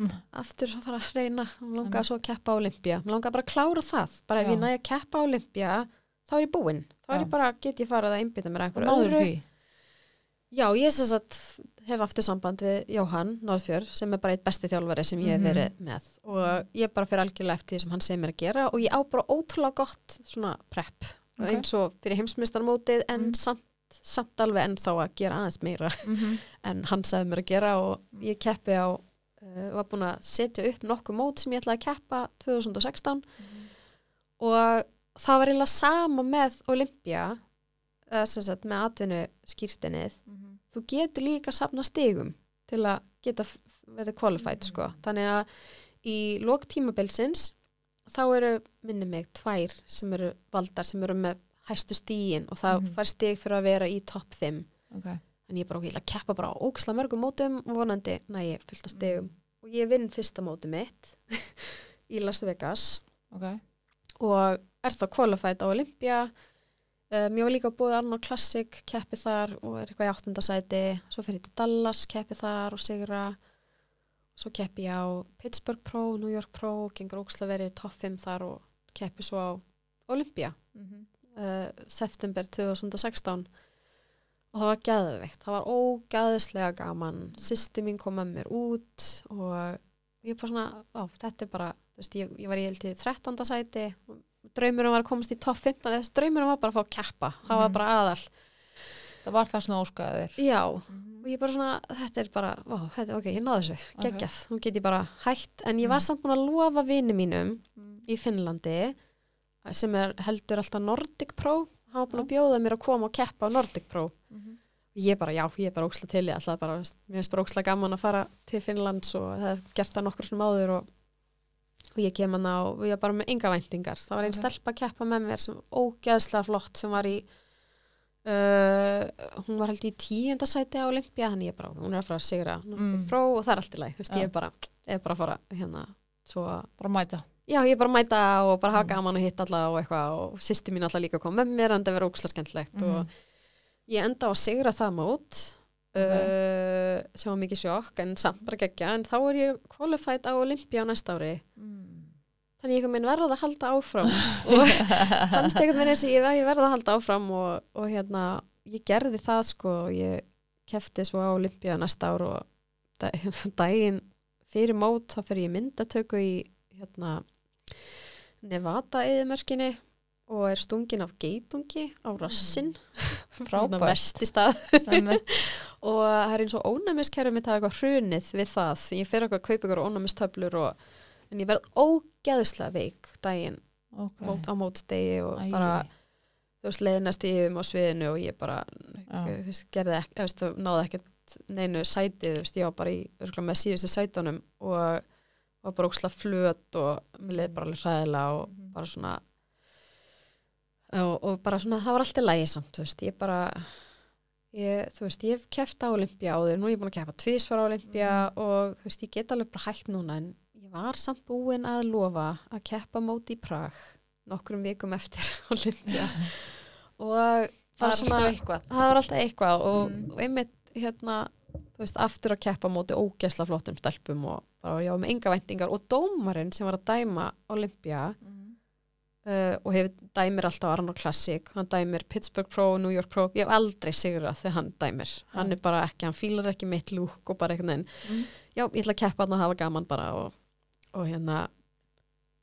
A: Mm.
B: aftur að fara að reyna og langaði
A: Einmitt.
B: svo að keppa á Olympia mér langaði bara að klára það, bara ef
A: Já.
B: ég næði að keppa á Olympia þá er ég búinn, þá er ég bara get ég farið að einbytta mér að einhverju
A: náður
B: öðru
A: því?
B: já, ég sem sagt hef aftur samband við Jóhann Norðfjörð sem er bara eitt besti þjálfari sem ég hef
A: Mhm.
B: verið með og ég bara fyrir algjörlega eftir því sem hann segir mér að gera og ég á bara ótrúlega gott svona prep
A: Ok.
B: eins og fyrir heimsmyndstarmótið en
A: Mm.
B: Samt, samt alveg ennþá að gera aðeins meira
A: Mm
B: en hann sagði mér að gera og ég keppi á uh, var búin að setja upp nokkuð mót sem ég ætlaði að keppa 2016 og það var eiginlega sama með Olympia eða sem sagt með atvinnu skýrtinnið þú getur líka safna stigum til að geta verið qualified sko. þannig að í lok tímabilsins þá eru minni mig tvær sem eru valdar sem eru með hæstu stígin og það
A: Mhm.
B: fær stig fyrir að vera í topp 5
A: Ok.
B: en ég er bara ok, ég ætla að keppa bara ógislega mörgum mótum og vonandi næ ég fullt af stigum. Og ég vinn fyrsta mótum mitt í Las Vegas.
A: Ok.
B: og er þá qualified á Olympia. Um, ég var líka búið Arnold Classic keppi þar og er eitthvað í áttundasæti svo fyrir ég til Dallas, keppi þar og sigra. Svo keppi ég á Pittsburgh Pro, New York Pro gengur ógislega verið topp 5 þar og keppi svo á Olympia.
A: Mm
B: uh, september 2016 og það var gæðveikt, það var ógæðislega gaman, sýsti mín kom með mér út og ég bara svona, á, þetta er bara veist, ég, ég var í held í 13. sæti. Draumurum var að komast í topp 15 eða þessi draumurum var bara að fá að keppa. Það var
A: Mhm.
B: bara aðal,
A: Það var það svona óskaðir.
B: já. Og ég bara svona, þetta er bara, ó, þetta, ok, ég náðu þessu. Geggjað, nú get ég bara hætt. En ég var
A: Mhm.
B: samt búin að lofa vini mínum
A: Mm.
B: í Finnlandi sem er heldur alltaf Nordic Pro hann var búin að bjóða mér að koma og keppa á Nordic Pro
A: Mhm.
B: ég bara, já, ég er bara óksla til ég ætlaði bara, mér finnst bara óksla gaman að fara til Finnlands og það hef gert það nokkur sem áður og, og ég kem hana og ég var bara með enga væntingar það var einn
A: Ok.
B: stelpa að keppa með mér sem ógeðslega flott sem var í uh, hún var held í tíunda sæti á Olympia, þannig ég bara, hún er að fara að sigra
A: Mm.
B: pró og það er allt í læg, þú veist,
A: Já.
B: ég er bara ég er bara að fara hérna, svo
A: bara mæta
B: Já, ég bara að mæta og bara hafa
A: Mm.
B: gaman að hitta alla og eitthvað og sýsti mín alltaf líka að koma með mér en það verður ógslag skemmtilegt
A: Mhm.
B: og ég enda á að sigra það mót uh, sem var mikið sjokk en samt bara geggja en þá er ég qualified á Olympia á næsta ári
A: mm.
B: þannig ég minn verða að halda áfram og fannst einhvern veginn eins og ég, ég verða að halda áfram og, og hérna ég gerði það sko ég kefti svo á Olympia næsta ár og da- daginn fyrir mót þá fyrir ég myndatöku í hérna Nevada eðimörkinni og er stungin af geitungi á rassin
A: Frábært.
B: mest í stað og það er eins og ónæmiskerfið mitt hafa eitthvað hrunið við það ég fer eitthvað að kaupa ykkur ónæmistöflur og, en ég verð ógeðslega veik daginn
A: okay.
B: mót, á mótstegi og
A: Æi.
B: bara þú veist leiðnast yfir á sviðinu og ég bara
A: Já.
B: þú veist, gerði veist, náði ekkert neinu sætið, þú veist, ég var bara í með síðustu sætunum og var bara ókslega flöt og mér leiði bara alveg hræðilega og
A: Mhm.
B: bara svona og, og bara svona það var alltaf lægi samt, þú veist, ég bara ég, þú veist, ég hef keft á Olympia áður, nú er ég búin að keppa tvísvar á Olympia og þú veist, ég get alveg bara hægt núna en ég var samt búin að lofa að keppa móti í Prag nokkrum vikum eftir Olympia og
A: það
B: svona
A: alltaf eitthvað
B: það var alltaf eitthvað og,
A: Mm.
B: og einmitt hérna þú veist, aftur að keppa móti ógesla flottum stelpum og bara með enga væntingar og dómarinn sem var að dæma Olympia
A: mm.
B: uh, og hefur dæmir alltaf Arnold Classic hann dæmir Pittsburgh Pro, New York Pro ég hef aldrei sigrað þegar hann dæmir hann
A: Já.
B: er bara ekki, hann fílar ekki mitt lúk og bara einhvern veginn,
A: Mm.
B: já, ég ætla að keppa hann og hafa gaman bara og, og hérna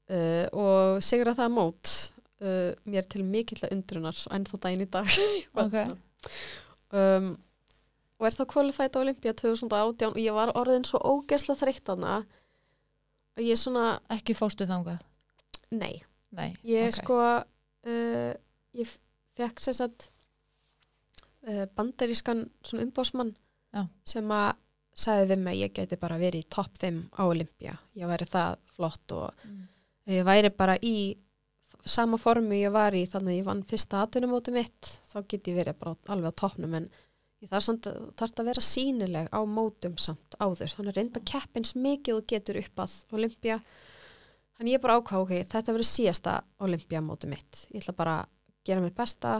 B: uh, og sigra það mót uh, mér til mikill undrunar ennþá daginn í dag
A: ok
B: um, og er þá qualified á Olympia 2018 og ég var orðin svo ógeðslega þreytt hana og ég svona,
A: ekki fóstu þangað
B: nei
A: nei,
B: ég
A: ok.
B: sko uh, ég fekk sér satt uh, bandarískan svona umbásmann
A: Já.
B: sem að sagði við mig að ég geti bara verið í topp 5 á Olympia ég væri það flott og
A: Mm.
B: ég væri bara í sama formu ég var í þannig að ég vann fyrsta atvinnumóti mitt þá get ég verið bara alveg á toppnum en ég þarf samt að, þarf að vera sínileg á mótum samt áður. Þannig að reynda keppins mikið og getur upp að Olympia þannig ég bara ákvað ok, þetta verður síðasta Olympia móti mitt. Ég ætla bara að gera mitt besta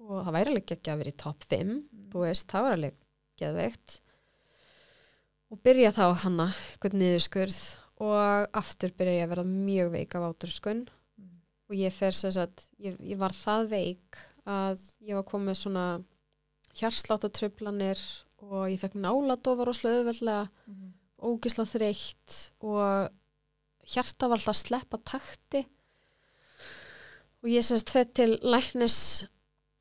B: og það væri alveg ekki að vera í topp 5 þú veist, það var alveg geðveikt. Og byrja þá hanna eitthvað niðurskurð og aftur byrja ég að verða mjög veik af áturskun
A: Mm.
B: og ég fer sem sagt, ég, ég var það veik að ég var komið svona hjarsláttatröflanir og ég fekk náladofar og slöðuveldlega
A: Mhm.
B: ógisla þreytt og hjarta var alltaf að sleppa takti og ég sérst fett til læknis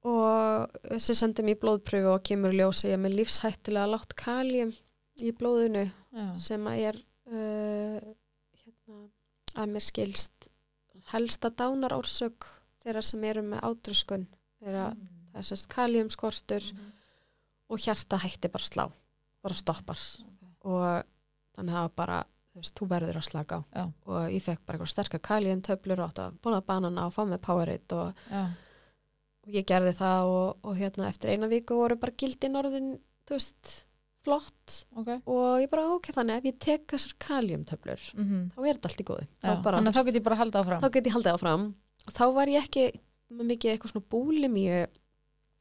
B: og sem sendi mér blóðpröfu og kemur í ljós að ég með lífshættulega látt kaljum í blóðinu
A: Já.
B: sem að er uh, hérna, að mér skilst helsta dánarórsök þeirra sem eru með ádruskun þeirra
A: Mm.
B: Það er sérst kaljumskortur
A: Mhm.
B: og hjarta hætti bara slá bara stoppar. Og þannig það var bara þú veist, þú verður að slaka á.
A: Já.
B: og ég fekk bara eitthvað sterkar kaljum töflur og átt að bóla banana og fá með Powerade og, og ég gerði það og, og hérna eftir eina viku voru bara gildin orðin þú veist, flott.
A: Ok.
B: Og ég bara ok, þannig ef ég tek þessar kaljumtöflur
A: mm
B: þá er þetta allt í góði bara,
A: þannig að þá get ég bara halda áfram.
B: þá get ég haldið áfram. Og þá var ég ekki mikið eitthvað svona búlimíu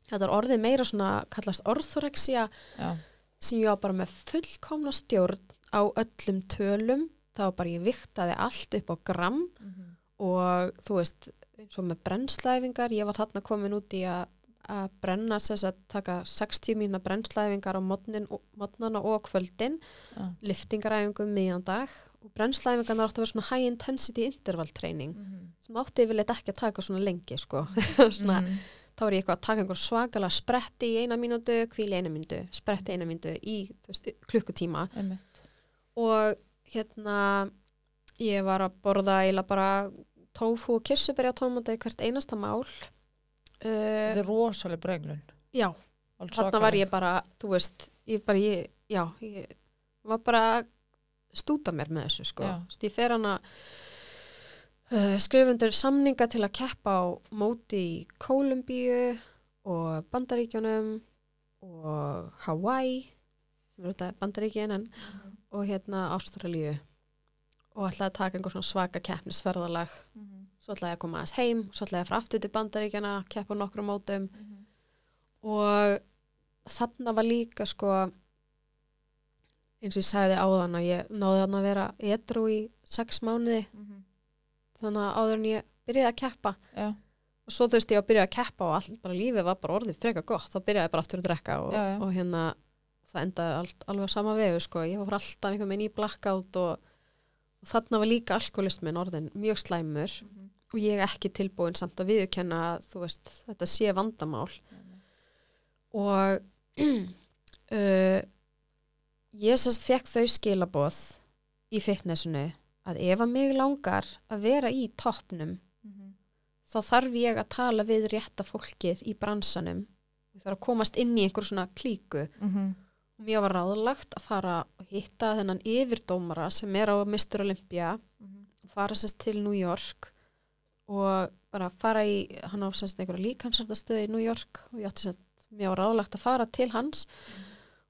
B: þetta er orðið meira svona kallast orthorexia
A: Já.
B: sem ég var bara með fullkomna stjórn á öllum tölum þá bara ég viktaði allt upp á gram
A: Mhm.
B: og þú veist eins og með brennslæfingar ég var þarna komin út í að að brenna þess að taka 60 mína brennslæfingar á modnana og kvöldin
A: Já.
B: liftingaræfingum miðjan dag og brennslæfingarna áttu að vera svona high intensity interval training
A: Mhm.
B: sem átti yfirleitt ekki að taka svona lengi sko. svona,
A: Mhm.
B: Þá er ég eitthvað að taka einhver svakalega spretti í eina mínútu, kvíli eina mínútu spretti eina mínútu í veist, klukkutíma.
A: Einmitt.
B: og hérna ég var að borða eiginlega bara tófu og kirsuberja tómata í hvert einasta mál. Uh,
A: Þetta er rosalega breglun
B: já, þarna var ég bara, þú veist ég bara, ég, já ég var bara að stúta mér með þessu sko, ég fer hana uh, skrifundur samninga til að keppa á móti í Kólumbíu og Bandaríkjunum og Hawaii sem eru þetta Bandaríkjun en og hérna Ástralíu og ætlaði að taka einhver svona svaka keppnisferðalag
A: Mhm.
B: svo ætlaði að koma aðeins heim svo ætlaði að fara aftur til Bandaríkjana keppa á nokkrum mótum
A: Mhm.
B: og þarna var líka sko eins og ég sagði áðan að ég náði að vera edru í sex mánuði
A: Mhm.
B: Þannig að áður en ég byrjaði að keppa
A: Já,
B: og svo veist ég að byrja að keppa og all, bara lífið var bara orðið freka gott. Þá byrjaði ég bara aftur að drekka og,
A: Já,
B: og hérna það endaði allt, alveg á sama vegu sko. Ég var alltaf einhvern veginn í blackout og, og þarna var líka alkoholismin orðin mjög slæmur og ég ekki tilbúin samt að þú veist þetta sé vandamál. Og uh, ég sérst fekk þau skilaboð í fitnessinu að ef að mig langar að vera í toppnum
A: Mhm.
B: þá þarf ég að tala við rétta fólkið í bransanum ég þarf að komast inn í einhver svona klíku
A: Mhm.
B: og mér var ráðlagt að fara og hitta þennan yfirdómara sem er á Mr. Olympia
A: Mhm.
B: og fara sérst til New York og bara fara í hann á sérst einhverja líkansartastöðu í New York og ég átti sérst mér var ráðlagt að fara til hans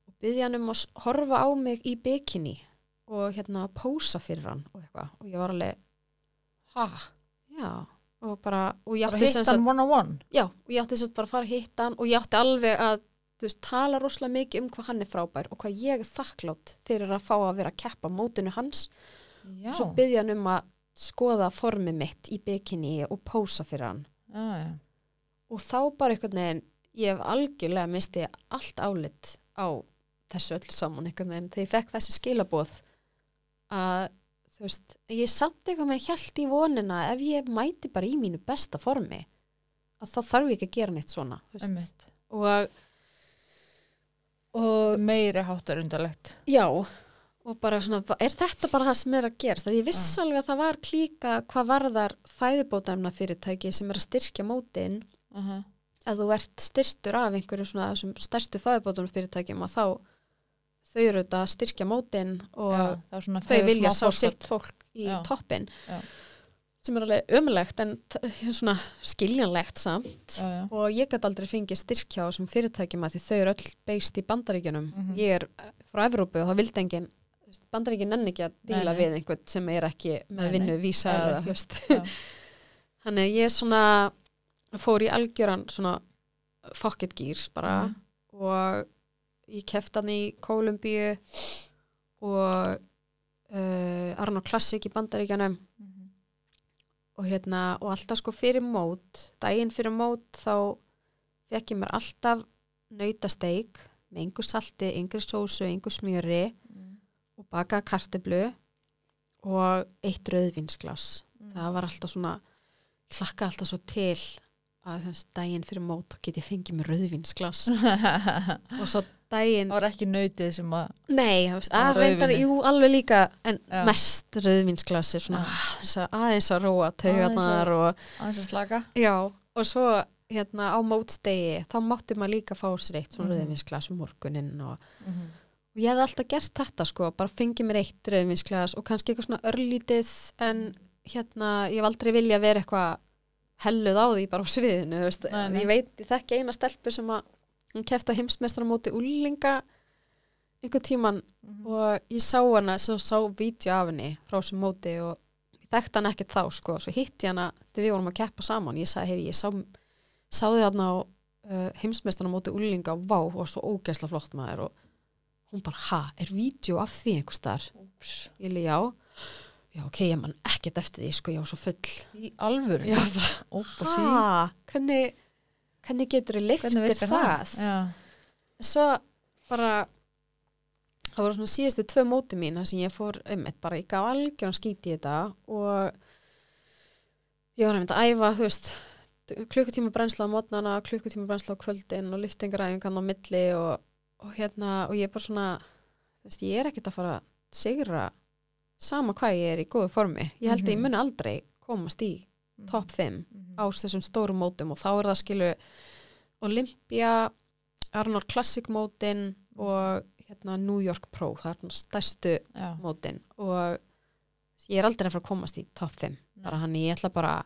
B: og byggja hann um að horfa á mig í bikini og hérna pósa fyrir hann og eitthvað. Og ég var alveg
A: Ha,
B: já. Og bara og ég átti sem sagt
A: on one
B: já og ég átti sérst bara að fara að hitta hann og ég átti alveg að þú veist, tala rosalega mikið um hvað hann er frábær og hvað ég er þakklátt fyrir að fá að vera að keppa mótinu hans.
A: Já,
B: og svo byggja hann um að skoða formið mitt í bikini og pósa fyrir hann.
A: Já.
B: og þá bara einhvern veginn ég hef algjörlega misti allt álit á þessu öll saman einhvern veginn þegar ég fekk þessi skilaboð að þú veist, ég samt eitthvað með hjælt í vonina ef ég mæti bara í mínu besta formi að þá þarf ég ekki að gera neitt svona og og
A: Meiri háttar undarlegt.
B: Já og bara svona, er þetta bara það sem er að gerast? Það ég viss
A: Já.
B: alveg að það var klíka hvað varðar fæðibótaemna fyrirtæki sem er að styrkja mótin.
A: Uh -huh.
B: að þú ert styrtur af einhverju svona stærstu fæðibótunum fyrirtækjum að þá þau eru þetta að styrkja mótin og
A: Já, svona
B: þau
A: fæður
B: vilja sá sitt fólk í toppin sem er alveg ömulegt en svona skiljanlegt samt.
A: Já, já.
B: og ég gæti aldrei fengið styrkja á þessum fyrirtækjum að því þau eru öll beist í bandaríkjunum.
A: Mhm.
B: ég er eh, frá Evrópu og það vildi engin bandaríkin nenni ekki að díla
A: Nei, nei.
B: við einhvern sem er ekki með vinnu vísa þannig að ég svona fór í algjöran svona pocket gear bara
A: Mhm.
B: og ég kefti hann í Kólumbíu og uh, Arno Classic í bandaríkjanum
A: Mhm.
B: og hérna og alltaf sko fyrir mót daginn fyrir mót þá fekk ég mér alltaf nautasteik með einhver salti, einhver sósu, einhver smjöri
A: Mhm.
B: og bakaða karteblu og eitt rauðvinsglas
A: Mhm.
B: það var alltaf svona klakka alltaf svo til að þess daginn fyrir mót þá get ég fengið mér rauðvinsglas og svo daginn
A: Það var ekki nautið sem að
B: Nei, að reyndar, jú, alveg líka en
A: Já.
B: mest rauðvinsglasi svona aðeins að, aðeins að róa taugarnar og
A: aðeins að slaka
B: já, og svo hérna á mótstegi, þá mátti maður líka fá sér eitt svona
A: Mhm.
B: rauðvinsglas um morgunin og,
A: Mhm.
B: og ég hefði alltaf gert þetta sko, bara fengið mér eitt rauðvinsglas og kannski eitthvað svona örlítið en hérna, ég hef aldrei vilja vera eitthvað helluð á því bara á sviðinu, veist,
A: nei.
B: ég veit ég þekki eina stelpu sem að hún kefti á heimsmeistaramóti úlinga einhver tíman
A: Mhm.
B: og ég sá hana, svo sá vídeo af henni frá sem móti og ég þekkti hana ekkert þá sko, svo hitti ég hana þegar við vorum að keppa saman, ég sagði, heyri, ég sá sá þið hana á uh, heimsmeistarna móti úlinga og vá, og svo ógeðsla flott maður. Og hún bara, ha, er vídeo af því einhvers þar?
A: Úps.
B: Ég li, já. Já, ok, ég man ekkert eftir því, sko, ég var svo full.
A: Í alvöru?
B: Já, bara,
A: sí
B: ha, hvernig hvernig getur þið liftir það?
A: Já.
B: svo bara það voru svona síðustu tvö móti mín þar sem ég fór einmitt bara, ég gaf algjörn skíti í þetta og ég var einmitt að æfa, þú veist klukkutíma brennsla á mótnana, klukkutíma brennsla á kvöldin og liftingaræfingan á milli og, og hérna, og ég er bara svona þú veist, ég er ekkert að fara að sigra sama hvað ég er í góðu formi ég held að ég
A: Mhm.
B: muni aldrei komast í topp 5
A: Mhm.
B: á þessum stórum mótum og þá er það skilu Olympia Arnold Classic mótin og hérna New York Pro, það er svona stærstu
A: já,
B: mótin og ég er aldrei fara að komast í top 5 bara hann ég ætla bara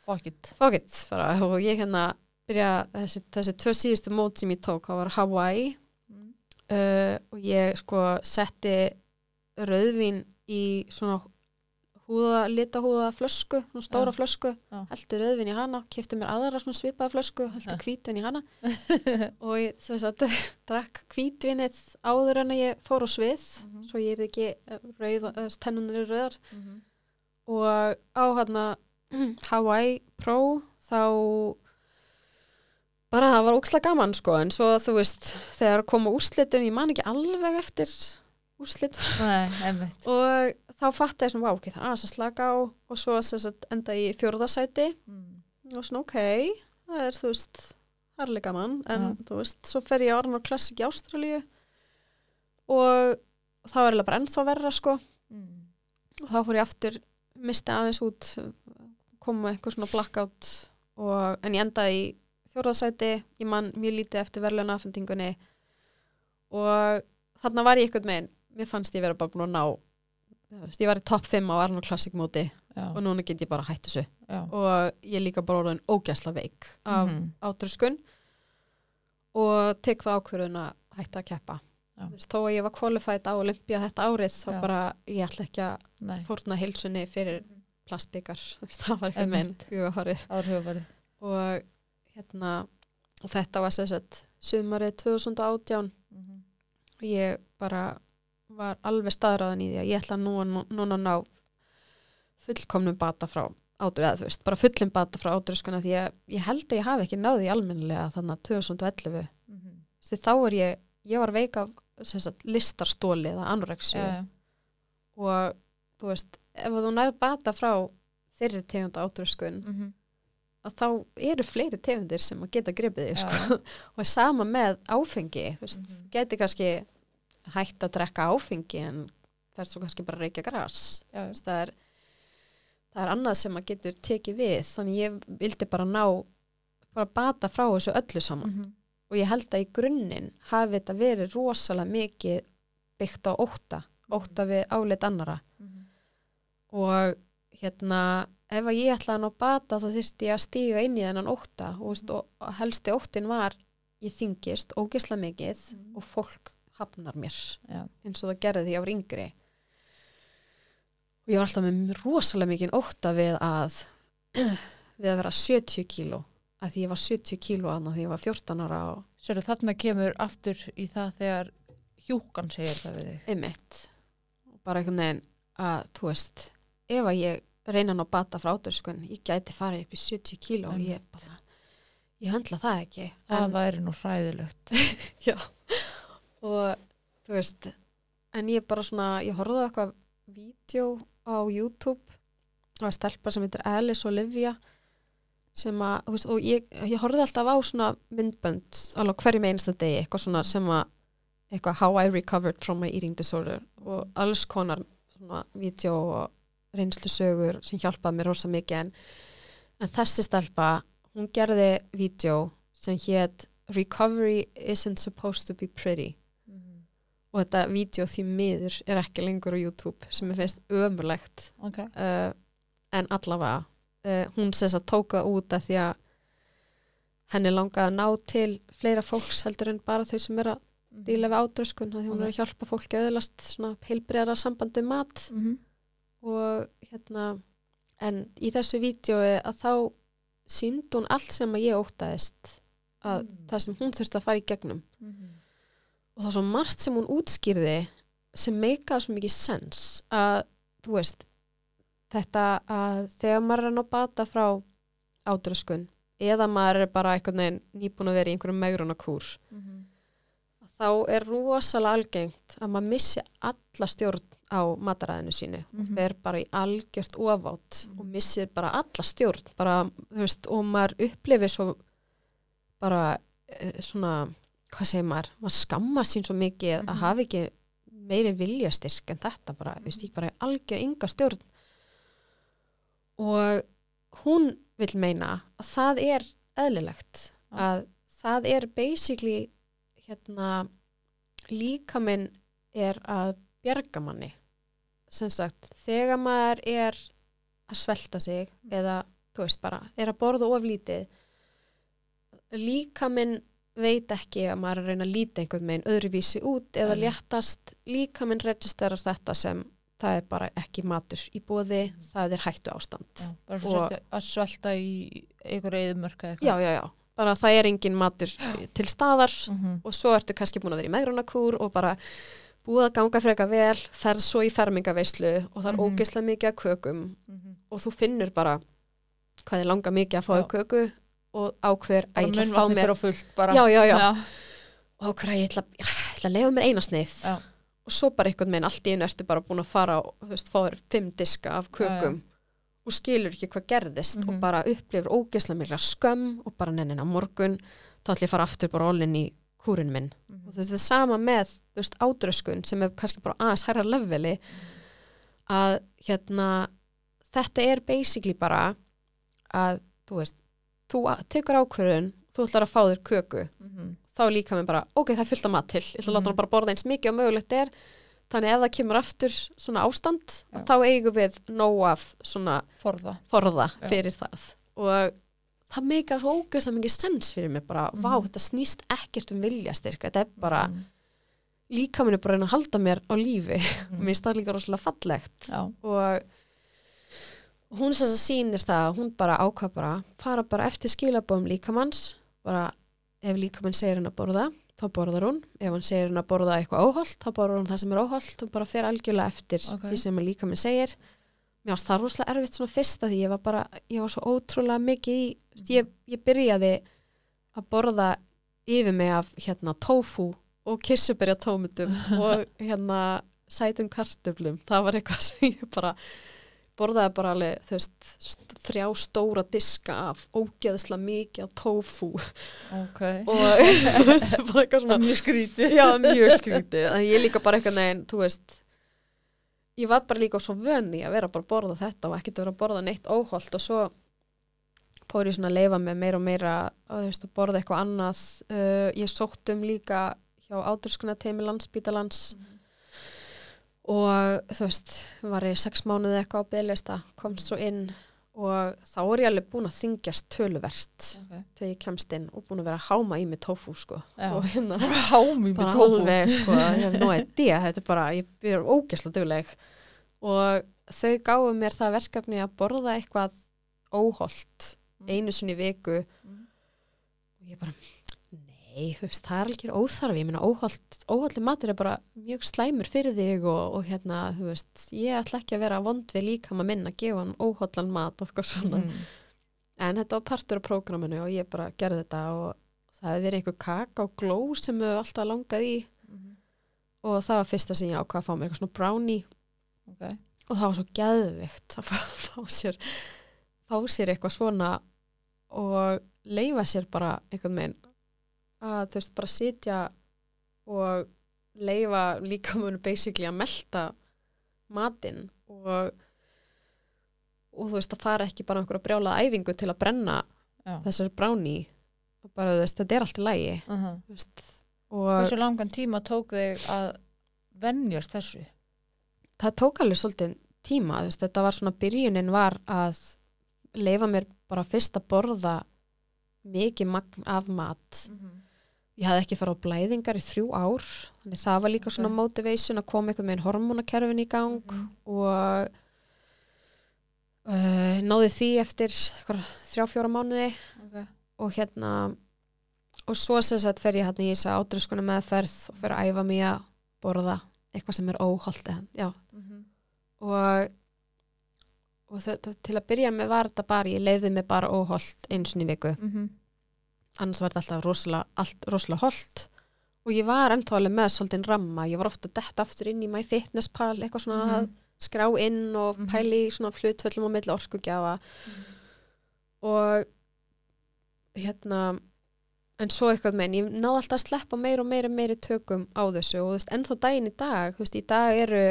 A: fuck it.
B: Fuck it bara og ég hérna byrja þessi, þessi tvö síðustu mót sem ég tók, það var Hawaii.
A: Mm.
B: uh, og ég sko setti rauðvín í svona húða, litahúða flösku, svona stóra
A: Já.
B: flösku. Heldur rauðvín í hana, kifti mér aðra svona svipaða flösku, heldur hvítvin í hana. Og ég sem sagt drakk hvítvinið áður en ég fór á svið
A: Mhm.
B: svo ég er ekki rauð, uh, tennunir eru rauðar.
A: Mhm.
B: og á hérna Hawaii Pro þá bara það var ókslega gaman sko. En svo þú veist þegar koma úrslitum ég man ekki alveg eftir úrslitum. Og þá fatt ég svona, vá, ok, það er aðeins að slaka á. Og svo sagt, enda í fjórðasæti
A: mm.
B: og svona, ok, það er, þú veist, það er alveg gaman, en
A: Já.
B: þú veist, svo fer ég á Arnold Classic í Ástralíu. Og það var eiginlega bara ennþá verra, sko,
A: Mm.
B: og þá fór ég aftur, misti aðeins út, kom með eitthvað svona blackout, og, en ég endaði í fjórðasæti, ég man mjög lítið eftir verðluna afhendingunni og þarna var ég eitthvað megin, mér fannst ég vera bara búin að ná, veist, ég var í topp 5 á Arnold Classic móti
A: Já,
B: og núna get ég bara hætt þessu.
A: Já.
B: Og ég líka bara orðin ógæsla veik af
A: Mhm.
B: átröskun og tek það ákvörðun að hætta að keppa. Þó að ég var qualified á Olympia þetta árið þá
A: Já.
B: bara ég ætla ekki að
A: Nei,
B: fórna heilsunni fyrir plastbyggar það var ekki
A: Einmitt.
B: hugafarið og hérna og þetta var sagt sumarið 2018
A: Mhm.
B: og ég bara var alveg staðræðan í því að ég ætla nú, nú, núna að ná fullkomnum bata frá átur eða þú veist, bara fullum bata frá áturskana því að ég held að ég hafi ekki náði í almennilega þannig að 2011
A: Mhm.
B: því þá er ég, ég var veik af sagt, listarstóli eða
A: Já, já.
B: og þú veist, ef þú nærð bata frá þeirri tegunda áturskun
A: Mhm.
B: að þá eru fleiri tegundir sem að geta gripið þig
A: Já,
B: sko. og sama með áfengi veist,
A: Mhm.
B: geti kannski hægt að drekka áfengi en það er svo kannski bara að reykja veist, það er það er annað sem að getur tekið við. Þannig ég vildi bara ná bara bata frá þessu öllu saman.
A: Mhm.
B: og ég held að í grunninn hafi þetta verið rosalega mikið byggt á ótta, ótta við álit annara
A: Mhm.
B: og hérna ef að ég ætlaði að ná bata þá þyrfti ég að stíga inn í þennan ótta. Og, veist, og helsti óttin var ég þingist ógisla mikið
A: Mhm.
B: og fólk hafnar mér.
A: Já.
B: eins og það gerði því ég var yngri. Og ég var alltaf með rosalega mikið ótta við að við að vera 70 kíló. Að því ég var 70 kíló aðna því ég var 14 ára og
A: Sérðu þarna kemur aftur í það þegar hjúkan segir það við þig.
B: Einmitt. Og bara einhvern veginn að þú veist ef að ég reyna að bata frá áturskun ég gæti farið upp í 70 kíló og ég bara ég höndla það ekki.
A: Það
B: en,
A: væri nú hræðilegt.
B: Já, og þú veist en ég bara svona, ég horfði á eitthvað vídeo á YouTube var stelpa sem heitir Alice Olivia sem að, þú veist, og ég, ég horfði alltaf á svona myndbönd alveg hverjum einasta degi, eitthvað svona sem að eitthvað how I recovered from my eating disorder og alls konar svona vídeo og reynslusögur sem hjálpaði mér rosa mikið en, en þessi stelpa hún gerði vídeo sem hétt Recovery isn't supposed to be pretty. Og þetta vídeo því miður er ekki lengur á YouTube sem er finnst ömurlegt
A: Ok
B: uh, en allavega uh, hún sem þess að tóka út að því að henni langaði að ná til fleira fólks heldur en bara þau sem er að díla við átröskun því hún er að hjálpa fólki að öðlast svona heilbreyðara sambandi mat
A: Mhm.
B: og hérna en í þessu vídjói að þá sínd hún allt sem að ég óttaðist að
A: Mm.
B: það sem hún þurfti að fara í gegnum
A: Mhm.
B: Og það er svo margt sem hún útskýrði sem meikaði svo mikið sens að þú veist þetta að þegar maður er að ná bata frá átröskun eða maður er bara einhvern veginn nýbúin að vera í einhverjum megrunarkúr
A: Mhm.
B: þá er rosalega algengt að maður missi alla stjórn á mataræðinu sínu og
A: Mhm.
B: fer bara í algjört ofátt
A: Mhm.
B: og missir bara alla stjórn bara, veist, og maður upplifir svo bara eh, svona, hvað segir maður maður skamma sín svo mikið
A: Mhm.
B: að hafa ekki meiri viljastyrk en þetta bara, þú veist, ég bara algjör enga stjórn. Og hún vil meina að það er eðlilegt að það er basically hérna líka minn er að bjarga manni. Sem sagt, þegar maður er að svelta sig eða, þú veist bara, er að borða of lítið líka minn veit ekki að maður er að reyna að líta einhvern meginn öðruvísi út eða
A: Nei.
B: léttast líka minn registerar þetta sem það er bara ekki matur í bóði, það er hættu ástand
A: Já, bara svo
B: Og-
A: að svelta í einhverju eðumörka
B: já, já, já, bara það er engin matur til staðar
A: Mm -hmm.
B: og svo ertu kannski búin að vera í megrunarkúr og bara búið að ganga freka vel, ferð svo í fermingaveislu og það er
A: Mhm.
B: ógeðslega mikið að kökum og þú finnur bara hvað er langa mikið að fá
A: Já.
B: í köku og ákveður að ég ætla að fá mér
A: fullt
B: já, já,
A: já,
B: og ákveður að ég ætla, ég ætla að leiða mér eina sneið og svo bara einhvern veginn allt í einu ertu bara búin að fara og þú veist, fá þér fimm diska af kökum og skilur ekki hvað gerðist og
A: Mhm.
B: bara upplifur ógeðslega mikla skömm og bara nennin á morgun þá ætla ég að fara aftur bara allin í kúrin minn.
A: Mhm.
B: og þú veist, það er sama með þú veist, ádröskun sem er kannski bara aðeins herra leveli að hérna þetta er basically bara að þú veist, þú tekur ákvörðun þú ætlar að fá þér köku
A: Mhm.
B: þá er líka með bara, ok, það er fullt af mat til ég ætla að láta
A: Mhm.
B: hann bara borða eins mikið og mögulegt er þannig ef það kemur aftur svona ástand
A: Já.
B: þá eigum við nóg af svona
A: forða
B: forða fyrir það og það meika svo ógeðslega mikið sens fyrir mig bara, vá,
A: Mhm.
B: þetta snýst ekkert um viljastyrk, þetta er bara
A: Mhm.
B: líka minn er bara reyna að halda mér á lífi
A: Mhm.
B: mér finnst það líka rosalega fallegt
A: já,
B: og hún sem sýnir það að hún bara ákvað bara fara bara eftir skilabóðum líkamanns bara ef líkamann segir henn að borða þá borðar hún, ef hann segir henn að borða eitthvað óholt, þá borðar hún það sem er óholt og bara fer algjörlega eftir
A: Ok.
B: því sem líkamann segir. Mér varst það rosalega erfitt svona fyrsta því ég var bara, ég var svo ótrúlega mikið í ég, ég byrjaði að borða yfir mig af hérna tofu og kirsubyrja tómutum og hérna sætum kartöflum. Það var eitthvað sem ég bara borðaði bara alveg veist, st- þrjá stóra diska af ógeðslega mikið af tofu.
A: Ok.
B: Og þú veist, bara eitthvað svona
A: mjög skrítið.
B: Já, mjög skrítið. En ég líka bara eitthvað neginn, þú veist ég var bara líka svo vönni að vera bara að borða þetta og ekkert vera að borða neitt óholt. Og svo fór ég svona að leifa með meira og meira að, veist, að borða eitthvað annað. Uh, ég sótt um líka hjá ádurskunna teimi landsbítalans og þú veist var ég sex mánuði eitthvað á bygglista komst svo inn og þá er ég alveg búin að þingjast töluvert
A: okay.
B: þegar ég kemst inn og búin að vera að háma í mig tofu sko
A: Já.
B: og hérna bara
A: með tófu
B: alveg sko, ég hef nú idea, þetta er bara, ég er ógesla dugleg og þau gáðu mér það verkefni að borða eitthvað óholt einu sinni í viku
A: Mm.
B: og ég bara, nei, þú veist, það er alveg óþarfi, ég meina óholti matur er bara mjög slæmur fyrir þig og, og hérna, þú veist, ég ætla ekki að vera vond við líka maður minn að gefa hann óhollan mat og eitthvað svona,
A: Mm.
B: en þetta var partur af prógraminu og ég bara gerði þetta og það hefði verið einhver kaka og gló sem við alltaf langað í.
A: Mhm.
B: og það var fyrsta sem ég ákvað að fá mér eitthvað svona brownie.
A: Ok.
B: Og það var svo geðvikt að fá, fá sér fá sér eitthvað svona og leifa sér bara einhvern veginn að þú veist bara sitja og leifa líka munu basically að melta matinn og og þú veist að fara ekki bara einhverja brjálaða æfingu til að brenna
A: Já.
B: þessari brownie og bara þú veist, þetta er allt í lægi
A: uh -huh.
B: þú veist, og
A: hversu langan tíma tók þig að venjast þessu
B: það tók alveg svolítið tíma, þú veist, þetta var svona byrjunin var að leifa mér bara fyrst að borða mikið magn af mat ég hafði ekki farið á blæðingar í þrjú ár þannig það var líka svona motivation að koma einhvern veginn hormonakerfin í gang
A: Mhm.
B: og uh, náði því eftir þrjá fjóra mánuði
A: ok
B: og hérna og svo sem sagt fer ég hérna í þessa ádröskuna meðferð og fer að æfa mig að borða eitthvað sem er óholt eða- já,
A: Mhm.
B: og, og til að byrja með var þetta bara, ég leiði mig bara óholt einu sinni í viku,
A: Mhm.
B: Annars var þetta alltaf rosalega, allt rosalega holt og ég var ennþá alveg með svolítið ramma, ég var ofta dett aftur inn í MyFitnessPal, eitthvað svona að
A: Mhm.
B: skrá inn og
A: Mhm.
B: pæli í svona flutvöllum og milli orkugjafa. Og hérna en svo eitthvað menn, ég náði alltaf að sleppa meir og meiri meiri tökum á þessu. Og þú veist, ennþá daginn í dag, þú veist, í dag eru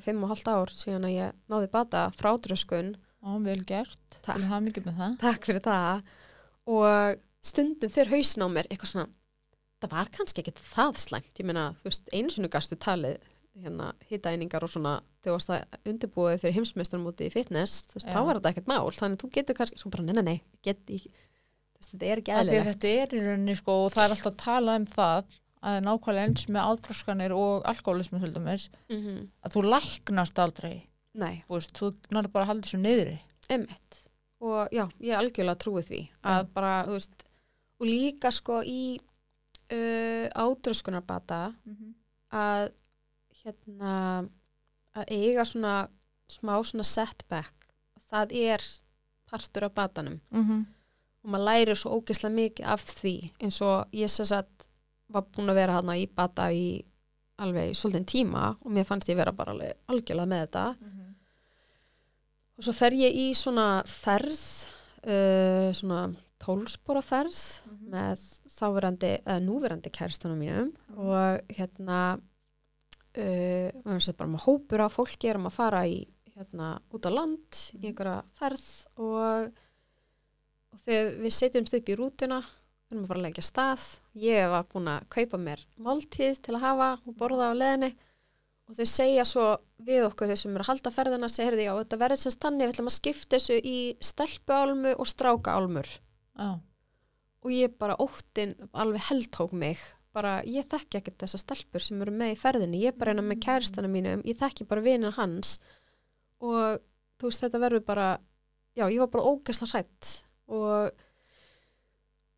B: fimm og hálft ár síðan að ég náði bata frá dröskun.
A: Á, vel gert.
B: Takk.
A: til hafa mikið með það.
B: Takk fyrir það. Og stundum fyrir hausin á mér eitthvað svona það var kannski ekki það slæmt, ég meina, þú veist, einsunni gastu talið hérna hitaeiningar og svona þegar varst það undirbúið fyrir heimsmeistarmóti í fitness, þú veist, þá var þetta ekkert mál. Þannig að þú getur kannski, svo bara, nei, nei, get, þú veist, þetta er ekki
A: að
B: eðlilegt.
A: þetta er í rauninni sko og það er alltaf að tala um það að nákvæmlega eins með átráskanir og alkoholismi til dæmis
B: mm -hmm.
A: að þú læknast aldrei.
B: Nei,
A: þú veist, þú náttúrulega bara að halda þessu niðri.
B: Emmitt og já, ég algjörlega trúi því að bara, þú veist og líka sko í uh, ádröskunarbata að hérna að eiga svona smá svona setback. Það er partur af batanum.
A: Mm -hmm.
B: og maður lærir svo ógeðslega mikið af því eins og ég sér að var búin að vera hana í bata í alveg í svolítinn tíma og mér fannst ég vera bara alveg algjörlega með þetta. Og svo fer ég í svona ferð uh, svona tólspora ferð með þáverandi eða núverandi kæristanum mínum og hérna uh, við bara með hópur af fólki erum að fara í hérna út á land í einhverja ferð og, og þegar við setjumst upp í rútuna við erum að fara að leggja stað. Ég var búin að kaupa mér máltíð til að hafa og borða á leðinni og þau segja svo við okkur þeir sem eru að halda ferðina segja, heyrðu, já, þetta verður sem stanni við ætlum að skipta þessu í stelpuálmu og strákaálmur
A: Já,
B: og ég bara óttin alveg heldtók mig. Bara ég þekki ekkert þessar stelpur sem eru með í ferðinni. Ég er bara eina með kæristana mínum ég þekki bara vinið hans. Og þú veist þetta verður bara já ég var bara ógæst að hrætt og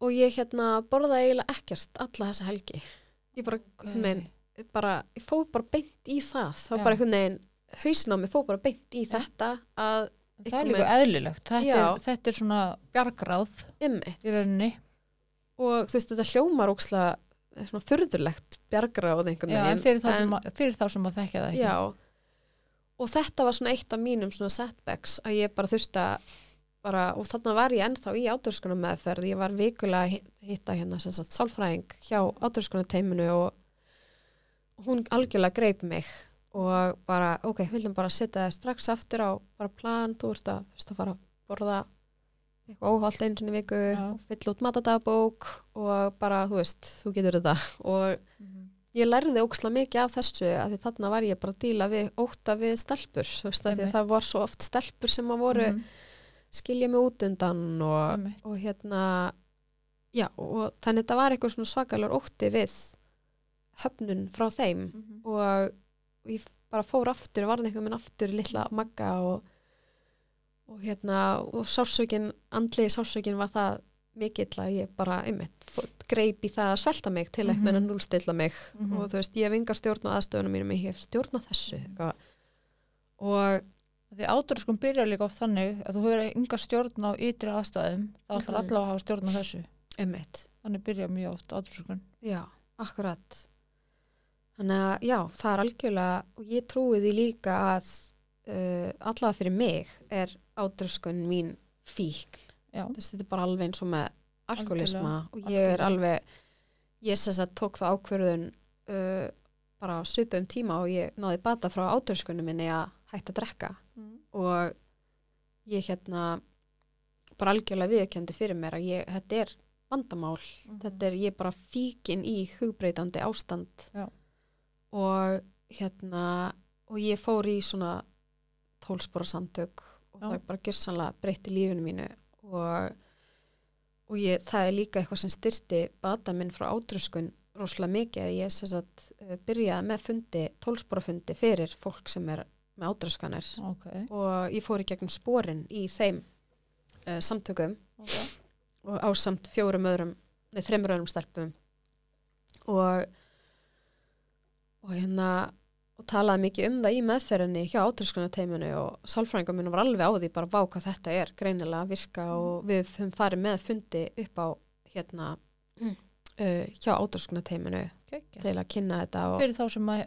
B: og ég hérna borðaði eiginlega ekkert alla þessa helgi. Ég bara, veginn, bara ég fóð bara beint í það.
A: Já.
B: bara einhvern veginn hausin á mig fóð bara beint í
A: Já.
B: þetta að
A: það er líka eðlilegt. Þetta
B: Já.
A: er, þetta er svona bjargráð
B: ymmit
A: í rauninni.
B: Og þú veist þetta hljómar ókslega svona furðurlegt bjargráð einhvern
A: Já,
B: veginn
A: en fyrir, þá sem að, fyrir þá sem að þekkja það ekki.
B: Já, og þetta var svona eitt af mínum svona setbacks að ég bara þurfti að bara, og þarna var ég ennþá í átörskunum meðferð, ég var vikulega að hi- hitta hérna sálfræðing hjá átörskunum teiminu og hún algjörlega greip mig og bara, ok, við viljum bara setja það strax aftur á bara plan, þú ert að, að fara að borða eitthvað óhald einu sinni í viku
A: Já.
B: og fylla út matadagbók og bara, þú veist, þú getur þetta og
A: Mhm.
B: ég lærði óksla mikið af þessu að því þarna var ég bara að díla við óta við stelpur, veist, það var svo oft stelpur sem að voru
A: Mhm.
B: skilja mig út undan og,
A: Einmitt.
B: og hérna já, og þannig þetta var eitthvað svakalur ótti við höfnun frá þeim
A: Mhm.
B: Og ég bara fór aftur, varði einhver minn aftur í litla magga og, og hérna og sásökin, andlegi sásökin var það mikill að ég bara einmitt, greip í það að svelta mig til
A: Mhm.
B: eitthvað en að núlstilla mig
A: Mhm.
B: og þú veist, ég hef engar stjórn á aðstöðunum mínum, ég hef stjórn á þessu eitthvað. og
A: Því átráskum byrjar líka oft þannig að þú hefur yngar stjórn á ytri aðstæðum þá ætlar
B: Mhm.
A: allavega að hafa stjórn á þessu
B: einmitt,
A: þannig byrjar mjög oft átráskum
B: já, akkurat þannig að já, það er algjörlega og ég trúi því líka að uh, allavega fyrir mig er ádröskun mín Þú veist, þetta er bara alveg eins og með alkoholisma og ég er alveg ég sem sagt tók það ákvörðun uh, bara á svipum tíma og ég náði bata frá ádröskunum minni að hætta að drekka. Og ég hérna bara algjörlega viðkendi fyrir mér að ég, þetta er vandamál.
A: Mhm.
B: þetta er ég bara fíkin í hugbreytandi ástand.
A: Já.
B: Og hérna og ég fór í svona tólspora samtök og
A: Já.
B: það bara gjössanlega breytti lífinu mínu. Og, og ég, það er líka eitthvað sem styrti bata minn frá átröskun rosalega mikið að ég sagt uh, byrjaði með fundi, tólspora fundi fyrir fólk sem er með átröskanir.
A: Ok,
B: og ég fór í gegnum sporin í þeim uh, samtökum.
A: Ok.
B: Og ásamt fjórum öðrum, nei þreymur öðrum stelpum. Og og hérna og talaði mikið um það í meðferðinni hjá átröskunarteiminu og sálfræðingar minn var alveg á því bara vá hvað þetta er greinilega að virka og við höfum farið með fundi upp á hérna uh, hjá átröskunarteiminu
A: Kekja.
B: til að kynna þetta
A: Fyrir þá sem að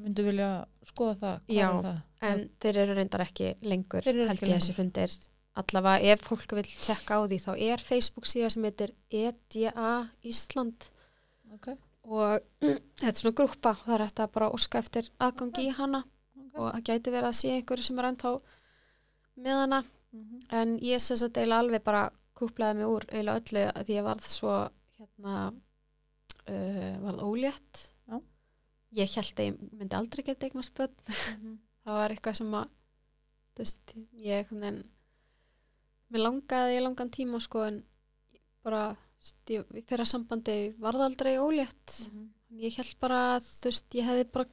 A: myndu vilja skoða það,
B: Já.
A: það?
B: en þeir eru reyndar ekki lengur held ég þessi fundir allavega ef fólk vil tjekka á því þá er Facebook síða sem heitir EDA Ísland
A: Ok,
B: og þetta er svona grúpa og það er hægt að bara óska eftir aðgangi í hana
A: ok.
B: og það gæti verið að sé einhverju sem er ennþá með hana
A: Mhm.
B: en ég sem sagt eiginlega alveg bara kúplaði mig úr eiginlega öllu að ég varð svo hérna uh, varð ólétt
A: Já.
B: ég held að ég myndi aldrei geta eignast börn það var eitthvað sem að þú veist, ég mér langaði í langan tíma sko en bara ég, í fyrra sambandi varð aldrei ólétt. Ég held bara að þú veist, ég hefði bara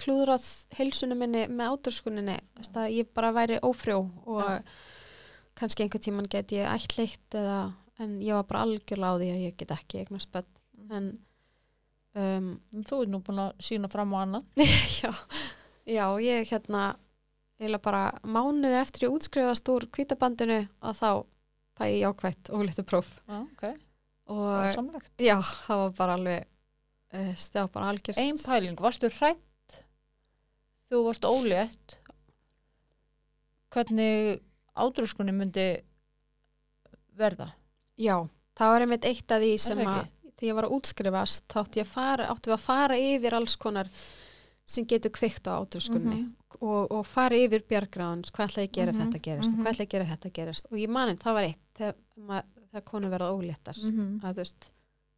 B: klúðrað heilsunum minni með áturskuninni þú veist, að ég bara væri ófrjó og
A: Já.
B: kannski einhver tíman get ég ættleitt eða, en ég var bara algjörlega á því að ég get ekki eignast börn. En um,
A: Þú ert nú búin að sína fram á annað.
B: já, já, ég hérna eiginlega bara mánuði eftir ég útskrifast úr kvítabandinu og þá fæ ég jákvætt ólítið próf
A: Já, ok.
B: og já, það var bara alveg uh, stjá bara algjörst
A: Ein pæling, varstu hrætt? Þú varst ólétt. Hvernig átrúskunni myndi verða?
B: Já, það var einmitt eitt af því sem að því ég var að útskrifast þá átti ég að fara, áttu við að fara yfir alls konar sem getur kveikt á átrúskunni
A: Mhm.
B: Og, og fara yfir bjargráðans, hvað ætla ég að gera
A: Mhm,
B: ef þetta gerist,
A: mhm.
B: hvað ætla ég að gera ef þetta gerist og ég maninn, það var eitt þegar, ma- þegar konu verða óléttar
A: -hmm.
B: að þú veist,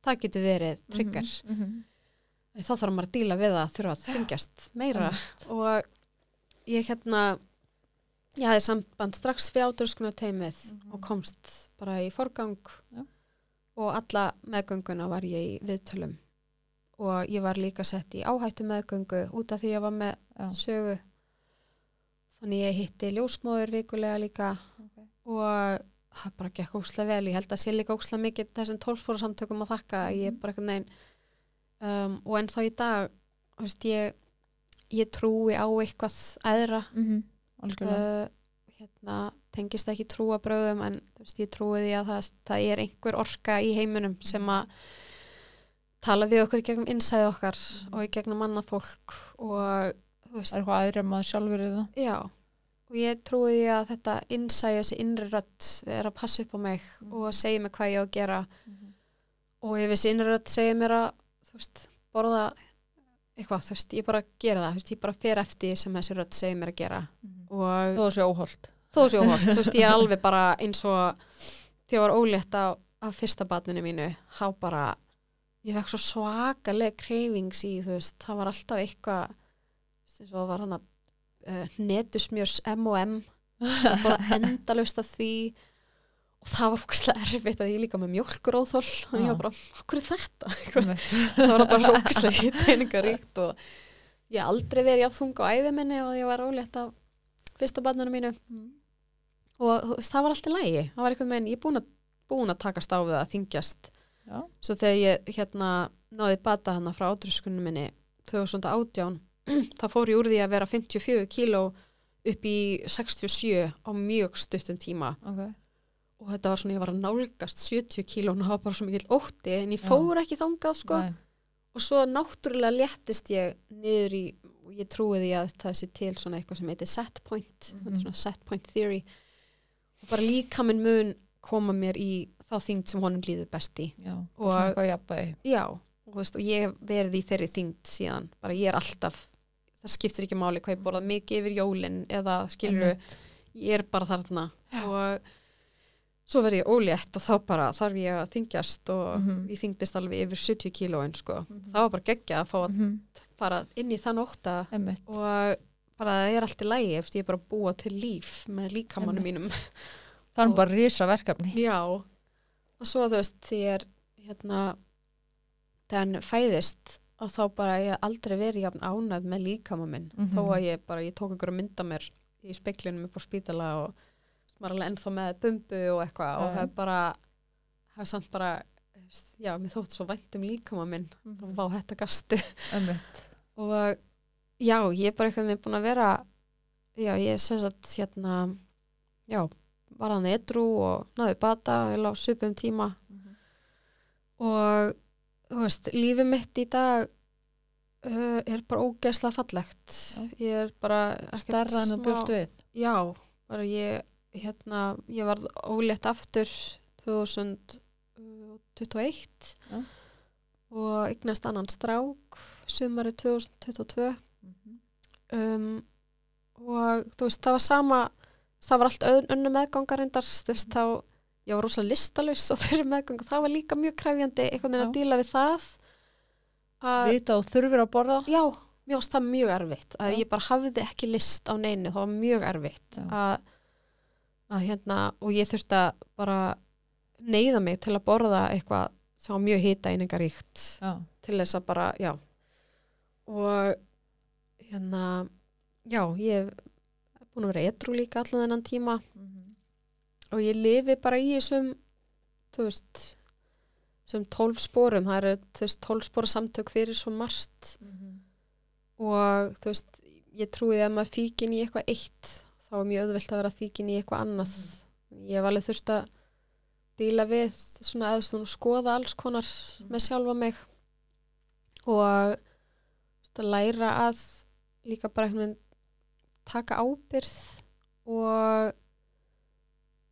B: það getur verið tryggar,
A: Mm -hmm.
B: þá þarf maður að díla við það þurfa að þingjast meira og ég hérna ég hafði samband strax við átrúskuna teimið
A: Mhm.
B: og komst bara í forgang
A: Já.
B: og alla meðgönguna var ég í viðtölum og ég var líka sett í áhættu meðgöngu út af því ég var með
A: Já.
B: sögu þannig ég hitti ljósmóður vikulega líka
A: Ok.
B: og það bara gekk óslega vel ég held að sé líka óslega mikið þessum tólspóra samtökum að þakka að ég
A: Mhm.
B: bara eitthvað neginn um, og en þá í dag veist, ég, ég trúi á eitthvað æðra
A: Mm -hmm.
B: Uh, hérna, tengist ekki trúabröðum en þú veist, ég trúi því að það, það er einhver orka í heiminum sem að tala við okkur gegnum innsæði okkar
A: Mhm.
B: og í gegnum annað fólk og
A: Það er eitthvað aðri en maður sjálfur í það.
B: já og ég trúi því að þetta innsæði þessi innri rödd er að passa upp á mig
A: Mhm.
B: og segja mig hvað ég á að gera og ef þessi innri rödd segir mér að veist, borða eitthvað, þú veist, ég bara gera það veist, ég bara fer eftir sem þessi rödd segir mér að gera og
A: Þó þessi óholt.
B: þó séu hótt, þú veist, ég er alveg bara eins og því ég var ólétt á, á fyrsta batninu mínu, þá bara ég fekk svo svakaleg kreyfings í, þú veist, það var alltaf eitthvað eins og var hann að uh, netusmjörs M&M bara endalaust af því. Og það var fókslega erfitt að ég líka með mjölkuróðhól og ég var bara, okkur er þetta? það var bara svo ógislega teiningaríkt og ég aldrei verið jafn þunga á æfi minni og ég var ólétt á fyrsta barninu mínu. Og þú veist, það var allt í lægi það var einhvern veginn, ég er búin búin að takast á við að þingjast
A: Já.
B: svo þegar ég hérna náði bata hana frá átrúskunum minni 2018 þá fór ég úr því að vera 54 kíló upp í 67 á mjög stuttum tíma
A: Ok.
B: og þetta var svona, ég var að nálgast 70 kíló og það var bara svo mikill ótti en ég
A: Já.
B: fór ekki þangað sko
A: Nei.
B: og svo náttúrulega léttist ég niður í, og ég trúi því að það sé til svona eitthvað sem heitir set point er svona set point theory og bara líka minn mun koma mér í þá þyngd sem honum líður best í
A: Já. Og
B: Og- já, og, veist, og ég verið í þeirri þyngd síðan, bara ég er alltaf það skiptir ekki máli hvað ég borðað mikið yfir jólin eða skilur
A: Einmitt.
B: ég er bara þarna
A: Já.
B: og svo verð ég ólétt og þá bara þarf ég að þyngjast og
A: Mhm.
B: ég þyngdist alveg yfir 70 kílóin sko.
A: Mhm.
B: það var bara geggjað að fá að
A: Mhm.
B: fara inn í þann ótta
A: Einmitt.
B: og bara það er allt í lægi eftir ég er bara að búa til líf með líkamannu mínum
A: Það er bara risa verkefni.
B: já og svo þú veist hérna þegar hann fæðist að þá bara ég aldrei verið jafn ánæð með líkama minn
A: Mhm.
B: þó að ég bara, ég tók einhverju mynda mér í speklinum upp á spítala og er alveg ennþá með bumbu og eitthvað og
A: Já.
B: það er bara það er samt bara já, mér þótt svo vænt um líkama minn
A: Mhm.
B: vá þetta gastu og já, ég er bara eitthvað með búin að vera já, ég er sem sagt hérna já, var hann edru og náði bata, ég lá svipum tíma
A: Mhm.
B: og þú veist, lífið mitt í dag uh, er bara ógeðslega fallegt
A: Já.
B: ég er bara
A: Starra en
B: smá-
A: bjóst við.
B: já, bara ég hérna, ég varð ólétt aftur 2021
A: Já.
B: og eignast annan strák sumari 2022 um, og þú veist, það var sama það var allt ön, önnu meðgangarindar þú veist, þá ég var rosa listalus og þeirri meðgang það var líka mjög kræfjandi einhvern veginn að díla við það að
A: vita og þurfir að borða.
B: Já, mér varst það mjög erfitt að
A: Já.
B: ég bara hafði ekki list á neinu. Það var mjög erfitt að, að hérna og ég þurfti að bara neyða mig til að borða eitthvað sem var mjög hita einingaríkt til þess að bara, já. Og hérna já, ég hef búin að vera etru líka allan þennan tíma og ég lifi bara í þessum þú veist sem tólf spórum, það eru veist tólf spóra samtök fyrir svo margt. Og þú veist ég trúi að maður fíkin í eitthvað eitt þá er mjög auðvelt að vera fíkin í eitthvað annað. Ég hef alveg þurft að díla við svona eða svona skoða alls konar með sjálfa mig. Og að læra að líka bara taka ábyrð og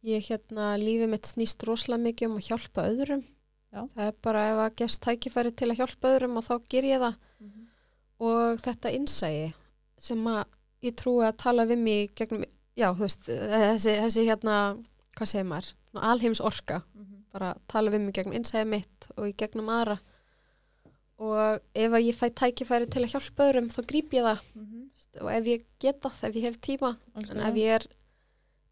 B: ég hérna lífið mitt snýst rosalega mikið um að hjálpa öðrum.
A: Já.
B: það er bara ef að gefst tækifæri til að hjálpa öðrum og þá ger ég það. Og þetta innsægi sem að ég trúi að tala við mig gegnum, já, þú veist, þessi, þessi hérna, hvað segir maður, alheims orka, bara tala við mig gegnum innsægi mitt og í gegnum aðra. Og ef að ég fæ tækifæri til að hjálpa öðrum þá gríp ég það. Og ef ég geta það, ef ég hef tíma. En ef ég er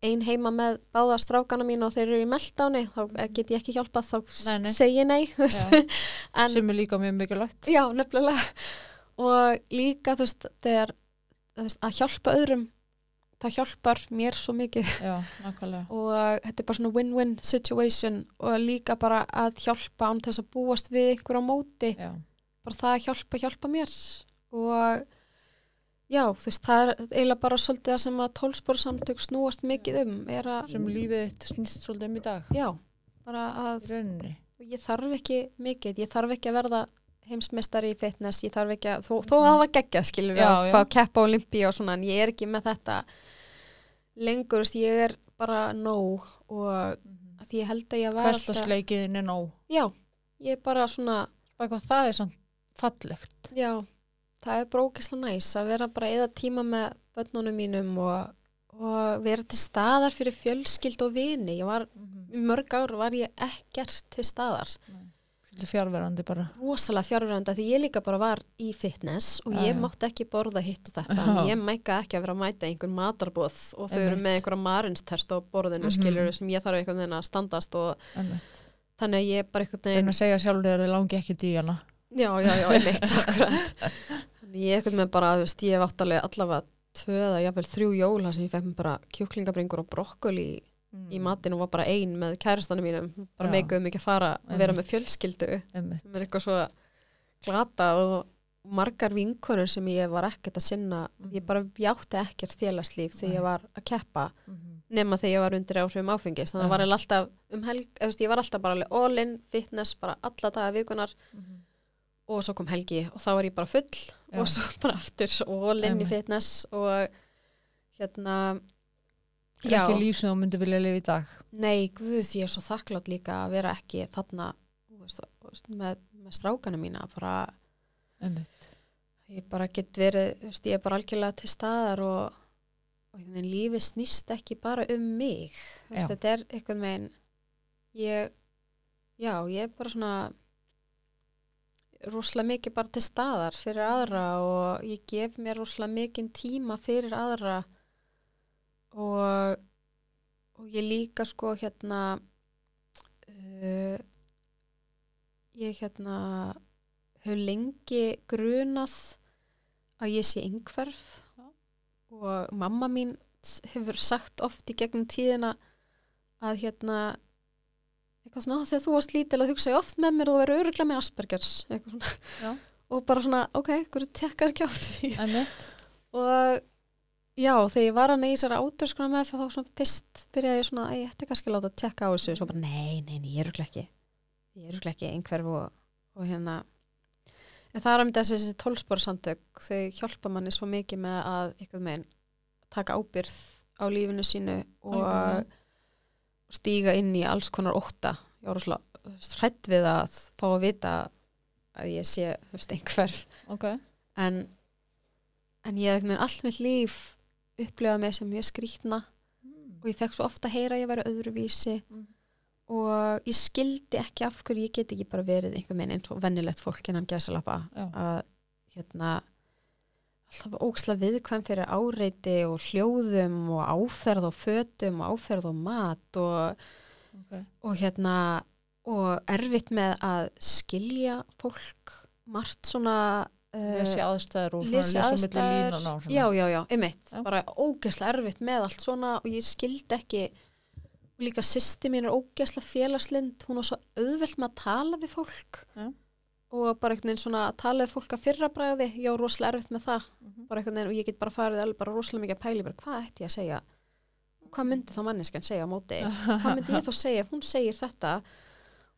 B: ein heima með báða strákana mín og þeir eru í meldáni þá get ég ekki hjálpað, þá
A: Nei, nei.
B: segi nei, en
A: sem er líka mjög mikilvægt.
B: Já, nefnilega. Og líka, þú veist, þegar að hjálpa öðrum, það hjálpar mér svo mikið.
A: Já,
B: og þetta er bara svona win-win situation og líka bara að hjálpa án þess að búast við einhver á móti,
A: já,
B: bara það að hjálpa, hjálpa mér. Og já, þú veist, það er eiginlega bara svolítið það sem að tólsporsamtök snúast mikið um, að,
A: sem lífið þitt snýst svolítið um í dag.
B: Já, bara að ég þarf ekki mikið, ég þarf ekki að verða heimsmeistari í fitness, ég þarf ekki að þó, þó að það var geggjað skilur við
A: Já,
B: að
A: já.
B: fá keppa á Olympi og svona en ég er ekki með þetta lengur, þú veist, ég er bara nóg og að því ég held að ég var
A: hverslasleikiðin er nóg.
B: Já, ég er bara svona
A: hvað það er samt fallegt.
B: Já, það er brókislega næs að vera bara eða tíma með bönnunum mínum og, og vera til staðar fyrir fjölskyld og vini. Ég var, í mörg ár var ég ekkert til staðar.
A: Fjárverandi bara.
B: Rosalega fjárverandi því ég líka bara var í fitness og ég mátti ekki borða hitt og þetta. En ég mækka ekki að vera að mæta einhver matarbóð og þau eru með einhverja marinstert á borðinu
A: Mhm.
B: skilur sem ég þarf einhvern veginn að standast og
A: Einmitt.
B: þannig að ég bara einhvern
A: en
B: veginn
A: að segja sjálfur að þið langi ekki í
B: já, já, já, einmitt, akkurat. Þannig ég einhvern veginn bara, þú veist, ég hef átt alveg allavega tvö eða jafnvel þrjú jóla sem ég fekk mér bara kjúklingabringur og brokkoli í matinn og var bara ein með kærastanum mínum. Bara
A: Já.
B: meikuðum ekki að fara að vera með fjölskyldu. Er eitthvað svo glatað og margar vinkonur sem ég var ekkert að sinna. Ég bara játti ekkert félagslíf þegar ég var að keppa nema þegar ég var undir áhrifum áfengis. Þannig að
A: Já.
B: var ég alltaf um helg ég var alltaf bara all in fitness bara alla daga vikunar og svo kom helgi og þá var ég bara full
A: Já.
B: og svo bara aftur og
A: Einmitt.
B: fitness og hérna
A: Það er ekki líf sem þú myndir vilja lifa í dag
B: Nei, guð, ég er svo þakklátt líka að vera ekki þarna með, með strákana mína bara,
A: Einmitt.
B: ég bara get verið veist, ég er bara algjörlega til staðar og, og lífið snýst ekki bara um mig veist, þetta er einhvern veginn ég, já, ég er bara svona rosalega mikið bara til staðar fyrir aðra og ég gef mér rosalega mikið tíma fyrir aðra og, og ég líka sko hérna uh, ég hérna hefur lengi grunað að ég sé yngverf
A: Já.
B: og mamma mín hefur sagt oft í gegnum tíðina að hérna eitthvað svona, "Á, þegar þú varst lítil að hugsa ég oft með mér og þú verður öruglega með Aspergers. Eitthvað svona. Og bara svona, ok, hverju tekkar ekki á því. Og já, þegar ég var að neyja sér áturskona með þá svona fyrst byrjaði ég svona ég ætti kannski að láta að tekka á þessu. Svo bara nei, nei, nei, ég er örugglega ekki ég er örugglega ekki einhverf og, og hérna. En það er að mynda þessi tólsporsamtök þau hjálpa manni svo mikið með að eitthvað meginn taka ábyrð á lífinu sínu og
A: Algjörlega.
B: Stíga inn í alls konar ótta. Ég var svona hrætt við að fá að vita að ég sé veist, einhverf.
A: Ok,
B: en, en ég hef allt mitt líf upplifað mig sem mjög skrítna og ég fekk svo ofta að heyra að ég væri öðruvísi.
A: Mm.
B: og ég skildi ekki af hverju ég get ekki bara verið einhver minn eins og vennilegt fólk innan gæsalappa að hérna alltaf óksla viðkvæm fyrir áreiti og hljóðum og áferð og fötum og áferð og mat og,
A: okay.
B: og hérna og erfitt með að skilja fólk margt svona
A: lesi
B: uh,
A: aðstæður og
B: lesi aðstæður
A: svona
B: já, já, já, einmitt,
A: Já.
B: bara ógeðslega erfitt með allt svona og ég skildi ekki líka sýsti mín er ógeðslega félagslind, hún er svo auðvelt með að tala við fólk
A: Já.
B: Og bara einhvern veginn svona að tala við fólk að fyrra bræði, já, rosalega erfitt með það
A: Mhm.
B: bara einhvern veginn og ég get bara farið alveg bara rosalega mikið að pæli, bara hvað ætti ég að segja hvað myndi þá manneskan segja á móti hvað myndi ég þá segja, hún segir þetta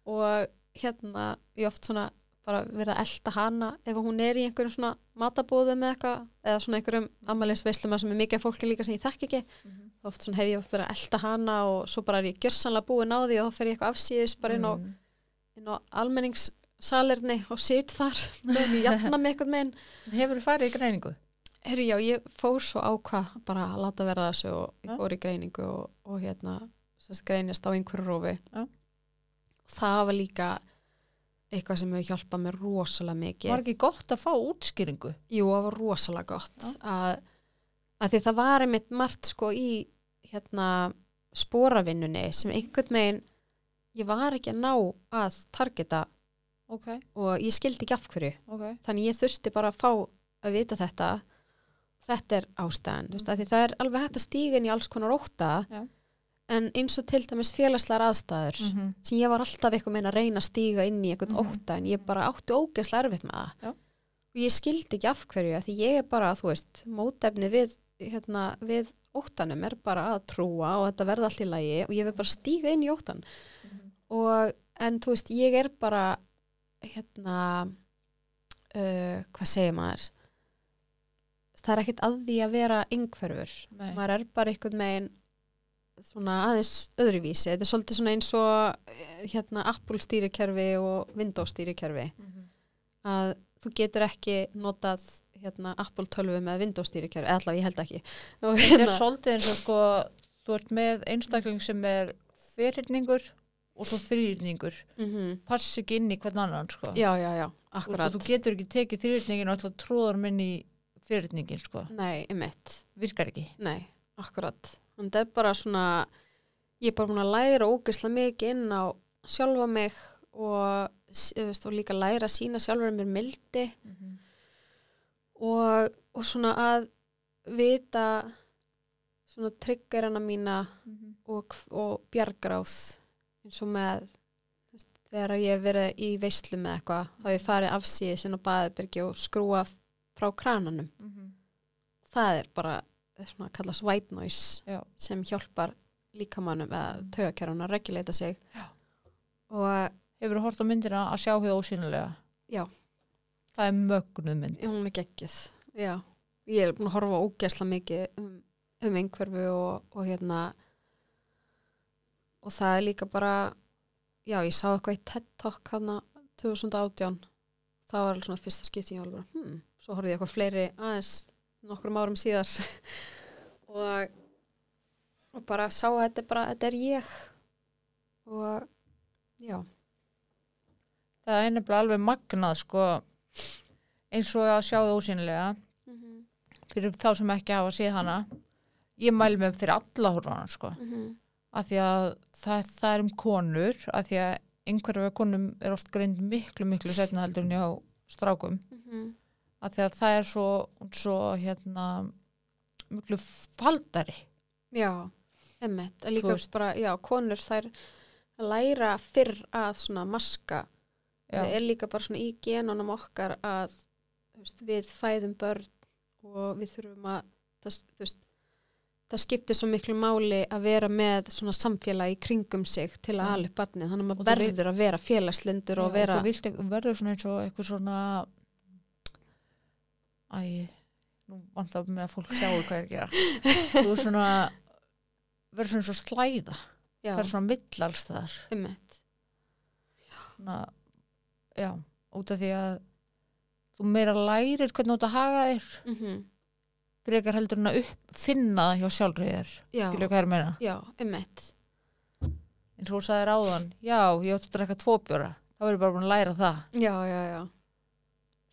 B: og hérna ég oft svona bara verið að elda hana ef hún er í einhverjum svona matabóðum eða eitthvað, eða svona einhverjum ammælisveislum sem er mikið fólki líka sem ég þekk ekki
A: Mhm.
B: þá oft svona hef ég að elda hana og svo bara er ég gjörsanlega búin á því og þá fer ég eitthvað afsýðis bara inn á,
A: Mm.
B: inn almenningssalerni og sit þar með jafna mig eitthvað meginn
A: hefur þú farið í greiningu?
B: Herri, já, ég fór svo ákvað bara að láta verða þessu og ég fór í greiningu og, og hérna sérst greinist á einhverju rófi.
A: Já.
B: Það var líka eitthvað sem hefur hjálpað mér rosalega mikið.
A: var ekki gott að fá útskýringu?
B: Jú, það var rosalega gott að, að því það var einmitt margt sko í hérna spóravinnunni sem einhvern veginn ég var ekki að ná að targeta
A: ok,
B: og ég skildi ekki af hverju.
A: ok
B: þannig ég þurfti bara að fá að vita þetta þetta er ástæðan mm. það er alveg hægt að stíga inn í alls konar óta
A: Já.
B: en eins og til dæmis félagslegar aðstæður
A: -hmm.
B: sem ég var alltaf eitthvað meina að reyna að stíga inn í eitthvað
A: Mhm.
B: óta en ég bara átti ógeðslega erfitt með það
A: Já.
B: og ég skildi ekki af hverju því ég er bara, þú veist, mótefni við, hérna, við óttanum er bara að trúa og þetta verða allt í lagi og ég vil bara stíga inn í óttan
A: Mhm.
B: og en þú veist, ég er bara hérna uh, hvað segir maður? Það er ekkert að því að vera yngverfur maður er bara einhvern megin svona aðeins öðruvísi. Þetta er svolítið svona eins og eh, hérna Apple stýrikerfi og Windows stýrikerfi.
A: Mhm.
B: að þú getur ekki notað hérna Apple 12 með Windows stýrikerfi. Eða allavega ég held ekki.
A: Þetta er
B: hérna,
A: svolítið eins og sko þú ert með einstakling sem er fyrirningur og svo þrýrningur
B: mm
A: pass ekki inn í hvern annan sko.
B: Já, já, já, akkurat.
A: þú getur ekki tekið þrýrningin og alltaf tróðar minn í fyrirningin sko.
B: Nei, emitt
A: virkar ekki.
B: Nei, akkurat. En þetta er bara svona, ég er bara búin að læra ógeðslega mikið inn á sjálfa mig og, veist, og líka læra að sína sjálfur mér mildi. Og, og svona að vita svona triggerana mína og, og bjargráð eins og með veist, þegar ég hef verið í veislu með eitthvað þá ég farið afsíðis inn á baðbyrgi og skrúa frá krananum það er bara það er svona að kallast white noise
A: Já.
B: sem hjálpar líkamannum eða tögakerfun að reguleita sig
A: Já.
B: og
A: Hefur þú hort á myndina að sjá hvað ósýnilega?
B: Já.
A: Það er mögnuð mynd.
B: hún er geggjuð já, ég er búin að horfa ógeðsla mikið um, um einhverfu og, og hérna og það er líka bara já, ég sá eitthvað í TED Talk hana 2018 það var alveg svona fyrsta skipti ég alveg, hmm, svo horfði ég eitthvað fleiri aðeins nokkrum árum síðar. Og og bara sá að þetta er bara, þetta er ég. Og já.
A: Það er nefnilega alveg magnað sko eins og að sjá það ósýnilega
B: mm -hmm.
A: fyrir þá sem ekki hafa séð hana. Ég mæli með fyrir alla að horfa á hana Af því að það, það er um konur, af því að einhverju konum er oft greind miklu, miklu setna heldur en hjá strákum. Af því að það er svo, svo hérna miklu faldari.
B: Já, emmitt,
A: Þú
B: líka bara, já, konur þær læra fyrr að svona maska,
A: Já.
B: það er líka bara svona í genunum okkar að veist, við fæðum börn og við þurfum að það, þú veist, það skiptir svo miklu máli að vera með svona samfélag í kringum sig til að ala upp barnið, þannig að
A: Og
B: maður verður að vera félagslindur og vera
A: þú verður svona eins og eitthvað svona æ, nú vantar með að fólk sjáu hvað er að gera. Þú er svona verður svona svo slæða.
B: Já,
A: það er svona millals þar
B: emmitt,
A: svona, já, út af því að þú meira lærir hvernig þú átt að haga þér.
B: Mm
A: frekar heldur en að uppfinna það hjá sjálfrið þér.
B: Já,
A: skilur hvað er að meina?
B: Já, emmitt
A: eins og þú sagðir áðan já, ég átti að drekka tvo bjóra þá er ég bara búin að læra það.
B: Já, já, já,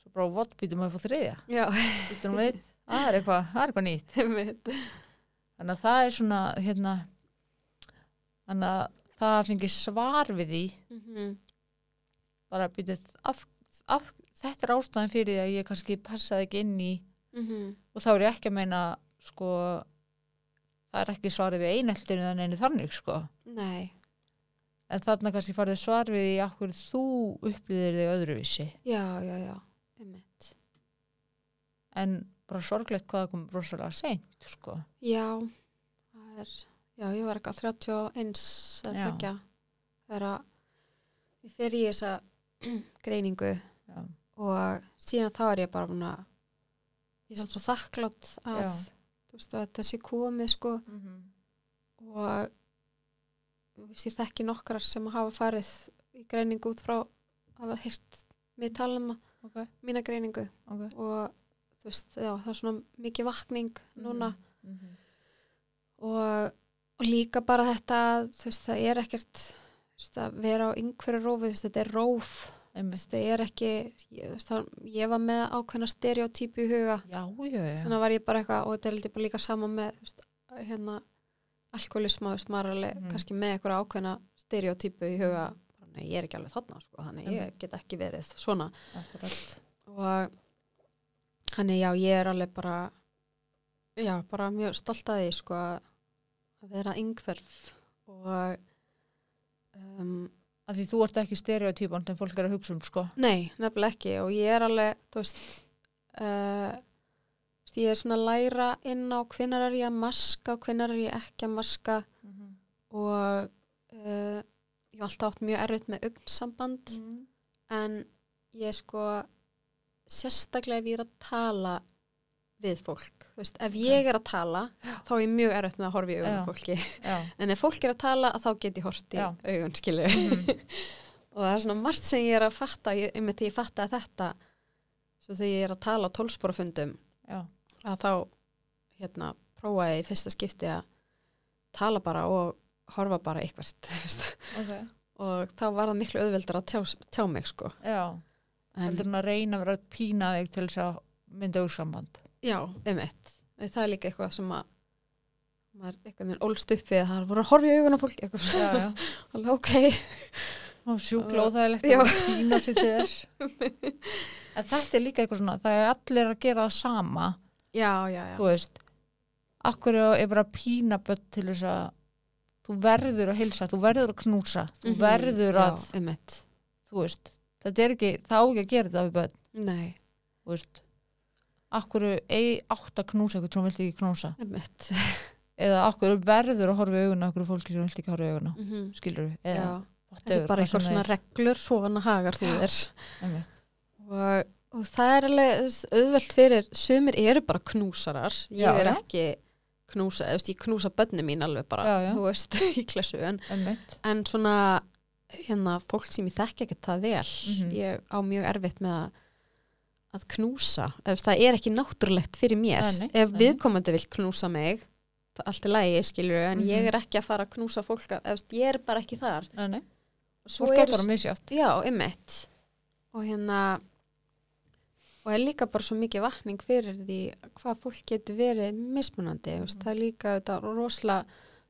A: svo bara vott býtum að fá þriðja?
B: Já,
A: býtum við, það er eitthvað, það er eitthvað nýtt.
B: Einmitt.
A: þannig að það er svona hérna þannig að það fengi svar við því.
B: Mhm.
A: bara býtið af, af, þetta er ástæðan fyrir því að ég kannski passaði ekki inn í
B: Mhm.
A: Og þá er ég ekki að meina sko það er ekki svarið við eineltinu en einu þannig sko.
B: Nei,
A: en þarna kannski farið svar við því að hverju þú upplýðir þig öðruvísi.
B: Já, já, já, einmitt.
A: en bara sorglegt hvað það kom rosalega seint sko.
B: Já, það er, já, ég var eitthvað 31 að að ég fer í þessa greiningu
A: já,
B: og síðan þá er ég bara búin að ég er samt svo þakklátt að veist að þetta sé komið sko.
A: Mm -hmm.
B: og veist, ég þekki nokkrar sem hafa farið í greiningu út frá að hafa hýrt mig tala um að
A: ok,
B: mína greiningu.
A: Ok.
B: Og veist, já, það er svona mikið vakning núna.
A: Mm -hmm.
B: og, og líka bara þetta það er ekkert að vera á yngveru rófi þetta er róf það er ekki ég, það, ég var með ákveðna stereotypu í huga.
A: Já, já, já.
B: Þannig var ég bara eitthvað og þetta er bara líka sama með veist, hérna alkoholisma, maður er alveg
A: Mhm.
B: kannski með eitthvað ákveðna stereotypu í huga. Nei, ég er ekki alveg þarna, sko, þannig ég get ekki verið svona.
A: Akkurat.
B: Og þannig já, ég er alveg bara já, bara mjög stolt að því sko að vera yngverf og um,
A: að því þú ert ekki stereotypan sem fólk er að hugsa um sko.
B: Nei, nefnilega ekki. Og ég er alveg, þú veist uh, ég er svona að læra inn á hvinnar er ég að maska og hvinnar er ég ekki að maska.
A: Mm -hmm.
B: og uh, ég hef alltaf átt mjög erfitt með augnsamband. En ég sko sérstaklega ef ég er að tala við fólk, veist, ef ég er að tala þá er ég mjög erfitt með að horfa í augun
A: Já.
B: fólki,
A: já,
B: en ef fólk er að tala þá get ég hort í
A: Já.
B: augun, skilu
A: Mhm.
B: og það er svona margt sem ég er að fatta um þetta ég fatta þetta svo þegar ég er að tala á tólsporafundum
A: já,
B: að þá hérna, prófaði ég í fyrsta skipti að tala bara og horfa bara eitthvað
A: ok.
B: Og þá var það miklu auðveldur að tjá, tjá mig sko.
A: Já, heldur hann að reyna að vera að pína þig til þess að mynda úr samband
B: Já, eitt. Það er líka eitthvað sem að maður eitthvað minn ólst upp við að það voru að horfa í augun á fólk eitthvað
A: já,
B: alveg ok
A: og
B: Já.
A: að pína sér til þess þetta er líka eitthvað svona það er allir að gera það sama
B: Já, já, já.
A: þú veist akkur er bara að pína börn til þess að þú verður að hilsa, þú verður að knúsa þú
B: Mhm.
A: verður að,
B: Já, eitt.
A: þú veist þetta er ekki, þá ekki að gera þetta við börn
B: Nei,
A: þú veist akkur ei átt að knúsa eitthvað sem þú vilt ekki knúsa eða akkur verður að horfa í auguna okkur fólki sem vilt ekki horfa í auguna
B: Mm -hmm.
A: skilur við, eða
B: þetta er bara eitthvað svona reglur svona hagar þú þér. Og, og það er alveg auðvelt fyrir, sumir eru bara knúsarar. Ég
A: Já,
B: er
A: já.
B: ekki knúsa, veist, ég knúsa bönni mín alveg bara,
A: Já, já.
B: þú veist, í klessu. En, en svona, hérna, fólk sem ég þekki ekki það vel,
A: Mhm.
B: ég á mjög erfitt með að að knúsa, ef það er ekki náttúrulegt fyrir mér,
A: Nei,
B: ef
A: nei,
B: viðkomandi vil knúsa mig er allt í lagi, skilur en
A: Mhm.
B: ég er ekki að fara að knúsa fólk ef, ég er bara ekki þar.
A: Nei, fólk er bara misjátt
B: já, ymmit og hérna og er líka bara svo mikið vakning fyrir því hvað fólk getur verið mismunandi, mm. það er líka þetta rosalega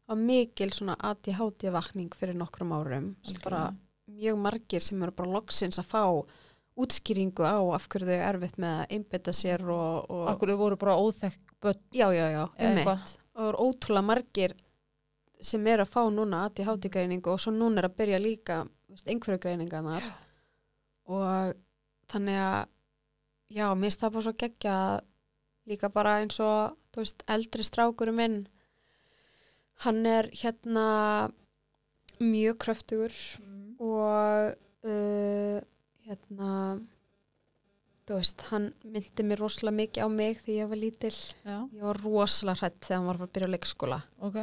B: á mikil svona ADHD vakning fyrir nokkrum árum. Bara mjög margir sem eru bara loksins að fá útskýringu á af hverju þau er erfitt með að einbytta sér og, og
A: akkur þau voru bara óþekk börn.
B: Já, já, já, einmitt. og það eru ótrúlega margir sem er að fá núna ADHD greiningu og svo núna er að byrja líka veist, einhverju greininganar og þannig að já, mér finnst það bara svo geggja líka bara eins og veist, eldri strákurum minn hann er hérna mjög kröftugur og uh, hérna þú veist, hann myndi mér rosalega mikið á mig þegar ég var lítil.
A: Já,
B: ég var rosalega hrætt þegar hann var að byrja á leikskóla.
A: Ok.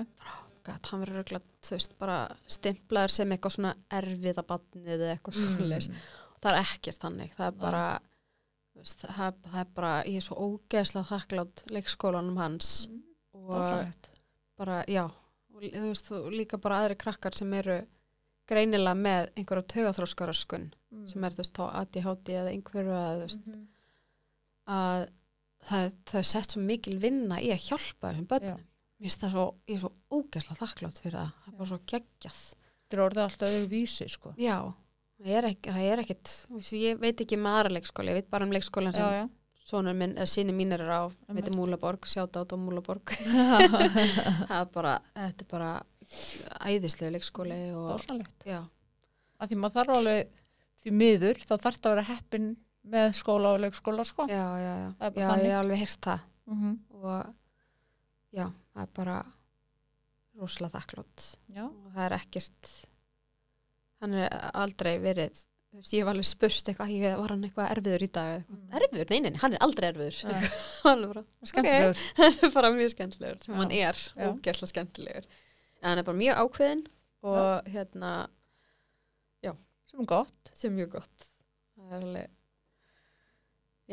B: Gat, hann verður örugglega, þú veist, bara stimplaður sem eitthvað svona erfiða badnið eða eitthvað
A: Mm.
B: svona það er ekkert þannig, það er bara þú veist, það, það er bara ég er svo ógeðslega þakklátt leikskólanum hans og
A: Dásamlegt.
B: bara, já og, þú veist, og líka bara aðri krakkar sem eru greinilega með einhverja tögaþróskaröskun
A: mm.
B: sem er þú veist þá ADHD eða einhverju að, þú veist,
A: Mhm.
B: að það, það er sett svo mikil vinna í að hjálpa þessum börnum. Mér finnst það svo, ég er svo ógæsla þakklátt fyrir það. Það er bara svo geggjað.
A: Þetta er orðið alltaf öðru vísi sko.
B: Já, það er, ekki, það er ekkit, ég veit ekki með aðra leikskóla, ég veit bara um leikskólan sem
A: já, já.
B: minn, eða síni mín er á,
A: Einmitt.
B: veitir Múlaborg, sjáta át á Múlaborg. það er bara, þetta er bara æðislega leikskóli og,
A: Dásanlegt.
B: já,
A: Að því maður þarf alveg því miður, þá þarf það að vera heppin með skóla og leikskóla sko.
B: já, já, já,
A: er
B: já, ég hef alveg heyrt það
A: Mm -hmm.
B: og já, það er bara rosalega þakklátt. Og það er ekkert hann er aldrei verið ég hef alveg spurst eitthvað ég var hann eitthvað erfiður í dag.
A: Mm.
B: erfiður, nei, nei, hann er aldrei erfiður
A: Nei.
B: hann er bara,
A: Skemmtilegur.
B: hann er bara mjög skemmtilegur sem
A: Já.
B: hann er, ógæsla skemmtilegur en hann er bara mjög ákveðin og hérna,
A: Sem er gott.
B: sem er mjög gott það er alveg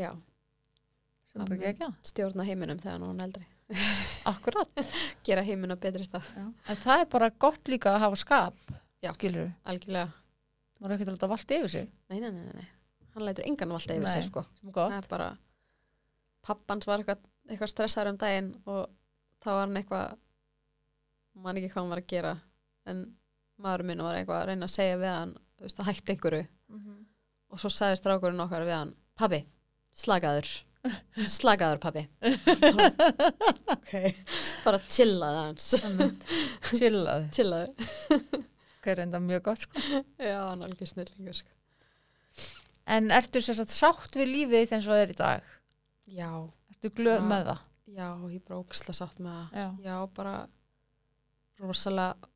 B: já,
A: Sem er
B: Amen.
A: ekki
B: stjórna heiminum þegar hann er eldri
A: Akkurat.
B: gera heiminn á betri stað,
A: Já. En það er bara gott líka að hafa skap.
B: Já.
A: Skilur
B: algjörlega
A: Maður er ekki að láta vallt yfir sig.
B: nei, nei, nei, nei, hann lætur engan valda yfir
A: Nei.
B: sig sko
A: Sem er gott.
B: það er bara pappans var eitthvað, eitthvað stressaður um daginn og þá var hann eitthvað man ekki hvað hann var að gera en maður minn var eitthvað að reyna að segja við hann þú veist, það hætti einhverju
A: Mm
B: og svo sagði strákurinn okkar við hann pabbi, slakaður slakaður pabbi okay. bara chillaði hans
A: Chillaði.
B: chillaði
A: Það er enda mjög gott sko.
B: já, hann er alveg snillingur sko.
A: En ertu sér satt sátt við lífið eins og það er í dag?
B: já,
A: Ertu glöð
B: Já.
A: með það?
B: já, ég bara óksla sátt með það
A: Já.
B: já, bara rosalega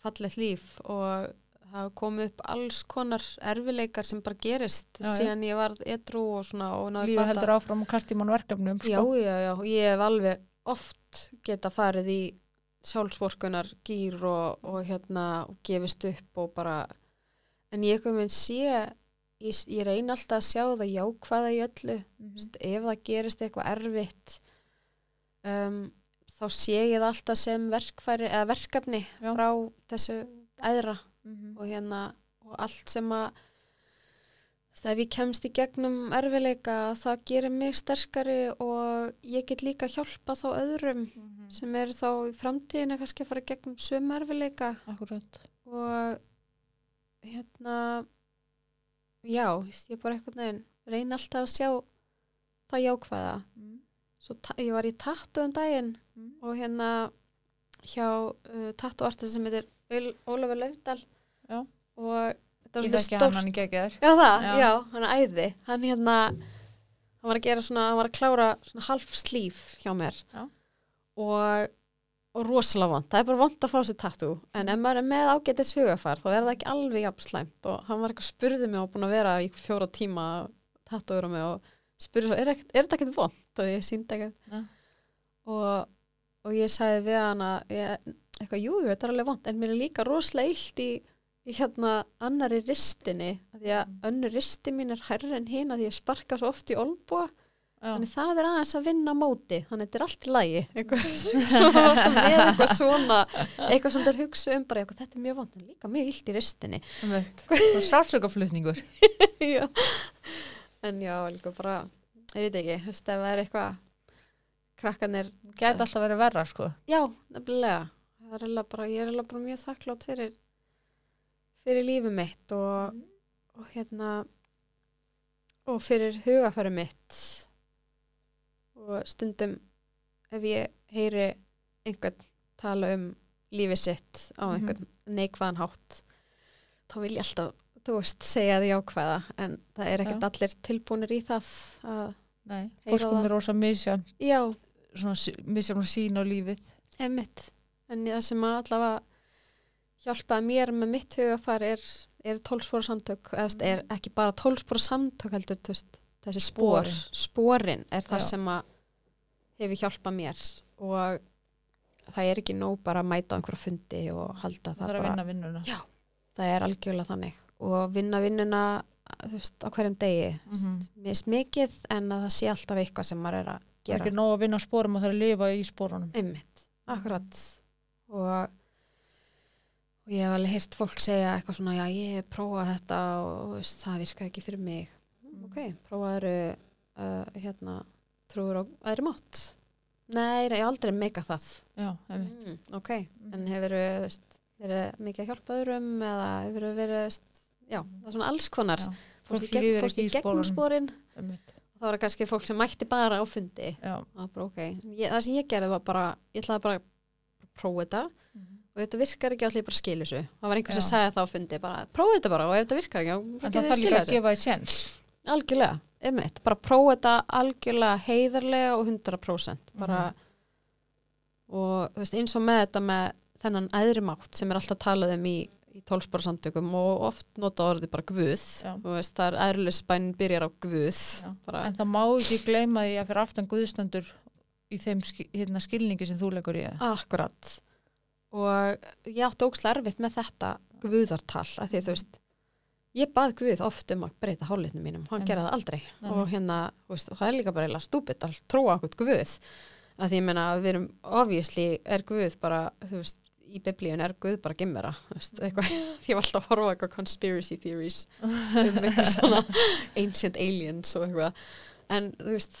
B: fallegt líf og það komið upp alls konar erfileikar sem bara gerist
A: Já, já.
B: síðan ég varð edru og svona
A: Lífið heldur áfram og kasti mann verkefnum
B: já,
A: sko.
B: já, já, og ég hef alveg oft geta farið í sjálfsvorkunar gýr og, og hérna og gefist upp og bara en ég kom að sé ég, ég reyna alltaf að sjá það jákvæða í öllu
A: Mhm.
B: Veist, ef það gerist eitthvað erfitt um, þá sé ég það alltaf sem verkefni
A: Já.
B: frá þessu æðra
A: Mhm.
B: og hérna og allt sem að ef ég kemst í gegnum erfileika það gerir mig sterkari og ég get líka hjálpa þá öðrum
A: Mhm.
B: sem eru þá í framtíðinu kannski að fara í gegnum sömu erfileika
A: Akkurat.
B: og hérna já, ég bara eitthvað neginn reyna alltaf að sjá það jákvæða
A: Mm.
B: ég var í tattu um daginn
A: Mm.
B: og hérna hjá uh, tattuartist sem heitir Ól- Ólafur Laufdal
A: Já.
B: og þetta var
A: Ég
B: svolítið
A: þekki hann hann í geggjær.
B: já það,
A: Já.
B: já. hann er æði hann hérna hann var að gera svona, hann var að klára svona half slíf hjá mér
A: Já.
B: og, og rosalega vond það er bara vond að fá sér tattu en ef maður er með ágætis hugafar þá er það ekki alveg jafn slæmt og hann var eitthvað spurði mig og búin að vera í fjóra tíma tattuður á mig og spurði svo, er, ekkert- er þetta ekkert vond og ég síndi eitthvað
A: Já.
B: og, og ég sagði við hann að ég, eitthvað, jú, þetta er alveg vond en mér er líka rosalega illt í, í hérna annari ristinni af því að
A: Mm.
B: önnur risti mín er hærri en hina því ég sparka svo oft í olbúa
A: Já.
B: þannig það er aðeins að vinna móti þannig þetta er allt í lagi eitthvað, með eitthvað svona eitthvað sem það hugsa um bara eitthvað, þetta er mjög vond en líka mjög illt í ristinni
A: Og sársökaflutningur.
B: já. en já, líka bara ég veit ekki, þú veist, ef það er eitthvað krakkanir
A: Gæti alltaf verið verra sko.
B: Já, nefnilega. Er bara, ég er eiginlega bara mjög þakklátt fyrir, fyrir lífið mitt og, og hérna og fyrir hugafæri mitt og stundum ef ég heyri einhvern tala um lífið sitt á
A: Mhm.
B: einhvern neikvæðan hátt þá vil ég alltaf, þú veist, segja því ákveða en það er ekkert allir tilbúinir í það að,
A: Nei,
B: Heyra
A: fólk kom
B: það.
A: er rosa misjafn, misjafn sín á lífið.
B: Einmitt. En það sem að allavega hjálpaði mér með mitt hugafar er, er tólspóra samtök, mm. er ekki bara tólspóra samtök heldur, veist, þessi spór,
A: Sporin.
B: spórin er það
A: Já.
B: sem að hefur hjálpað mér og það er ekki nóg bara að mæta einhverja fundi og halda
A: Það
B: það bara,
A: vinna vinnuna.
B: Já. það er algjörlega þannig og vinna vinnuna þú veist, á hverjum degi, mm. -hmm. mist mikið en að það sé alltaf eitthvað sem maður er að
A: Það er
B: gera.
A: ekki nóg að vinna á spórum og það er að lifa í spórunum.
B: Einmitt, akkurat og, og ég hef alveg heyrt fólk segja eitthvað svona, já ég hef prófað þetta og veist, það virkaði ekki fyrir mig.
A: Mm.
B: ok, prófaðu uh, hérna, trúur á aðri mátt. Nei, ég hef aldrei meika það.
A: Já,
B: mm, ok, en hefur verið mikið að hjálpa öðrum eða hefur verið, veist, já, það er svona alls konar.
A: Já,
B: fórst í,
A: Fólk
B: gegn, í
A: ekki í
B: gegnum
A: sporunum.
B: spórin
A: einmitt.
B: Það var kannski fólk sem mætti bara á fundi.
A: Já,
B: og bara ok, ég, það sem ég gerði var bara ég ætlaði bara að prófa þetta og þetta virkar ekki allir bara skilu þessu. Það var einhver sem
A: Já.
B: sagði það á fundi bara prófa þetta bara og ef þetta virkar ekki,
A: en það þarf líka að gefa því sens
B: algjörlega, einmitt, bara prófa þetta algjörlega heiðarlega og 100% bara
A: Mhm.
B: og þú veist, eins og með þetta með þennan æðri mátt sem er alltaf talað um í, í tólspara samtökum og oft nota orðið bara guð. Veist, það er æðrulisbænin byrjar á guð.
A: En það má ekki gleyma því að fyrir aftan guðstandur í þeim hérna, skilningi sem þú leggur í það
B: Akkurat og ég átti ókslega erfitt með þetta guðartal að því þú veist ég bað guð oft um að breyta hálitnum mínum hann það aldrei.
A: Nei,
B: og hérna, veist, og það er líka bara stúpid að trúa okkur guð. Að því að við erum obviously er guð bara, þú veist í biblíun er guð bara gimmera ég var alltaf að horfa eitthvað conspiracy theories um eitthvað svona ancient aliens og eitthvað en þú veist,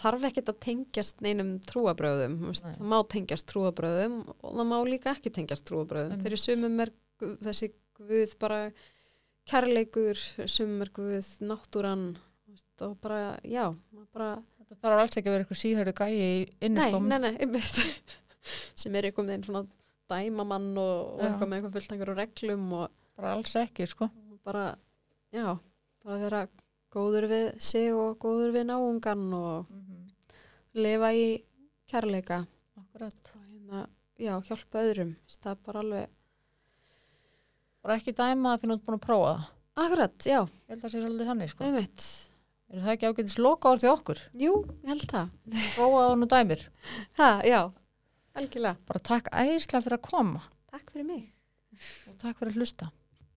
B: þarf ekkert að tengjast neinum trúabröðum veist,
A: Nei.
B: það má tengjast trúabröðum og það má líka ekki tengjast trúabröðum
A: Einmitt.
B: fyrir sumum er þessi guð bara kærleikur, sumum er guð náttúran veist, og bara, já bara,
A: það þarf alls ekki að vera eitthvað síðhörðu gæi í
B: nei, nei, nei, einmitt. Sem er með einn svona dæmamann og, og eitthvað með eitthvað fullt einhverjum reglum og
A: bara alls ekki sko.
B: bara, já, bara vera góður við sig og góður við náungan og lifa í kærleika.
A: Akkurat.
B: Hérna, já, hjálpa öðrum. Það er bara alveg,
A: bara ekki dæma að finna út búin að prófa það.
B: Akkurat, já,
A: ég held að það sé svolítið þannig sko. Er það ekki ágætis loka orð því okkur?
B: Jú, ég held það,
A: prófa það nú dæmir.
B: Ha, já. Algjörlega,
A: bara takk æðislega fyrir að koma.
B: Takk fyrir mig.
A: Og takk fyrir að hlusta